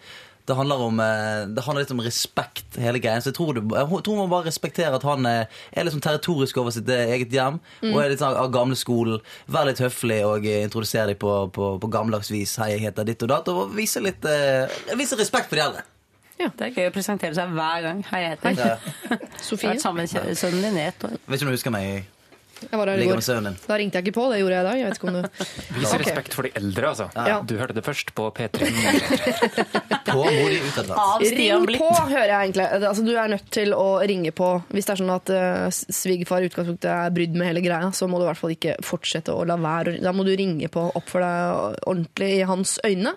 Det handler, om, eh, det handler litt om respekt, hele greien. Så jeg tror, du, jeg tror man bare respekterer at han er, er litt sånn territorisk over sitt eh, eget hjem. Og er litt sånn av gamle skolen. Vær litt høflig og eh, introdusere dem på, på, på gammeldags vis. Hei, jeg heter ditt og datt. Og vise litt eh, vise respekt for de eldre. Det er gøy å presentere seg hver gang. Hei, jeg heter Jeg har Sofie, vært sammen med sønnen din i ett år. Vet ikke om du husker meg. Jeg var her i går. Da ringte jeg ikke på, det gjorde jeg i dag. Jeg vet ikke om du Vis okay. respekt for de eldre, altså. Ja. Du hørte det først på P3. På Mor i Av Ring på, hører jeg egentlig. Altså, du er nødt til å ringe på. Hvis det er sånn at uh, svigerfar i utgangspunktet er brydd med hele greia, så må du i hvert fall ikke fortsette å la være. Da må du ringe på, oppføre deg ordentlig i hans øyne.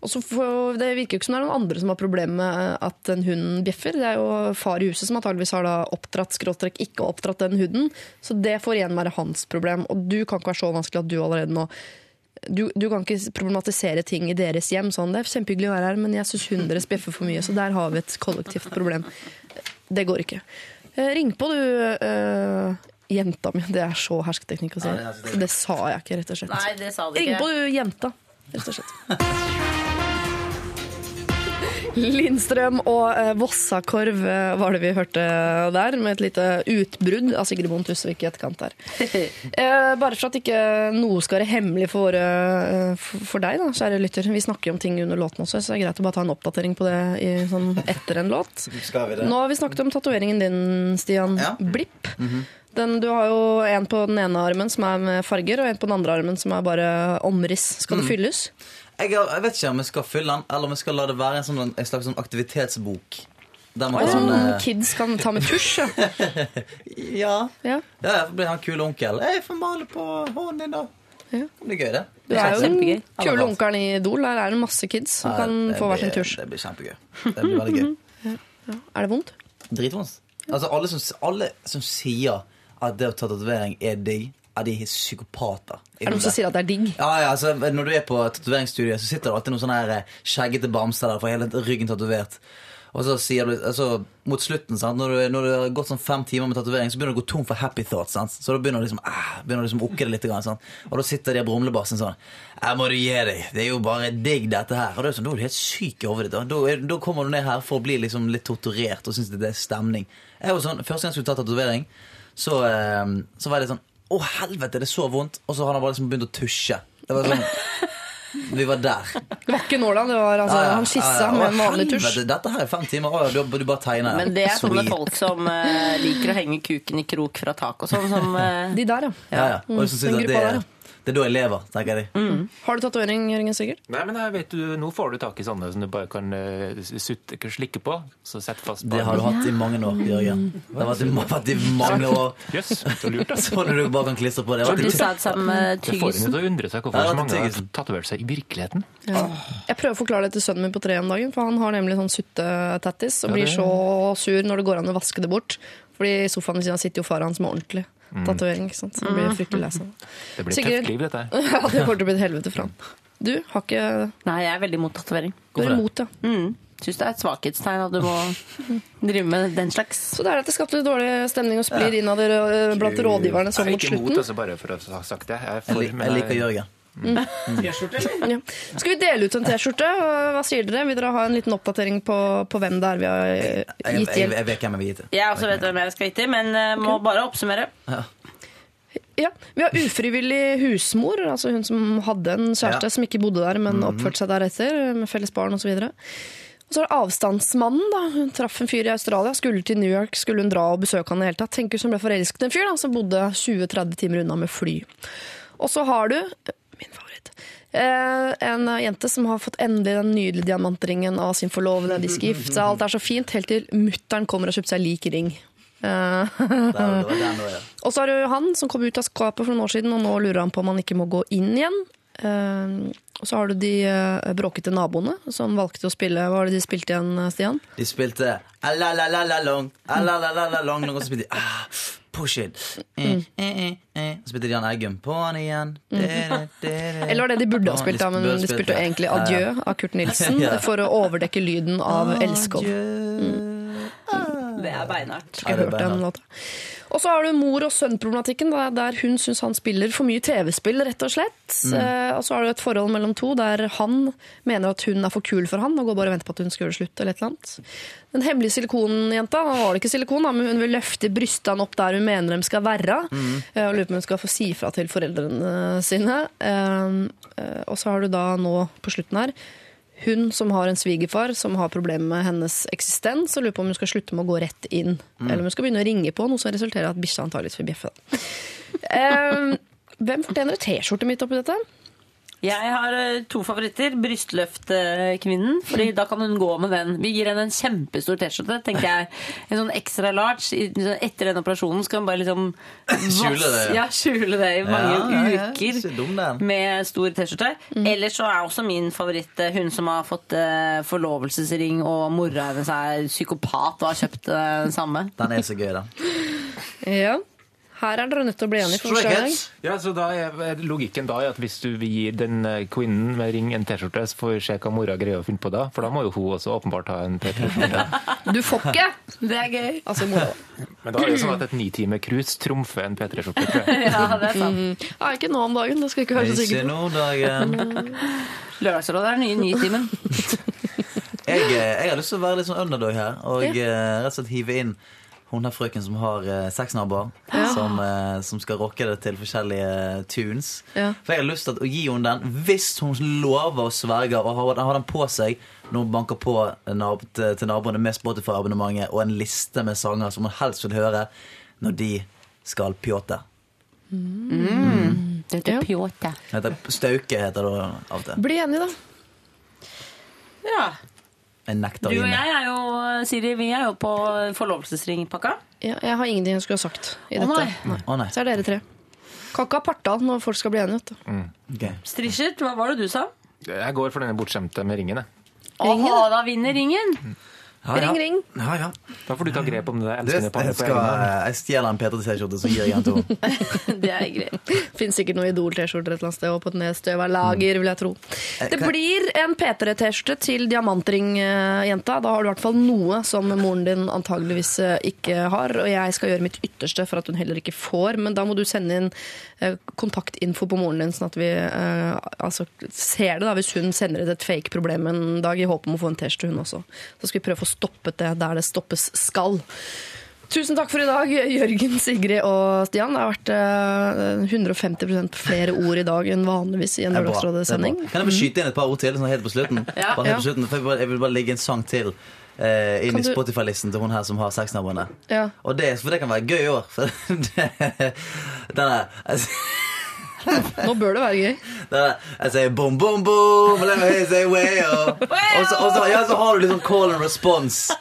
Og så får, Det virker jo ikke som det er noen andre som har problemer med at en hund bjeffer. Det er jo far i huset som antageligvis har da oppdratt skråtrekk ikke oppdratt den hunden. Så det får igjen være hans problem. Og du kan ikke være så vanskelig at du allerede nå du, du kan ikke problematisere ting i deres hjem. Sånn, det er kjempehyggelig å være her, men jeg syns hunden deres bjeffer for mye. Så der har vi et kollektivt problem. Det går ikke. Eh, ring på, du, eh, jenta mi. Det er så hersketeknikk å si. Ja, det er det sa jeg ikke, rett og slett. Nei, det sa du Ring på, du, jenta. Rett og slett. Lindstrøm og eh, Vossakorv eh, var det vi hørte der, med et lite utbrudd av Sigrid Bonde Tusvik i etterkant der. Eh, bare for at ikke noe skal være hemmelig for, eh, for deg, da, kjære lytter. Vi snakker jo om ting under låten også, så det er greit å bare ta en oppdatering på det i, sånn, etter en låt. Skal vi det? Nå har vi snakket om tatoveringen din, Stian Ja. Blipp. Den, du har jo en på den ene armen som er med farger, og en på den andre armen som er bare omriss. Skal det fylles? Jeg, har- jeg vet ikke om jeg skal fylle den, eller om jeg skal la det være en, sånn, en slags sånn aktivitetsbok. Der man Som kan eh, kids kan ta med tusj. Ja. Ja. Ja. Ja, jeg blir han kule onkel. Jeg får male på hånden din, da. Ja. Det blir gøy, det. Du er jo den kule onkelen i Idol. Der er det masse kids som Ja, kan få hver sin tusj. Det blir kjempegøy. Det blir veldig gøy. Er det vondt? Dritvondt. Altså, alle som, alle som sier at det å ta tatovering er digg, er de psykopater. Er det noen som sier at det er digg? Ja, ja, altså, Når du er på tatoveringsstudiet, så sitter det alltid noen sånne eh, skjeggete bamser der for hele ryggen tatovert. Og så sier du, altså, mot slutten, sant? Når, du, når du har gått sånn fem timer med tatovering, så begynner du å gå tom for happy thoughts. Sant? Så da begynner du liksom, ah, begynner du liksom å okke det litt. Sant? Og da sitter de brumlebassen sånn Jeg må du gi deg. Det er jo bare digg, dette her. Og da er, sånn, da er du helt syk i hodet ditt. Da. Er- da kommer du ned her for å bli liksom litt torturert og synes det er stemning. Jeg var sånn, Første gang jeg skulle ta tatovering, så, eh, så var det sånn Å, helvete, det er så vondt. Og så har han bare liksom begynt å tusje. Det var sånn Vi var der. Det var ikke nåla, altså, Ja, ja, han skissa ja, ja. med en vanlig tusj. Dette her er fem timer. og du, du bare tegner. Men det er sånne folk som uh, liker å henge kuken i krok fra tak og sånn. Som, eh, De der, ja. Ja, ja. Og så Mm, synes den jeg det, gruppa der, ja. Det er da jeg lever, tenker Mm. Har du tatovering, Jørgen Sigurd? Nei, men jeg vet du, Nå får du tak i sånne som du bare kan uh, sutte, slikke på. Så sett fast på Det har du hatt i mange år, Jørgen. Det har vært i, i mange år. Jøss, så lurt, altså. Sånn at du bare kan klistre på det. Det sa det får en tyggisen. til å undre seg hvorfor så mange har tatovert seg i virkeligheten. Jeg prøver å forklare det til sønnen min på tre om dagen, for han har nemlig sånn suttetattis og blir så sur når det går an å vaske det bort. Fordi sofaen ved siden av sitter jo far hans med ordentlig. tatovering. Så det blir fryktelig lei seg. Det blir Sigrid. tøft liv, dette her. Ja, det kommer til å bli et helvete for han. Du har ikke Nei, jeg er veldig mot tatovering. Du er imot, ja. Mm. Syns det er et svakhetstegn at du må drive med den slags. Så det er at det skapte dårlig stemning og splid innad øh, blant rådgiverne sånn mot slutten? Jeg er ikke imot, altså, bare for å ha sagt det. Jeg, er Jeg, lik, jeg liker Jørgen. Ja. Skal vi dele ut en T-skjorte? Hva sier dere? Vil dere ha en liten oppdatering på, på hvem det er vi har Jeg, jeg, gitt jeg, jeg vet hvem jeg vil gi til. Jeg også vet hvem jeg skal gi til, men eh, må bare oppsummere. Ja, Vi har ufrivillig husmor, altså hun som hadde en kjæreste Ja. som ikke bodde der, men oppførte seg deretter, med felles barn osv. Og så er det avstandsmannen. da. Hun traff en fyr i Australia, skulle til New York, skulle hun dra og besøke han i hele tatt. Tenker hun ble forelsket i en fyr da, som bodde 20-30 timer unna med fly. Og så har du min favoritt. Eh, en jente som har fått endelig den nydelige diamantringen av sin forlovede. De skal gifte seg, alt er så fint, helt til mutter'n kommer og kjøper seg lik ring. Eh, og så har du han som kom ut av skapet for noen år siden, og nå lurer han på om han ikke må gå inn igjen. Eh, og så har du de eh, bråkete naboene som valgte å spille Hva var det de spilte igjen, eh, Stian? De spilte a-la-la-la-la-long, a-la-la-la-la-long, noe så spilte de ah, Push it. Eh, eh, eh, eh. Så spilte Jan Eggum. han igjen. Eller var det de burde ha spilt, da, men de spilte egentlig. 'Adjø' av Kurt Nilsen for å overdekke lyden av Elskov. Det er beinhardt. Ikke hørt den låta. Og så har du mor og sønn-problematikken, der hun syns han spiller for mye TV-spill, rett og slett. Mm. og så har du et forhold mellom to der han mener at hun er for kul for han, og går bare og venter på at hun skal gjøre slutt. eller et eller annet. Den hemmelige silikonjenta, nå var det ikke silikon, da, men hun vil løfte brystene opp der hun mener de skal være. Mm. Og lurer på om hun skal få si fra til foreldrene sine. Eh, eh, og så har du da nå på slutten her hun som har en svigerfar som har problemer med hennes eksistens, og lurer på om hun skal slutte med å gå rett inn. Eller om hun skal begynne å ringe på, noe som resulterer i at bikkja antakeligvis vil bjeffe. um, hvem fortjener et T-skjorte midt oppi dette? Jeg har eh, to favoritter. Brystløftkvinnen. Fordi da kan hun gå med den. Vi gir henne en kjempestor T-skjorte. tenker jeg. En sånn extra large. Sånn Etter den operasjonen skal hun bare liksom Skjule det, ja. Ja, skjule det i mange Ja, ja, ja. uker. Dum. Med stor T-skjorte. Ellers så er også min favoritt eh, hun som har fått eh, forlovelsesring, og mora hennes er psykopat og har kjøpt det den samme. Den er så gøy, da. Ja. Her er dere nødt til å bli enige. for første gang. Ja, så da er Logikken da er at hvis du gir den eh, kvinnen med ring en T-skjorte, så får vi se hva mora greier å finne på da. For da må jo hun også åpenbart ha en T-skjorte. Du får ikke! Det er gøy. Altså, mora. Men da er det sånn at et nitime cruise trumfer en P3-skjorte, tror jeg. Ja, det er sant. Ja, ikke nå om dagen, det skal jeg ikke være så Ikke sikker på. Norddagen. Lørdagsrådet er den nye Nitimen. Jeg, eh, jeg har lyst til å være litt sånn underdog her, og ja. rett og slett hive inn hun er frøken som har eh, ja. som, eh, som skal rocke det til forskjellige tunes. Ja. For jeg har lyst til å gi henne den hvis hun lover og sverger og har, har den på seg når hun banker på nab til, til naboene med Spotify-abonnementet og en liste med sanger som hun helst vil høre når de skal pjåte. Det heter Pjåte. Det heter Stauke heter det av og til. Bli enig, da. Ja. Jeg nekter Du å gi og jeg er jo, Siri, vi er jo på forlovelsesringpakka. Ja, jeg har ingenting jeg skulle ha sagt i Å, dette. nei. Å nei. Så er dere tre. Kan ikke ha partall når folk skal bli enige. vet du. Ok. Strischer, hva var det du sa? Jeg går for denne bortskjemte med ringen. jeg. Åh, da vinner ringen! Ja, ja. Ring, ring. Ja, ja. Da får du ta grep om det Du, elskende jeg, paret jeg stjeler en P3T-skjorte, så gir jeg den til henne. Det er greit. Fins sikkert noen Idol-T-skjorter et eller annet sted og på et nedstøva lager, vil jeg tro. Det blir en P3-T-skjorte til diamantring-jenta. Da har du i hvert fall noe som moren din antageligvis eh, ikke har. Og jeg skal gjøre mitt ytterste for at hun heller ikke får, men da må du sende inn eh, kontaktinfo på moren din, sånn at vi eh, altså, ser det da hvis hun sender ut et fake problem en dag, i håp om å få en T-skjorte, hun også. Så skal vi prøve å få stoppet det der det stoppes skal. Tusen takk for i dag, Jørgen, Sigrid og Stian. Det har vært eh, 150% flere ord i dag enn vanligvis i en. Lørdagsrådet-sending. Kan jeg få skyte inn et par ord til sånn helt på slutten? Ja. helt ja. på slutten jeg, vil bare, jeg vil bare legge en sang til eh, inn Kan i Spotify-listen til hun her som har sexnaboene. Ja. Og det, for det kan være gøy i år. For det, den er, jeg, Nå bør det være gøy. er, jeg sier bom, bom, bom, let me say way, og, og, så, og så, ja, så har du liksom call and response.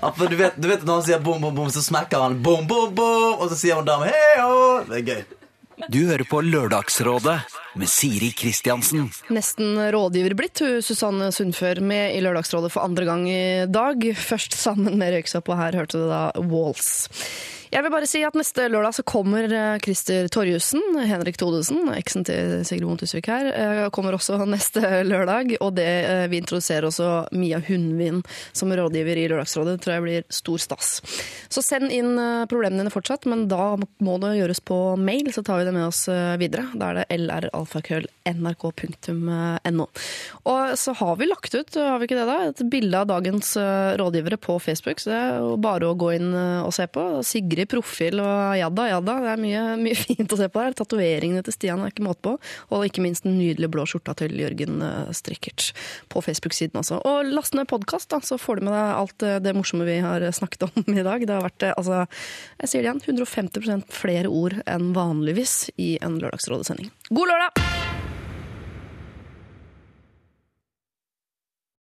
For du vet, du vet når han sier bom, bom, bom, så smekker han bom, bom, bom, og så sier hun dame hei. Det er gøy. Du hører på Lørdagsrådet med Siri Kristiansen. Nesten rådgiver blitt, hun Susanne Sundfør, med i Lørdagsrådet for andre gang i dag. Først sammen med Røyksopp, og her hørte du da Walls. Jeg vil bare si at neste lørdag så kommer eh, Christer Torjussen, Henrik Thodesen, eksen til Sigrid Montusvik her, eh, kommer også neste lørdag. Og det, eh, vi introduserer også Mia Hundvin som rådgiver i Lørdagsrådet. Det tror jeg blir stor stas. Så send inn problemene dine fortsatt, men da må det gjøres på mail, så tar vi det med oss videre. Da er det lralfakrøll.nrk.no. Og så har vi lagt ut, har vi ikke det da, et bilde av dagens rådgivere på Facebook, så det er jo bare å gå inn og se på. Sigrid profil og jadda, jadda. Det er mye, mye fint å se på her. Tatoveringene til Stian er ikke måte på. Og ikke minst den nydelige blå skjorta til Jørgen eh, Strikkert på Facebook-siden også. Og last ned podkast, så får du med deg alt eh, det morsomme vi har snakket om i dag. Det har vært, eh, altså, jeg sier det igjen, 150% flere ord enn vanligvis i en Lørdagsrådesending. God lørdag!